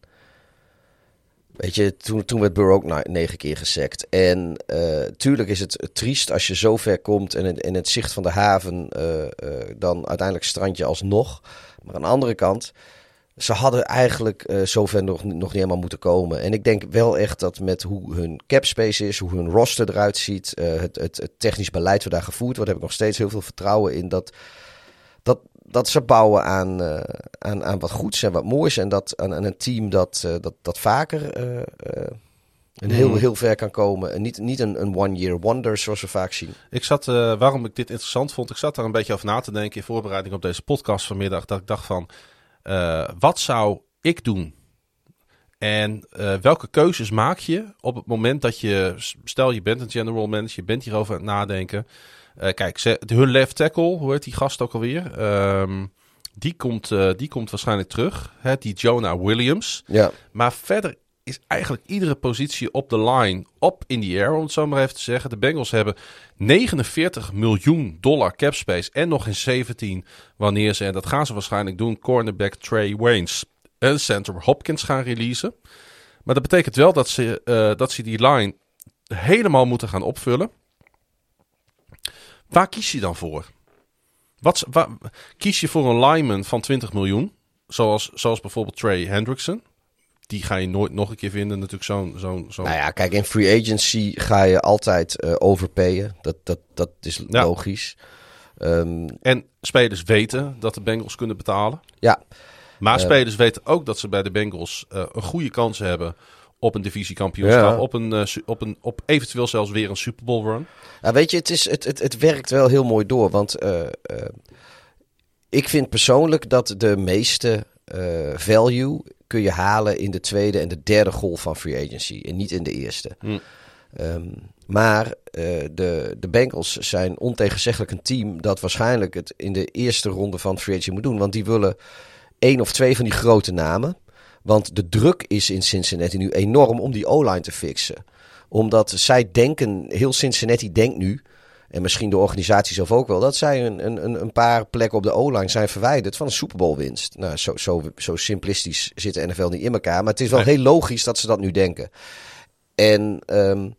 Weet je, toen, toen werd Burrow ook negen keer gesekt. En eh, tuurlijk is het triest als je zo ver komt en in, in het zicht van de haven eh, eh, dan uiteindelijk strand je alsnog. Maar aan de andere kant, ze hadden eigenlijk zover nog, nog niet helemaal moeten komen. En ik denk wel echt dat met hoe hun capspace is, hoe hun roster eruit ziet, het, het, het technisch beleid wat daar gevoerd wordt, heb ik nog steeds heel veel vertrouwen in dat, dat, ze bouwen aan, eh, aan, aan wat goeds en wat moois. En dat aan, aan een team dat, eh, dat, dat vaker eh, een heel, Hmm. heel ver kan komen. En niet, niet een, een one-year wonder zoals we vaak zien. Ik zat, waarom ik dit interessant vond, ik zat daar een beetje over na te denken in voorbereiding op deze podcast vanmiddag. Dat ik dacht van, wat zou ik doen? En welke keuzes maak je op het moment dat je, stel je bent een general manager, je bent hierover aan het nadenken. Eh, kijk, ze, hun left tackle, hoe heet die gast ook alweer? Ehm, die, komt, eh, die komt waarschijnlijk terug, hè, die Jonah Williams. Ja, Maar verder is eigenlijk iedere positie op de line op in the air, om het zo maar even te zeggen. De Bengals hebben 49 miljoen dollar cap space en nog eens 17 wanneer ze, en dat gaan ze waarschijnlijk doen, cornerback Trey Waynes en center Hopkins gaan releasen. Maar dat betekent wel dat ze, eh, dat ze die line helemaal moeten gaan opvullen. Waar kies je dan voor? Wat, waar, kies je voor een lineman van 20 miljoen, zoals, zoals bijvoorbeeld Trey Hendrickson? Die ga je nooit nog een keer vinden, natuurlijk zo'n... zo'n zo'n nou ja, kijk, in free agency ga je altijd eh, overpayen. Dat, dat, dat is Ja. logisch. Ehm, En spelers weten dat de Bengals kunnen betalen. ja, Maar Eh. spelers weten ook dat ze bij de Bengals eh, een goede kans hebben op een divisiekampioenschap. Ja. Op, een, eh, op, een, op eventueel zelfs weer een Super Bowl run. Ja, weet je, het, is, het, het, het werkt wel heel mooi door. Want eh, eh, ik vind persoonlijk dat de meeste value kun je halen in de tweede en de derde golf van free agency. En niet in de eerste. Hm. Ehm, maar de, de Bengals zijn ontegenzeggelijk een team dat waarschijnlijk het in de eerste ronde van free agency moet doen. Want die willen één of twee van die grote namen. Want de druk is in Cincinnati nu enorm om die O-line te fixen. Omdat zij denken, heel Cincinnati denkt nu, en misschien de organisatie zelf ook wel, dat zij een, een, een paar plekken op de O-line zijn verwijderd van een Super Bowl winst. Nou, zo, zo, zo simplistisch zit de NFL niet in elkaar. Maar het is wel Nee. heel logisch dat ze dat nu denken. En ehm,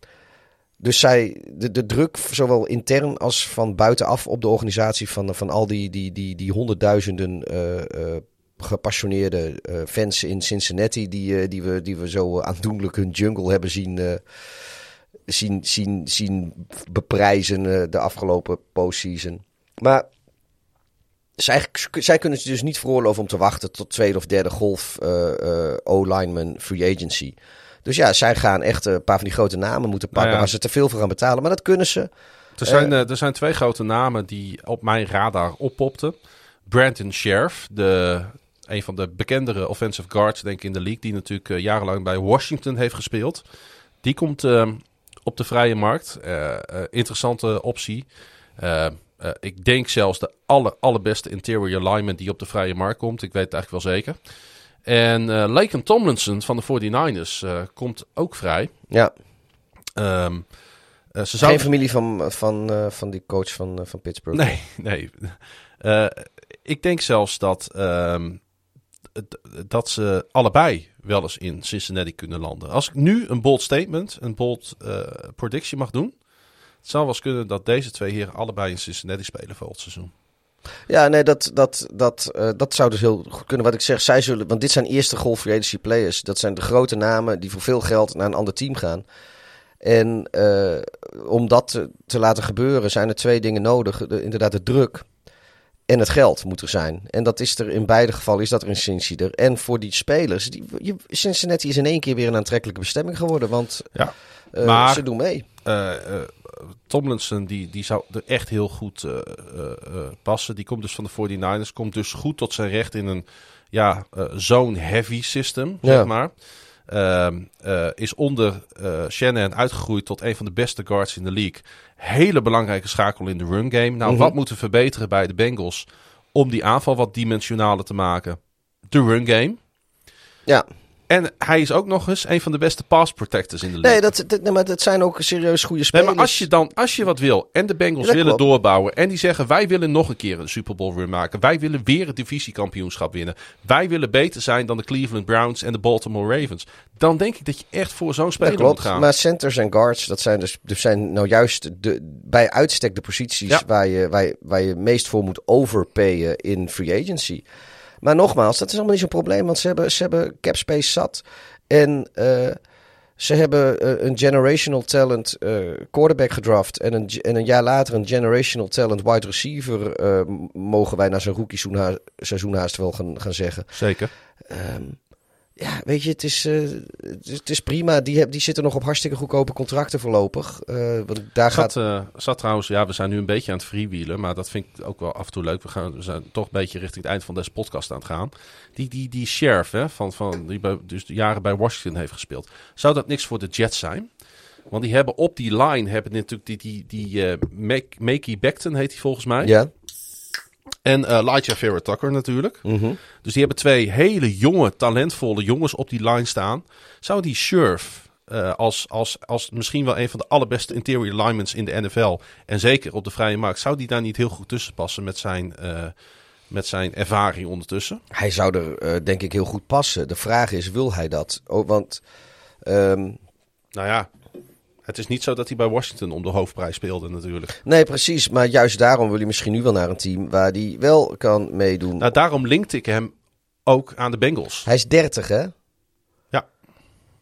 dus zij, de, de druk, zowel intern als van buitenaf op de organisatie van, van al die, die, die, die honderdduizenden eh, gepassioneerde eh, fans in Cincinnati, die, eh, die, we, die we zo aandoenlijk hun jungle hebben zien, eh, zien, zien, zien beprijzen de afgelopen postseason. Maar zij, zij kunnen het dus niet veroorloven om te wachten tot tweede of derde golf eh, eh, O-lineman free agency. Dus ja, zij gaan echt een paar van die grote namen moeten pakken Nou ja. waar ze te veel voor gaan betalen. Maar dat kunnen ze. Er zijn, er zijn twee grote namen die op mijn radar oppopten. Brandon Sheriff, de, een van de bekendere offensive guards denk ik in de league, die natuurlijk eh, jarenlang bij Washington heeft gespeeld. Die komt eh, op de vrije markt. Eh, eh, interessante optie. Ik denk zelfs de aller, allerbeste interior lineman die op de vrije markt komt. Ik weet het eigenlijk wel zeker. En eh Laken Tomlinson van de 49ers eh, komt ook vrij. Ja, Ehm, eh, ze geen zouden familie van, van, van die coach van, van Pittsburgh. Nee, nee. Ik denk zelfs dat, ehm, dat ze allebei wel eens in Cincinnati kunnen landen. Als ik nu een bold statement, een bold eh prediction mag doen. Het zou wel eens kunnen dat deze twee heren allebei in Cincinnati spelen volgend seizoen. Ja, nee, dat, dat, dat, eh, dat zou dus heel goed kunnen. Wat ik zeg, zij zullen, want dit zijn eerste golf players. Dat zijn de grote namen die voor veel geld naar een ander team gaan. En eh, om dat te, te laten gebeuren zijn er twee dingen nodig. De- inderdaad, de druk en het geld moet er zijn. En dat is er in beide gevallen, is dat er in Cincy er. En voor die spelers, die, Cincinnati is in één keer weer een aantrekkelijke bestemming geworden. Want Ja. eh, Maar- ze doen mee. Eh, Tomlinson die, die zou er echt heel goed passen. Die komt dus van de 49ers. Komt dus goed tot zijn recht in een ja, eh, zone-heavy system, Ja. zeg maar. Ehm, eh, is onder Shannon uitgegroeid tot een van de beste guards in de league. Hele belangrijke schakel in de run game. Nou, Mhm. wat moeten we verbeteren bij de Bengals om die aanval wat dimensionaler te maken? De run game. Ja. En hij is ook nog eens een van de beste pass protectors in de league. Nee, dat, dat, nee, maar dat zijn ook serieus goede Nee, spelers. maar als je dan, als je wat wil en de Bengals Ja, dat willen klopt. doorbouwen en die zeggen wij willen nog een keer een Super Bowl run maken, wij willen weer het divisiekampioenschap winnen, wij willen beter zijn dan de Cleveland Browns en de Baltimore Ravens, dan denk ik dat je echt voor zo'n Dat speler moet gaan. maar centers en guards, dat zijn dus, dus zijn nou juist de, bij uitstek de posities Ja. waar, je, waar, je, waar je meest voor moet overpayen in free agency. Maar nogmaals, dat is allemaal niet zo'n probleem, want ze hebben, ze hebben cap space zat. En eh, ze hebben eh, een generational talent eh, quarterback gedraft. En een, en een jaar later een generational talent wide receiver, mogen wij na zijn rookie seizoen- seizoen haast wel gaan, gaan zeggen. Zeker. Ehm, ja, weet je, het is, eh, het is, prima. Die, heb, die zitten nog op hartstikke goedkope contracten voorlopig. Eh, want daar gaat... Eh, zat trouwens, ja, we zijn nu een beetje aan het freewheelen, maar dat vind ik ook wel af en toe leuk. We, gaan, we zijn toch een beetje richting het eind van deze podcast aan het gaan. Die, die, die sheriff, hè, van, van, die bij, dus jaren bij Washington heeft gespeeld. Zou dat niks voor de Jets zijn? Want die hebben op die line, hebben natuurlijk die, die, die eh, Mac- Makey Becton heet hij volgens mij. Ja. En eh Elijah Vera Tucker natuurlijk. Mhm. Dus die hebben twee hele jonge, talentvolle jongens op die line staan. Zou die Sheriff eh, als, als, als misschien wel een van de allerbeste interior linemen in de NFL... en zeker op de vrije markt... zou die daar niet heel goed tussen passen met zijn, eh, met zijn ervaring ondertussen? Hij zou er eh, denk ik heel goed passen. De vraag is, wil hij dat? Oh, want ehm, Nou ja, het is niet zo dat hij bij Washington om de hoofdprijs speelde natuurlijk. nee, precies. Maar juist daarom wil hij misschien nu wel naar een team waar hij wel kan meedoen. Nou, daarom linkte ik hem ook aan de Bengals. Hij is 30, hè?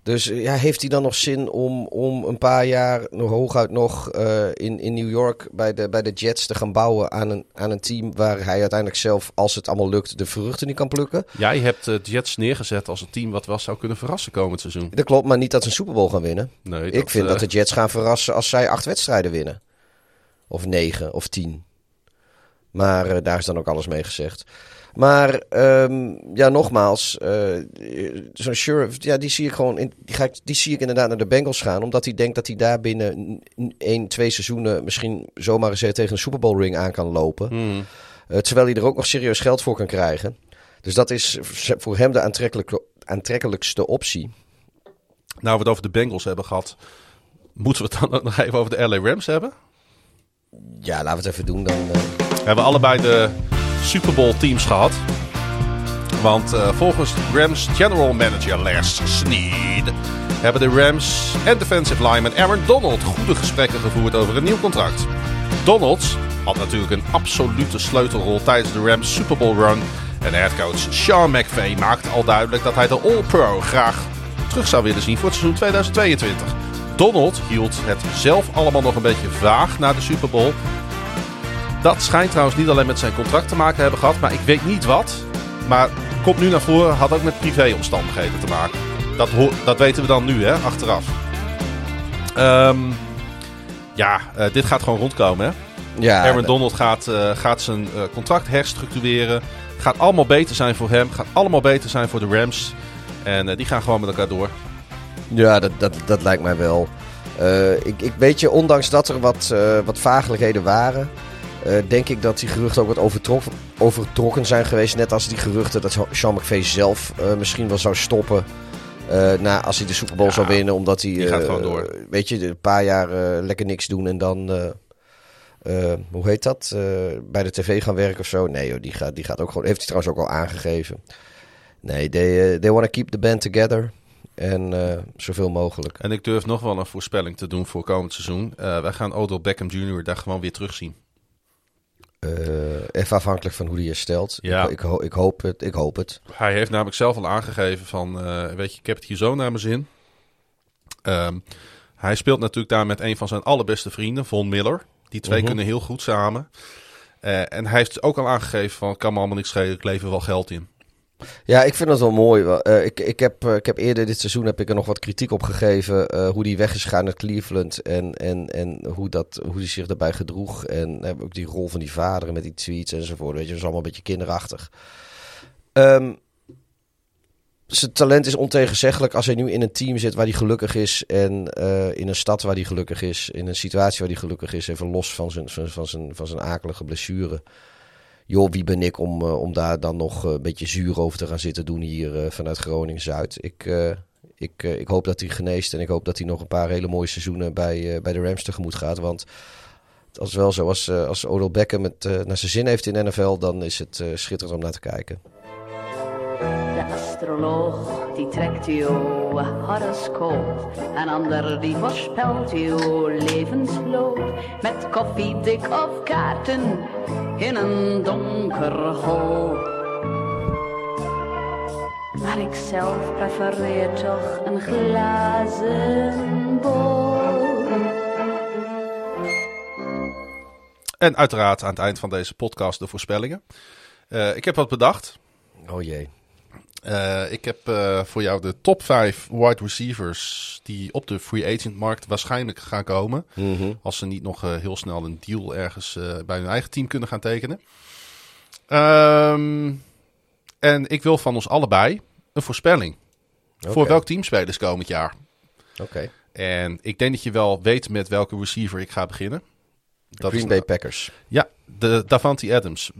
Dus eh, ja, heeft hij dan nog zin om, om een paar jaar nog hooguit nog eh, in, in New York bij de, bij de Jets te gaan bouwen aan een, aan een team waar hij uiteindelijk zelf, als het allemaal lukt, de vruchten niet kan plukken? Jij hebt de Jets neergezet als een team wat wel zou kunnen verrassen komend seizoen. Dat klopt, maar niet dat ze een Super Bowl gaan winnen. Nee, ik vind eh, dat de Jets gaan verrassen als zij acht wedstrijden winnen. Of negen of tien. Maar eh, daar is dan ook alles mee gezegd. Maar ehm, ja, nogmaals, eh, zo'n sheriff, ja, die zie ik gewoon, in, die, ga ik, die zie ik inderdaad naar de Bengals gaan, omdat hij denkt dat hij daar binnen één, twee seizoenen misschien zomaar eens tegen een Super Bowl ring aan kan lopen. hmm. Eh, terwijl hij er ook nog serieus geld voor kan krijgen. Dus dat is voor hem de aantrekkelijkste optie. Nou, we het over de Bengals hebben gehad. Moeten we het dan ook nog even over de LA Rams hebben? Ja, laten we het even doen dan. eh. We hebben allebei de Super Bowl teams gehad. Want eh, volgens Rams general manager Les Snead hebben de Rams en defensive lineman Aaron Donald goede gesprekken gevoerd over een nieuw contract. Donald had natuurlijk een absolute sleutelrol tijdens de Rams Super Bowl run. En headcoach Sean McVay maakte al duidelijk dat hij de All-Pro graag terug zou willen zien voor het seizoen 2022. Donald hield het zelf allemaal nog een beetje vaag na de Super Bowl. Dat schijnt trouwens niet alleen met zijn contract te maken hebben gehad, maar ik weet niet wat. Maar komt nu naar voren, had ook met privéomstandigheden te maken. Dat, dat weten we dan nu, hè, achteraf. Ehm, ja, eh, dit gaat gewoon rondkomen, hè. Ja, Aaron Donald gaat, eh, gaat zijn eh, contract herstructureren. Gaat allemaal beter zijn voor hem. Gaat allemaal beter zijn voor de Rams. En die gaan gewoon met elkaar door. Ja, dat, dat, dat lijkt mij wel. Ik, ik weet je, ondanks dat er wat, wat waren, denk ik dat die geruchten ook wat overtrokken, overtrokken zijn geweest. Net als die geruchten dat Sean McVay zelf eh, misschien wel zou stoppen. eh, na, als hij de Super Bowl Ja, zou winnen, omdat hij. die gaat eh, gewoon door. Weet je, een paar jaar eh, lekker niks doen en dan. eh, eh, hoe heet dat? Eh, bij de tv gaan werken of zo? Nee, joh, die gaat, die gaat ook gewoon. Heeft hij trouwens ook al aangegeven. Nee, they, eh, they want to keep the band together. En eh, zoveel mogelijk. En ik durf nog wel een voorspelling te doen voor komend seizoen. Eh, wij gaan Odell Beckham Jr. daar gewoon weer terugzien. Eh, even afhankelijk van hoe die herstelt. Ja. Ik, ik, ho- ik hoop het. Ik hoop het. Hij heeft namelijk zelf al aangegeven van, eh, weet je, ik heb het hier zo naar mijn zin. Ehm, hij speelt natuurlijk daar met een van zijn allerbeste vrienden, Von Miller. Die twee Mhm. kunnen heel goed samen. Eh, en hij heeft ook al aangegeven van, kan me allemaal niks schelen, ik lever wel geld in. Ja, ik vind het wel mooi. Eh, ik, ik, heb, eh, ik heb eerder dit seizoen heb ik er nog wat kritiek op gegeven. eh, hoe die weg is gegaan naar Cleveland. En, en, en hoe, dat, hoe die zich daarbij gedroeg. En ook die rol van die vader met die tweets enzovoort. Weet je, dat is allemaal een beetje kinderachtig. Ehm, zijn talent is ontegenzeggelijk als hij nu in een team zit waar hij gelukkig is. En in een stad waar hij gelukkig is. In een situatie waar hij gelukkig is. Even los van zijn, van zijn, van zijn akelige blessure. Joh, wie ben ik om, eh, om daar dan nog eh, een beetje zuur over te gaan zitten doen hier eh, vanuit Groningen-Zuid. Ik, ik, ik hoop dat hij geneest en ik hoop dat hij nog een paar hele mooie seizoenen bij, bij de Rams tegemoet gaat. Want is wel zo, als, als Odell Beckham het naar zijn zin heeft in NFL, dan is het schitterend om naar te kijken. De astroloog die trekt uw horoscoop. Een ander die voorspelt uw levensloop. Met koffiedik of kaarten in een donker hol. Maar ik zelf prefereer toch een glazen bol. En uiteraard aan het eind van deze podcast de voorspellingen. Eh, ik heb wat bedacht. Oh jee. Eh, ik heb eh, voor jou de top 5 wide receivers die op de free agent markt waarschijnlijk gaan komen. Mhm. Als ze niet nog eh, heel snel een deal ergens bij hun eigen team kunnen gaan tekenen. Ehm, en ik wil van ons allebei een voorspelling. Voor welk team spelen ze komend jaar? Oké. En ik denk dat je wel weet met welke receiver ik ga beginnen. Dat Green is- Bay Packers. Ja, de Davante Adams.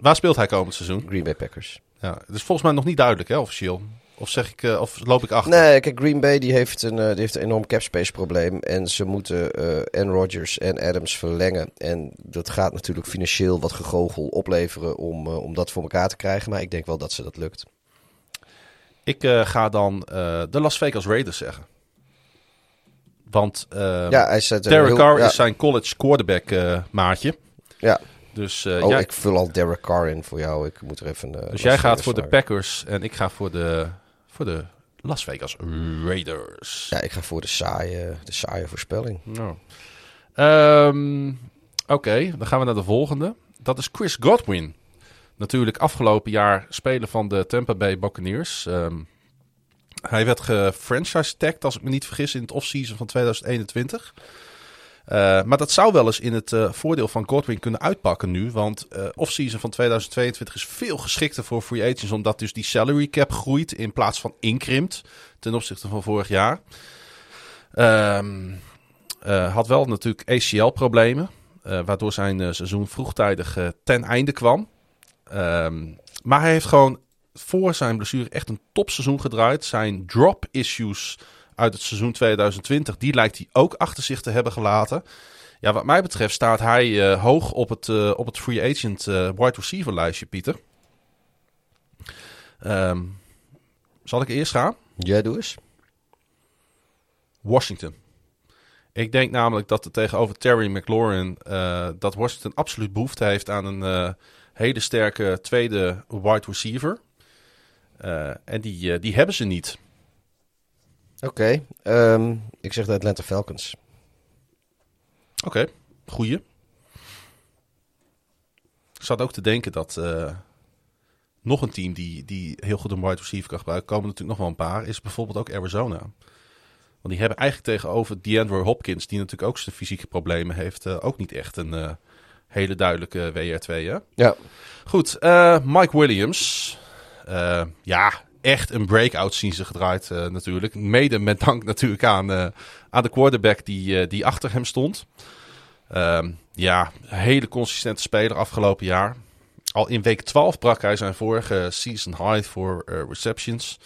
Waar speelt hij komend seizoen? Green Bay Packers. Ja, het is volgens mij nog niet duidelijk, hè, officieel. Of zeg ik, eh, of loop ik achter? Nee, kijk, Green Bay die heeft, een, eh, die heeft een enorm capspace probleem. En ze moeten eh en Rodgers en Adams verlengen. En dat gaat natuurlijk financieel wat gegogel opleveren om, om dat voor elkaar te krijgen. Maar ik denk wel dat ze dat lukt. Ik ga dan de Las Vegas Raiders zeggen. Want ja, hij er Derek Carr ja, is zijn college quarterback maatje. Ja. Dus, eh, Oh, jij, ik vul al Derek Carr in voor jou. Ik moet er even. eh, dus jij gaat voor de. Packers en ik ga voor de, voor de Las Vegas Raiders. Ja, ik ga voor de saaie, de saaie voorspelling. Nou. Ehm, Oké, dan gaan we naar de volgende. Dat is Chris Godwin. Natuurlijk afgelopen jaar speler van de Tampa Bay Buccaneers. Ehm, hij werd gefranchise-tagged, als ik me niet vergis, in het offseason van 2021. Eh, maar dat zou wel eens in het eh, voordeel van Godwin kunnen uitpakken nu. Want eh offseason van 2022 is veel geschikter voor free agents. Omdat dus die salary cap groeit in plaats van inkrimpt ten opzichte van vorig jaar. Eh, had wel natuurlijk ACL-problemen. waardoor zijn seizoen vroegtijdig ten einde kwam. Ehm, maar hij heeft gewoon voor zijn blessure echt een topseizoen gedraaid. Zijn drop-issues uit het seizoen 2020, die lijkt hij ook achter zich te hebben gelaten. Ja, wat mij betreft staat hij eh, hoog op het, eh, op het free agent eh, wide receiver lijstje, Pieter. Ehm, zal ik eerst gaan? Ja, doe eens. Washington. Ik denk namelijk dat er tegenover Terry McLaurin dat Washington absoluut behoefte heeft aan een hele sterke tweede wide receiver. En die, die hebben ze niet. Oké, ehm, ik zeg de Atlanta Falcons. Oké, goeie. Ik zat ook te denken dat eh, nog een team die, die heel goed een wide receiver kan gebruiken, komen natuurlijk nog wel een paar, is bijvoorbeeld ook Arizona. Want die hebben eigenlijk tegenover DeAndre Hopkins, die natuurlijk ook zijn fysieke problemen heeft, eh, ook niet echt een eh, hele duidelijke WR2. Hè? Ja. Goed, Mike Williams. Ja, echt een breakout ze gedraaid eh, natuurlijk. Mede met dank natuurlijk aan, eh, aan de quarterback die, eh, die achter hem stond. Ehm, ja, hele consistente speler afgelopen jaar. Al in week 12 brak hij zijn vorige season high voor receptions.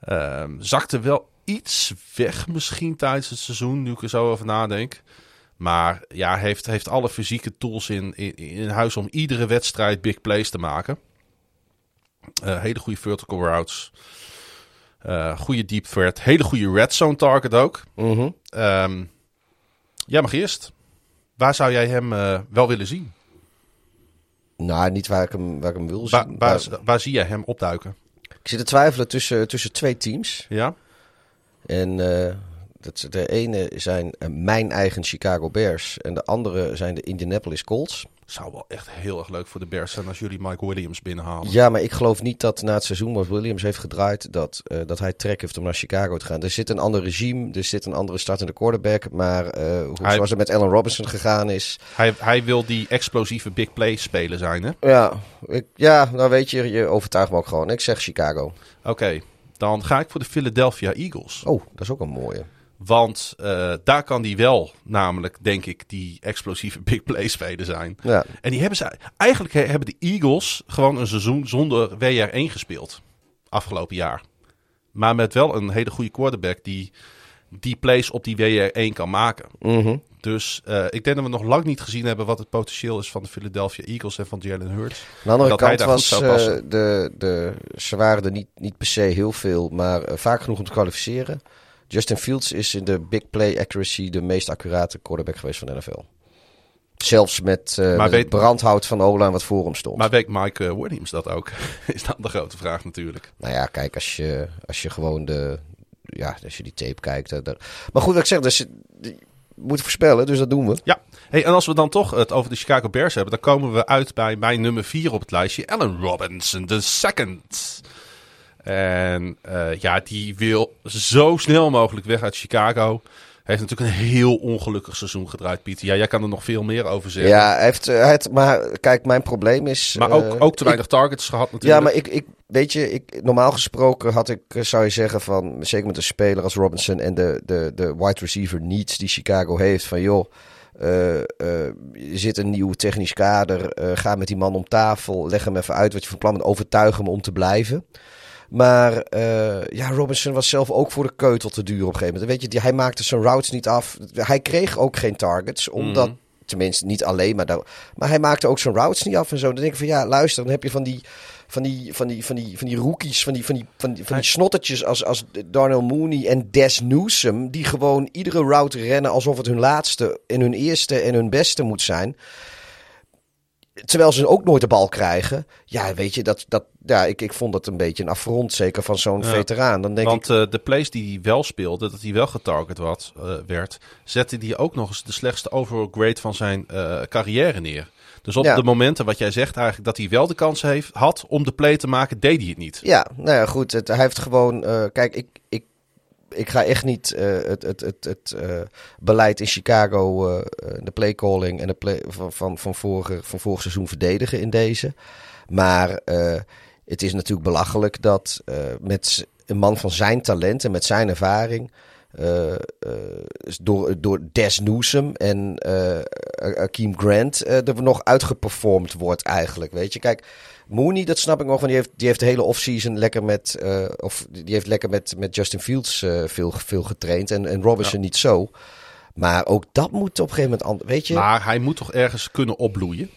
Ehm, zakte wel iets weg misschien tijdens het seizoen, nu ik er zo over nadenk. Maar ja, heeft, heeft alle fysieke tools in, in, in huis om iedere wedstrijd big plays te maken. Eh, hele goede vertical routes. Eh, goede deep threat. Hele goede red zone target ook. Mhm. Ehm jij mag eerst. Waar zou jij hem eh, wel willen zien? Nou, niet waar ik hem, waar ik hem wil Waar, zien. waar, zie jij hem opduiken? ik zit te twijfelen tussen, tussen twee teams. Ja? En dat, de ene zijn mijn eigen Chicago Bears. En de andere zijn de Indianapolis Colts. Zou wel echt heel erg leuk voor de Bears zijn als jullie Mike Williams binnenhalen. Ja, maar ik geloof niet dat na het seizoen wat Williams heeft gedraaid, dat, eh, dat hij trek heeft om naar Chicago te gaan. Er zit een ander regime, er zit een andere startende quarterback. Maar eh, hoe, Hij- zoals het met Allen Robinson gegaan is. Hij, hij wil die explosieve big play speler zijn, hè? Ja, ik, ja nou weet je, je overtuigt me ook gewoon. Ik zeg Chicago. Oké, dan ga ik voor de Philadelphia Eagles. Oh, dat is ook een mooie. Want eh, daar kan die wel, namelijk, denk ik, die explosieve big play speler zijn. Ja, En die hebben ze, eigenlijk he- hebben de Eagles gewoon een seizoen zonder WR1 gespeeld. Afgelopen jaar. Maar met wel een hele goede quarterback die die plays op die WR1 kan maken. mhm. Dus eh, ik denk dat we nog lang niet gezien hebben wat het potentieel is van de Philadelphia Eagles en van Jalen Hurts. Aan de andere Dat kant was passen. de, de, ze waren er niet, niet per se heel veel, maar vaak genoeg om te kwalificeren. Justin Fields is in de big play accuracy de meest accurate quarterback geweest van de NFL. Zelfs met, met weet- het brandhout van Ola wat voor hem stond. Maar weet Mike eh, Williams dat ook? is dan de grote vraag natuurlijk. Nou ja, kijk, als je, als je gewoon de. Ja, als je die tape kijkt. eh, daar- Maar goed, wat ik zeg, dus, moet voorspellen, dus dat doen we. Ja, hey, en als we dan toch het over de Chicago Bears hebben, dan komen we uit bij mijn nummer 4 op het lijstje, Allen Robinson, de second. En eh, ja, die wil zo snel mogelijk weg uit Chicago. Heeft natuurlijk een heel ongelukkig seizoen gedraaid, Pieter. Ja, jij kan er nog veel meer over zeggen. Ja, hij heeft, hij heeft- maar kijk, mijn probleem is. maar eh, ook, ook te ik- weinig targets gehad Ja, natuurlijk. maar ik, ik weet je, ik, normaal gesproken had ik, eh, zou je zeggen van, zeker met een speler als Robinson en de, de, de wide receiver needs die Chicago heeft, van joh, er zit een nieuw technisch kader, ga met die man om tafel, leg hem even uit wat je van plan bent, overtuig hem om te blijven. Maar eh, ja, Robinson was zelf ook voor de keutel te duur op een gegeven moment. Weet je, die, hij maakte zijn routes niet af. Hij kreeg ook geen targets, omdat, Mhm. tenminste niet alleen, maar, daar, maar hij maakte ook zijn routes niet af en zo. Dan denk ik van ja, luister, dan heb je van die, van die, van die, van die, van die rookies, van die, van die, van die, van die snottertjes als, als Darnell Mooney en Des Newsome, die gewoon iedere route rennen alsof het hun laatste en hun eerste en hun beste moet zijn. Terwijl ze ook nooit de bal krijgen. Ja, weet je, dat, dat, ja, ik, ik vond dat een beetje een affront, zeker van zo'n Ja. veteraan. Dan denk ik, Want eh, de plays die hij wel speelde, dat hij wel getarget wat, eh, werd, zette hij ook nog eens de slechtste overall grade van zijn eh, carrière neer. Dus op Ja. de momenten wat jij zegt eigenlijk, dat hij wel de kans heeft, had om de play te maken, deed hij het niet. Ja, nou ja, goed. Het, hij heeft gewoon. kijk, ik, ik, ik ga echt niet eh, het, het, het, het eh, beleid in Chicago, eh, de playcalling en de play van, van, van, vorige, van vorig seizoen verdedigen in deze. Maar het is natuurlijk belachelijk dat met een man van zijn talent en met zijn ervaring. door, door Des Newsome en Akeem Grant er nog uitgeperformd wordt eigenlijk. Weet je, kijk, Mooney, dat snap ik nog, want die heeft, die heeft de hele offseason lekker met, eh, of die heeft lekker met, met Justin Fields eh, veel, veel getraind en, en Robinson niet zo. Maar ook dat moet op een gegeven moment, weet je? Maar hij moet toch ergens kunnen opbloeien.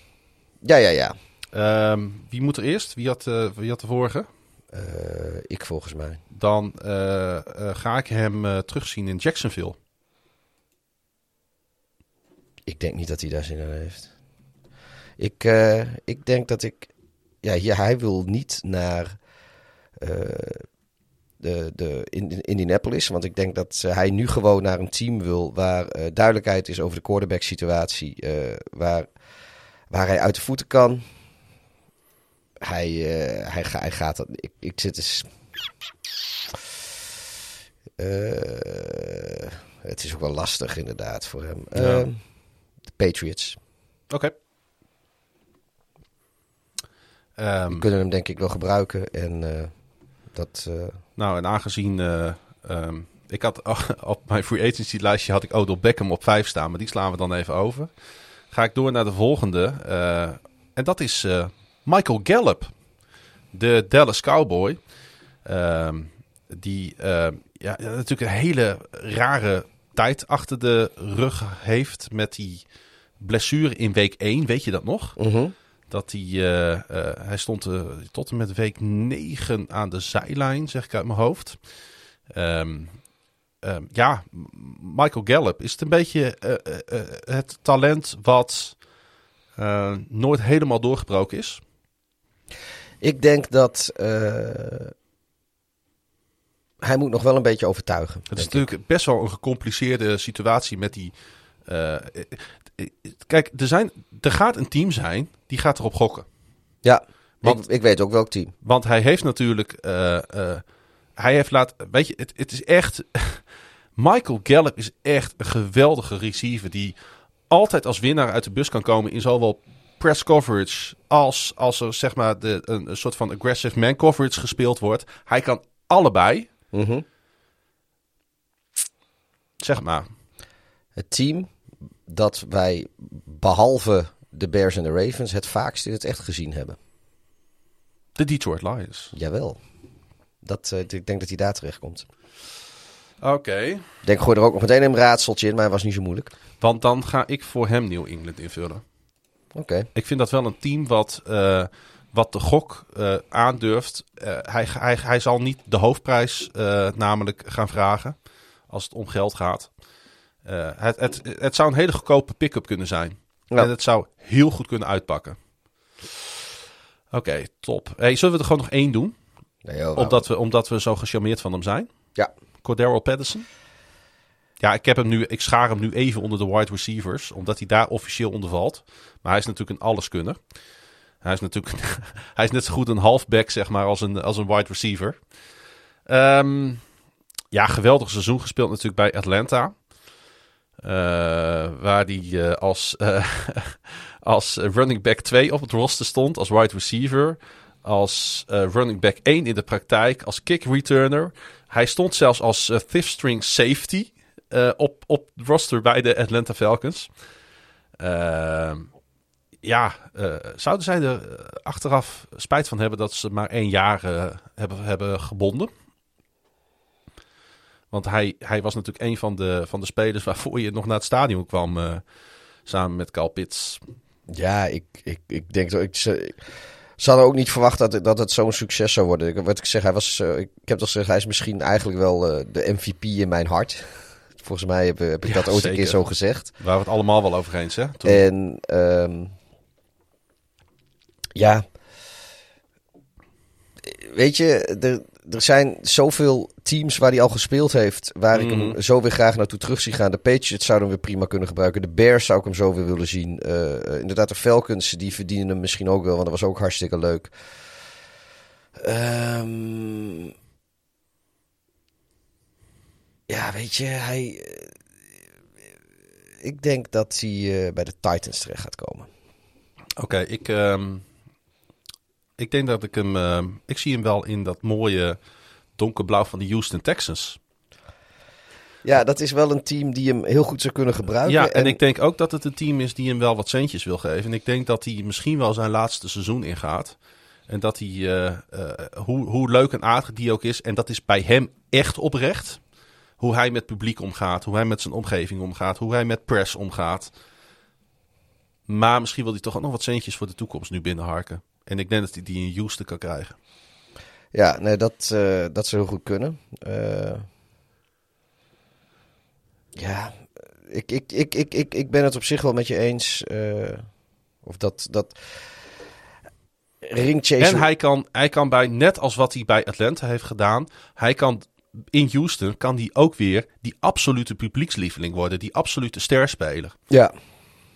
Ja, ja, ja. Ehm, wie moet er eerst? Wie had, eh, wie had de vorige? Ik volgens mij. Dan ga ik hem terugzien in Jacksonville. Ik denk niet dat hij daar zin in heeft. Ik, ik denk dat ik. Ja, hij wil niet naar eh, de, de in, in Indianapolis. Want ik denk dat eh, hij nu gewoon naar een team wil waar eh, duidelijkheid is over de quarterback situatie. waar, waar hij uit de voeten kan. hij, hij, ga- hij gaat dat. Ik, ik zit eens. Het is ook wel lastig, inderdaad, voor hem. Ja. Eh, de Patriots Oké. Ehm, kunnen hem, denk ik, wel gebruiken. En eh, dat. eh, nou, en aangezien... eh, ehm, ik had op mijn free agency lijstje had ik Odell Beckham op 5 staan, maar die slaan we dan even over. Ga ik door naar de volgende. en dat is Michael Gallup, de Dallas Cowboy. Ehm, die ja, ja, natuurlijk een hele rare tijd achter de rug heeft met die blessure in week 1. Weet je dat nog? mhm. Dat hij, eh, eh, hij stond eh, tot en met week 9 aan de zijlijn, zeg ik uit mijn hoofd. Ehm, ehm, ja, Michael Gallup, is het een beetje het talent wat nooit helemaal doorgebroken is? Ik denk dat. hij moet nog wel een beetje overtuigen. Het is ik. natuurlijk best wel een gecompliceerde situatie met die. Eh, eh, eh, kijk, er, zijn, er gaat een team zijn die gaat erop gokken. Ja, Want- ik, ik weet ook welk team. Want hij heeft natuurlijk. hij heeft laten. Weet je, het, het is echt. Michael Gallup is echt een geweldige receiver. Die altijd als winnaar uit de bus kan komen. In zowel press coverage. als als er zeg maar de, een, een soort van aggressive man coverage gespeeld wordt. Hij kan allebei. Mhm. Zeg maar. Het team dat wij, behalve de Bears en de Ravens, het vaakst in het echt gezien hebben. De Detroit Lions. Jawel. Dat, eh, ik denk dat hij daar terecht komt. Oké. Ik denk, gooi er ook nog meteen een raadseltje in, maar hij was niet zo moeilijk. Want dan ga ik voor hem New England invullen. Oké. Ik vind dat wel een team wat, eh, wat de gok eh, aandurft. Eh, hij, hij, hij zal niet de hoofdprijs eh, namelijk gaan vragen als het om geld gaat. Eh, het, het, het zou een hele goedkope pick-up kunnen zijn. Ja. En het zou heel goed kunnen uitpakken. Oké, top. Hey, zullen we er gewoon nog één doen? Nee, joh, Omdat we, omdat we zo gecharmeerd van hem zijn? Ja. Cordero Patterson? Ja, ik, heb hem nu, ik schaar hem nu even onder de wide receivers, omdat hij daar officieel onder valt. Maar hij is natuurlijk een alleskunner. Hij is natuurlijk hij is net zo goed een halfback, zeg maar, als een, als een wide receiver. Ehm, ja, geweldig seizoen gespeeld natuurlijk bij Atlanta. Eh, waar hij eh, als, eh, als running back 2 op het roster stond, als wide receiver. Als running back 1 in de praktijk, als kick returner. Hij stond zelfs als fifth string safety op, op roster bij de Atlanta Falcons. Ehm, ja, zouden zij er achteraf spijt van hebben dat ze maar één jaar hebben, hebben gebonden? Want hij, hij was natuurlijk een van de, van de spelers waarvoor je nog naar het stadion kwam. eh, samen met Carl Pitts. Ja, ik, ik, ik denk dat ik. Ze, ze hadden ook niet verwacht dat, het- dat het zo'n succes zou worden. Ik, wat ik zeg, hij was. eh, ik heb toch gezegd, hij is misschien eigenlijk wel eh, de MVP in mijn hart. Volgens mij heb, heb ik Ja, dat ooit een keer zo gezegd. Waar we het allemaal wel over eens, hè? Toen. En ehm, ja, weet je, er zijn zoveel teams waar hij al gespeeld heeft, waar ik Mhm. hem zo weer graag naartoe terug zie gaan. De Patriots zouden hem weer prima kunnen gebruiken. De Bears zou ik hem zo weer willen zien. Eh, inderdaad, de Falcons, die verdienen hem misschien ook wel, want dat was ook hartstikke leuk. Ehm, ja, weet je, hij... eh, ik denk dat hij eh, bij de Titans terecht gaat komen. Oké, ik, ehm, ik denk dat ik hem... ehm, ik zie hem wel in dat mooie donkerblauw van de Houston Texans. Ja, dat is wel een team die hem heel goed zou kunnen gebruiken. Ja, en, ik denk ook dat het een team is die hem wel wat centjes wil geven. En ik denk dat hij misschien wel zijn laatste seizoen ingaat. En dat hij, eh, eh, hoe, hoe leuk en aardig die ook is, en dat is bij hem echt oprecht. Hoe hij met publiek omgaat, hoe hij met zijn omgeving omgaat, hoe hij met press omgaat. Maar misschien wil hij toch ook nog wat centjes voor de toekomst nu binnenharken. En ik denk dat hij die in Houston kan krijgen. Ja, nee, dat, eh, dat zou heel goed kunnen. Eh, ja, ik, ik, ik, ik, ik, ik ben het op zich wel met je eens. eh, of dat, dat ringchase... En hij kan, hij kan bij, net als wat hij bij Atlanta heeft gedaan, hij kan in Houston kan hij ook weer die absolute publiekslieveling worden, die absolute sterspeler. Ja,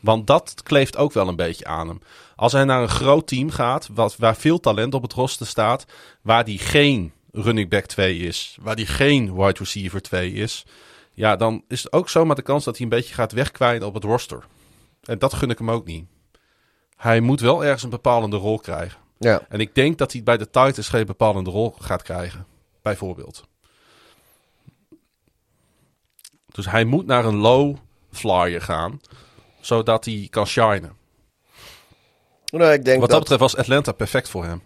Want dat kleeft ook wel een beetje aan hem. Als hij naar een groot team gaat, wat, waar veel talent op het roster staat, waar die geen running back 2 is, waar die geen wide receiver 2 is, ja, dan is het ook zomaar de kans dat hij een beetje gaat wegkwijnen op het roster. En dat gun ik hem ook niet. Hij moet wel ergens een bepalende rol krijgen. Ja. En ik denk dat hij bij de Titans geen bepalende rol gaat krijgen. Bijvoorbeeld. Dus hij moet naar een low flyer gaan. Zodat hij kan shinen. Nou, ik denk Wat dat dat, betreft was Atlanta perfect voor hem.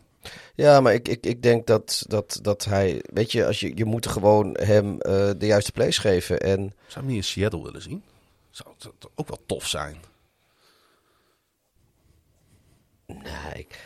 Ja, maar ik, ik, ik denk dat, dat, dat hij... Weet je, als je, je moet gewoon hem eh, de juiste place geven. En Zou je hem niet in Seattle willen zien? Zou het ook wel tof zijn. nou, ik,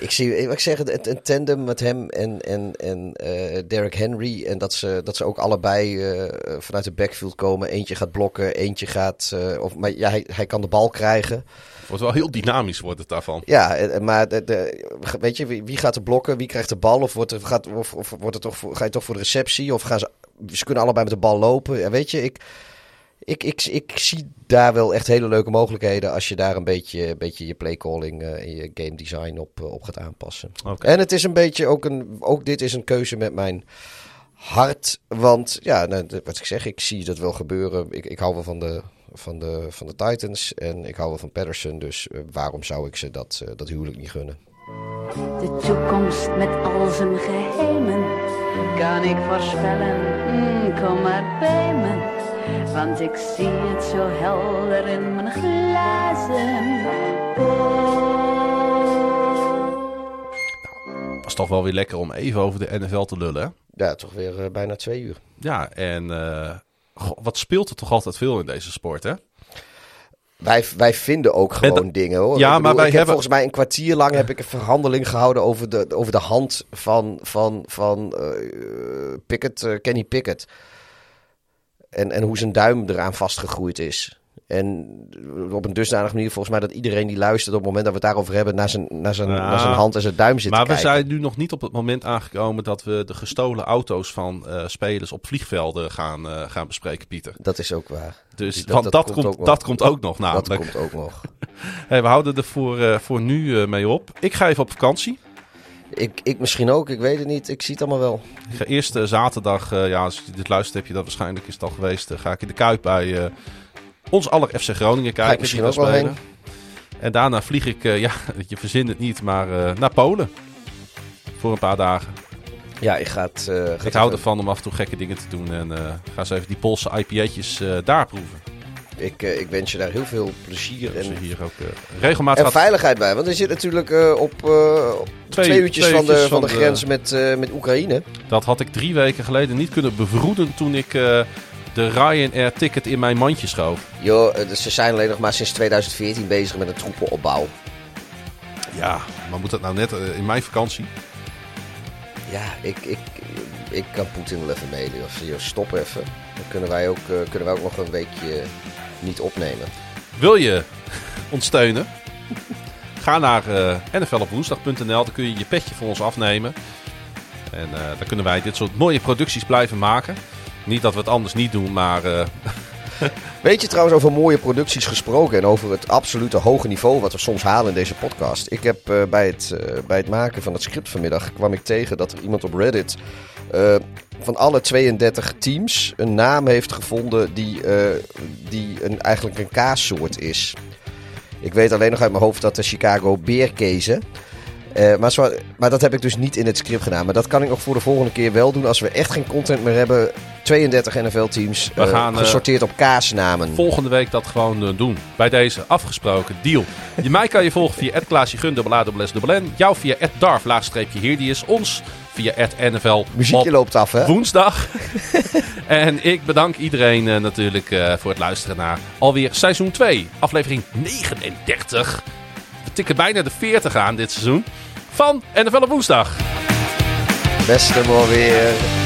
ik, zie, ik zeg het, een tandem met hem en, en, en eh, Derrick Henry. En dat ze, dat ze ook allebei eh, vanuit de backfield komen. Eentje gaat blokken, eentje gaat... eh, of, maar ja, hij, hij kan de bal krijgen. Wordt wel heel dynamisch wordt het daarvan. Ja, maar de, de, weet je, wie, wie gaat er blokken? Wie krijgt de bal? Of, wordt er, gaat, of, of wordt het toch ga je toch voor de receptie? Of gaan ze... Ze kunnen allebei met de bal lopen. Ja, weet je, ik, ik, ik, ik zie daar wel echt hele leuke mogelijkheden... als je daar een beetje, een beetje je playcalling eh, en je game design op, eh, op gaat aanpassen. Oké. En het is een beetje ook een... Ook dit is een keuze met mijn hart. Want ja, nou, wat ik zeg, ik zie dat wel gebeuren. Ik, ik hou wel van de, van, de, van de Titans en ik hou wel van Patterson. Dus eh, waarom zou ik ze dat, dat huwelijk niet gunnen? De toekomst met al zijn geheimen kan ik voorspellen. Mm, kom maar bij me, want ik zie het zo helder in mijn glazen bol. Was toch wel weer lekker om even over de NFL te lullen. Hè? Ja, toch weer eh, bijna twee uur. Ja, en eh, goh, wat speelt er toch altijd veel in deze sport, hè? Wij, wij vinden ook gewoon dat- dingen hoor. Ja, Ik maar wij ik heb hebben- volgens mij een kwartier lang heb ik een verhandeling gehouden over de, over de hand van, van, van eh, Pickett, Kenny Pickett. En, en hoe zijn duim eraan vastgegroeid is. En op een dusdanige manier volgens mij dat iedereen die luistert op het moment dat we het daarover hebben naar zijn, naar zijn, naar zijn hand en zijn duim zit Maar we kijken. zijn nu nog niet op het moment aangekomen dat we de gestolen auto's van eh, spelers op vliegvelden gaan, eh, gaan bespreken, Pieter. Dat is ook waar. Dus Dat- dat dat, komt komt, ook nog. dat komt ook nog Dat namelijk. komt ook nog. Hey, we houden er voor, eh, voor nu mee op. Ik ga even op vakantie. Ik, ik misschien ook, ik weet het niet. Ik zie het allemaal wel. Ik ga eerst eh, zaterdag, eh, ja, als je dit luistert heb je dat waarschijnlijk is het al geweest. eh, ga ik in de Kuip bij ons aller FC Groningen kijken. misschien ook wel spelen. En daarna vlieg ik, ja, je verzint het niet, maar naar Polen. Voor een paar dagen. Ja, ik ga het... Ik hou ervan om af en toe gekke dingen te doen. En ga eens even die Poolse IPA'tjes daar proeven. Ik, eh, ik wens je daar heel veel plezier En hier ook eh, regelmatig en veiligheid bij. Want er zit natuurlijk eh, op op Twee- twee, uurtjes twee van, de, van, van de grens met, met Oekraïne. Dat had ik drie weken geleden niet kunnen bevroeden toen ik de Ryanair ticket in mijn mandje schoof. Joh, dus ze zijn alleen nog maar sinds 2014 bezig met een troepenopbouw. Ja, maar moet dat nou net in mijn vakantie? Ja, ik, ik, ik kan Poetin wel even mailen. Of joh, stop even. Dan kunnen wij, ook, kunnen wij ook nog een weekje niet opnemen. Wil je ons steunen? Ga naar nflopwoensdag.nl. Dan kun je je petje voor ons afnemen. En eh dan kunnen wij dit soort mooie producties blijven maken. Niet dat we het anders niet doen, maar eh, Weet je trouwens over mooie producties gesproken en over het absolute hoge niveau wat we soms halen in deze podcast? Ik heb bij, het, bij het maken van het script vanmiddag kwam ik tegen dat er iemand op Reddit van alle 32 teams een naam heeft gevonden die, eh, die een, eigenlijk een kaassoort is. Ik weet alleen nog uit mijn hoofd dat de Chicago Beerkezen. Eh, maar, zo, maar dat heb ik dus niet in het script gedaan. Maar dat kan ik nog voor de volgende keer wel doen als we echt geen content meer hebben. 32 NFL-teams gaan, eh, gesorteerd op kaasnamen. volgende week dat gewoon doen. Bij deze afgesproken deal. Je, mij kan je volgen via @klaasjegun, dubbel A, S, N. Jou via @darf, laagstreepje hier die is. Ons via @nfl Muziekje op loopt af, hè? woensdag. en ik bedank iedereen eh, natuurlijk eh, voor het luisteren naar alweer seizoen 2, aflevering 39. We tikken bijna de 40 aan dit seizoen van NFL op woensdag. Beste mooi weer.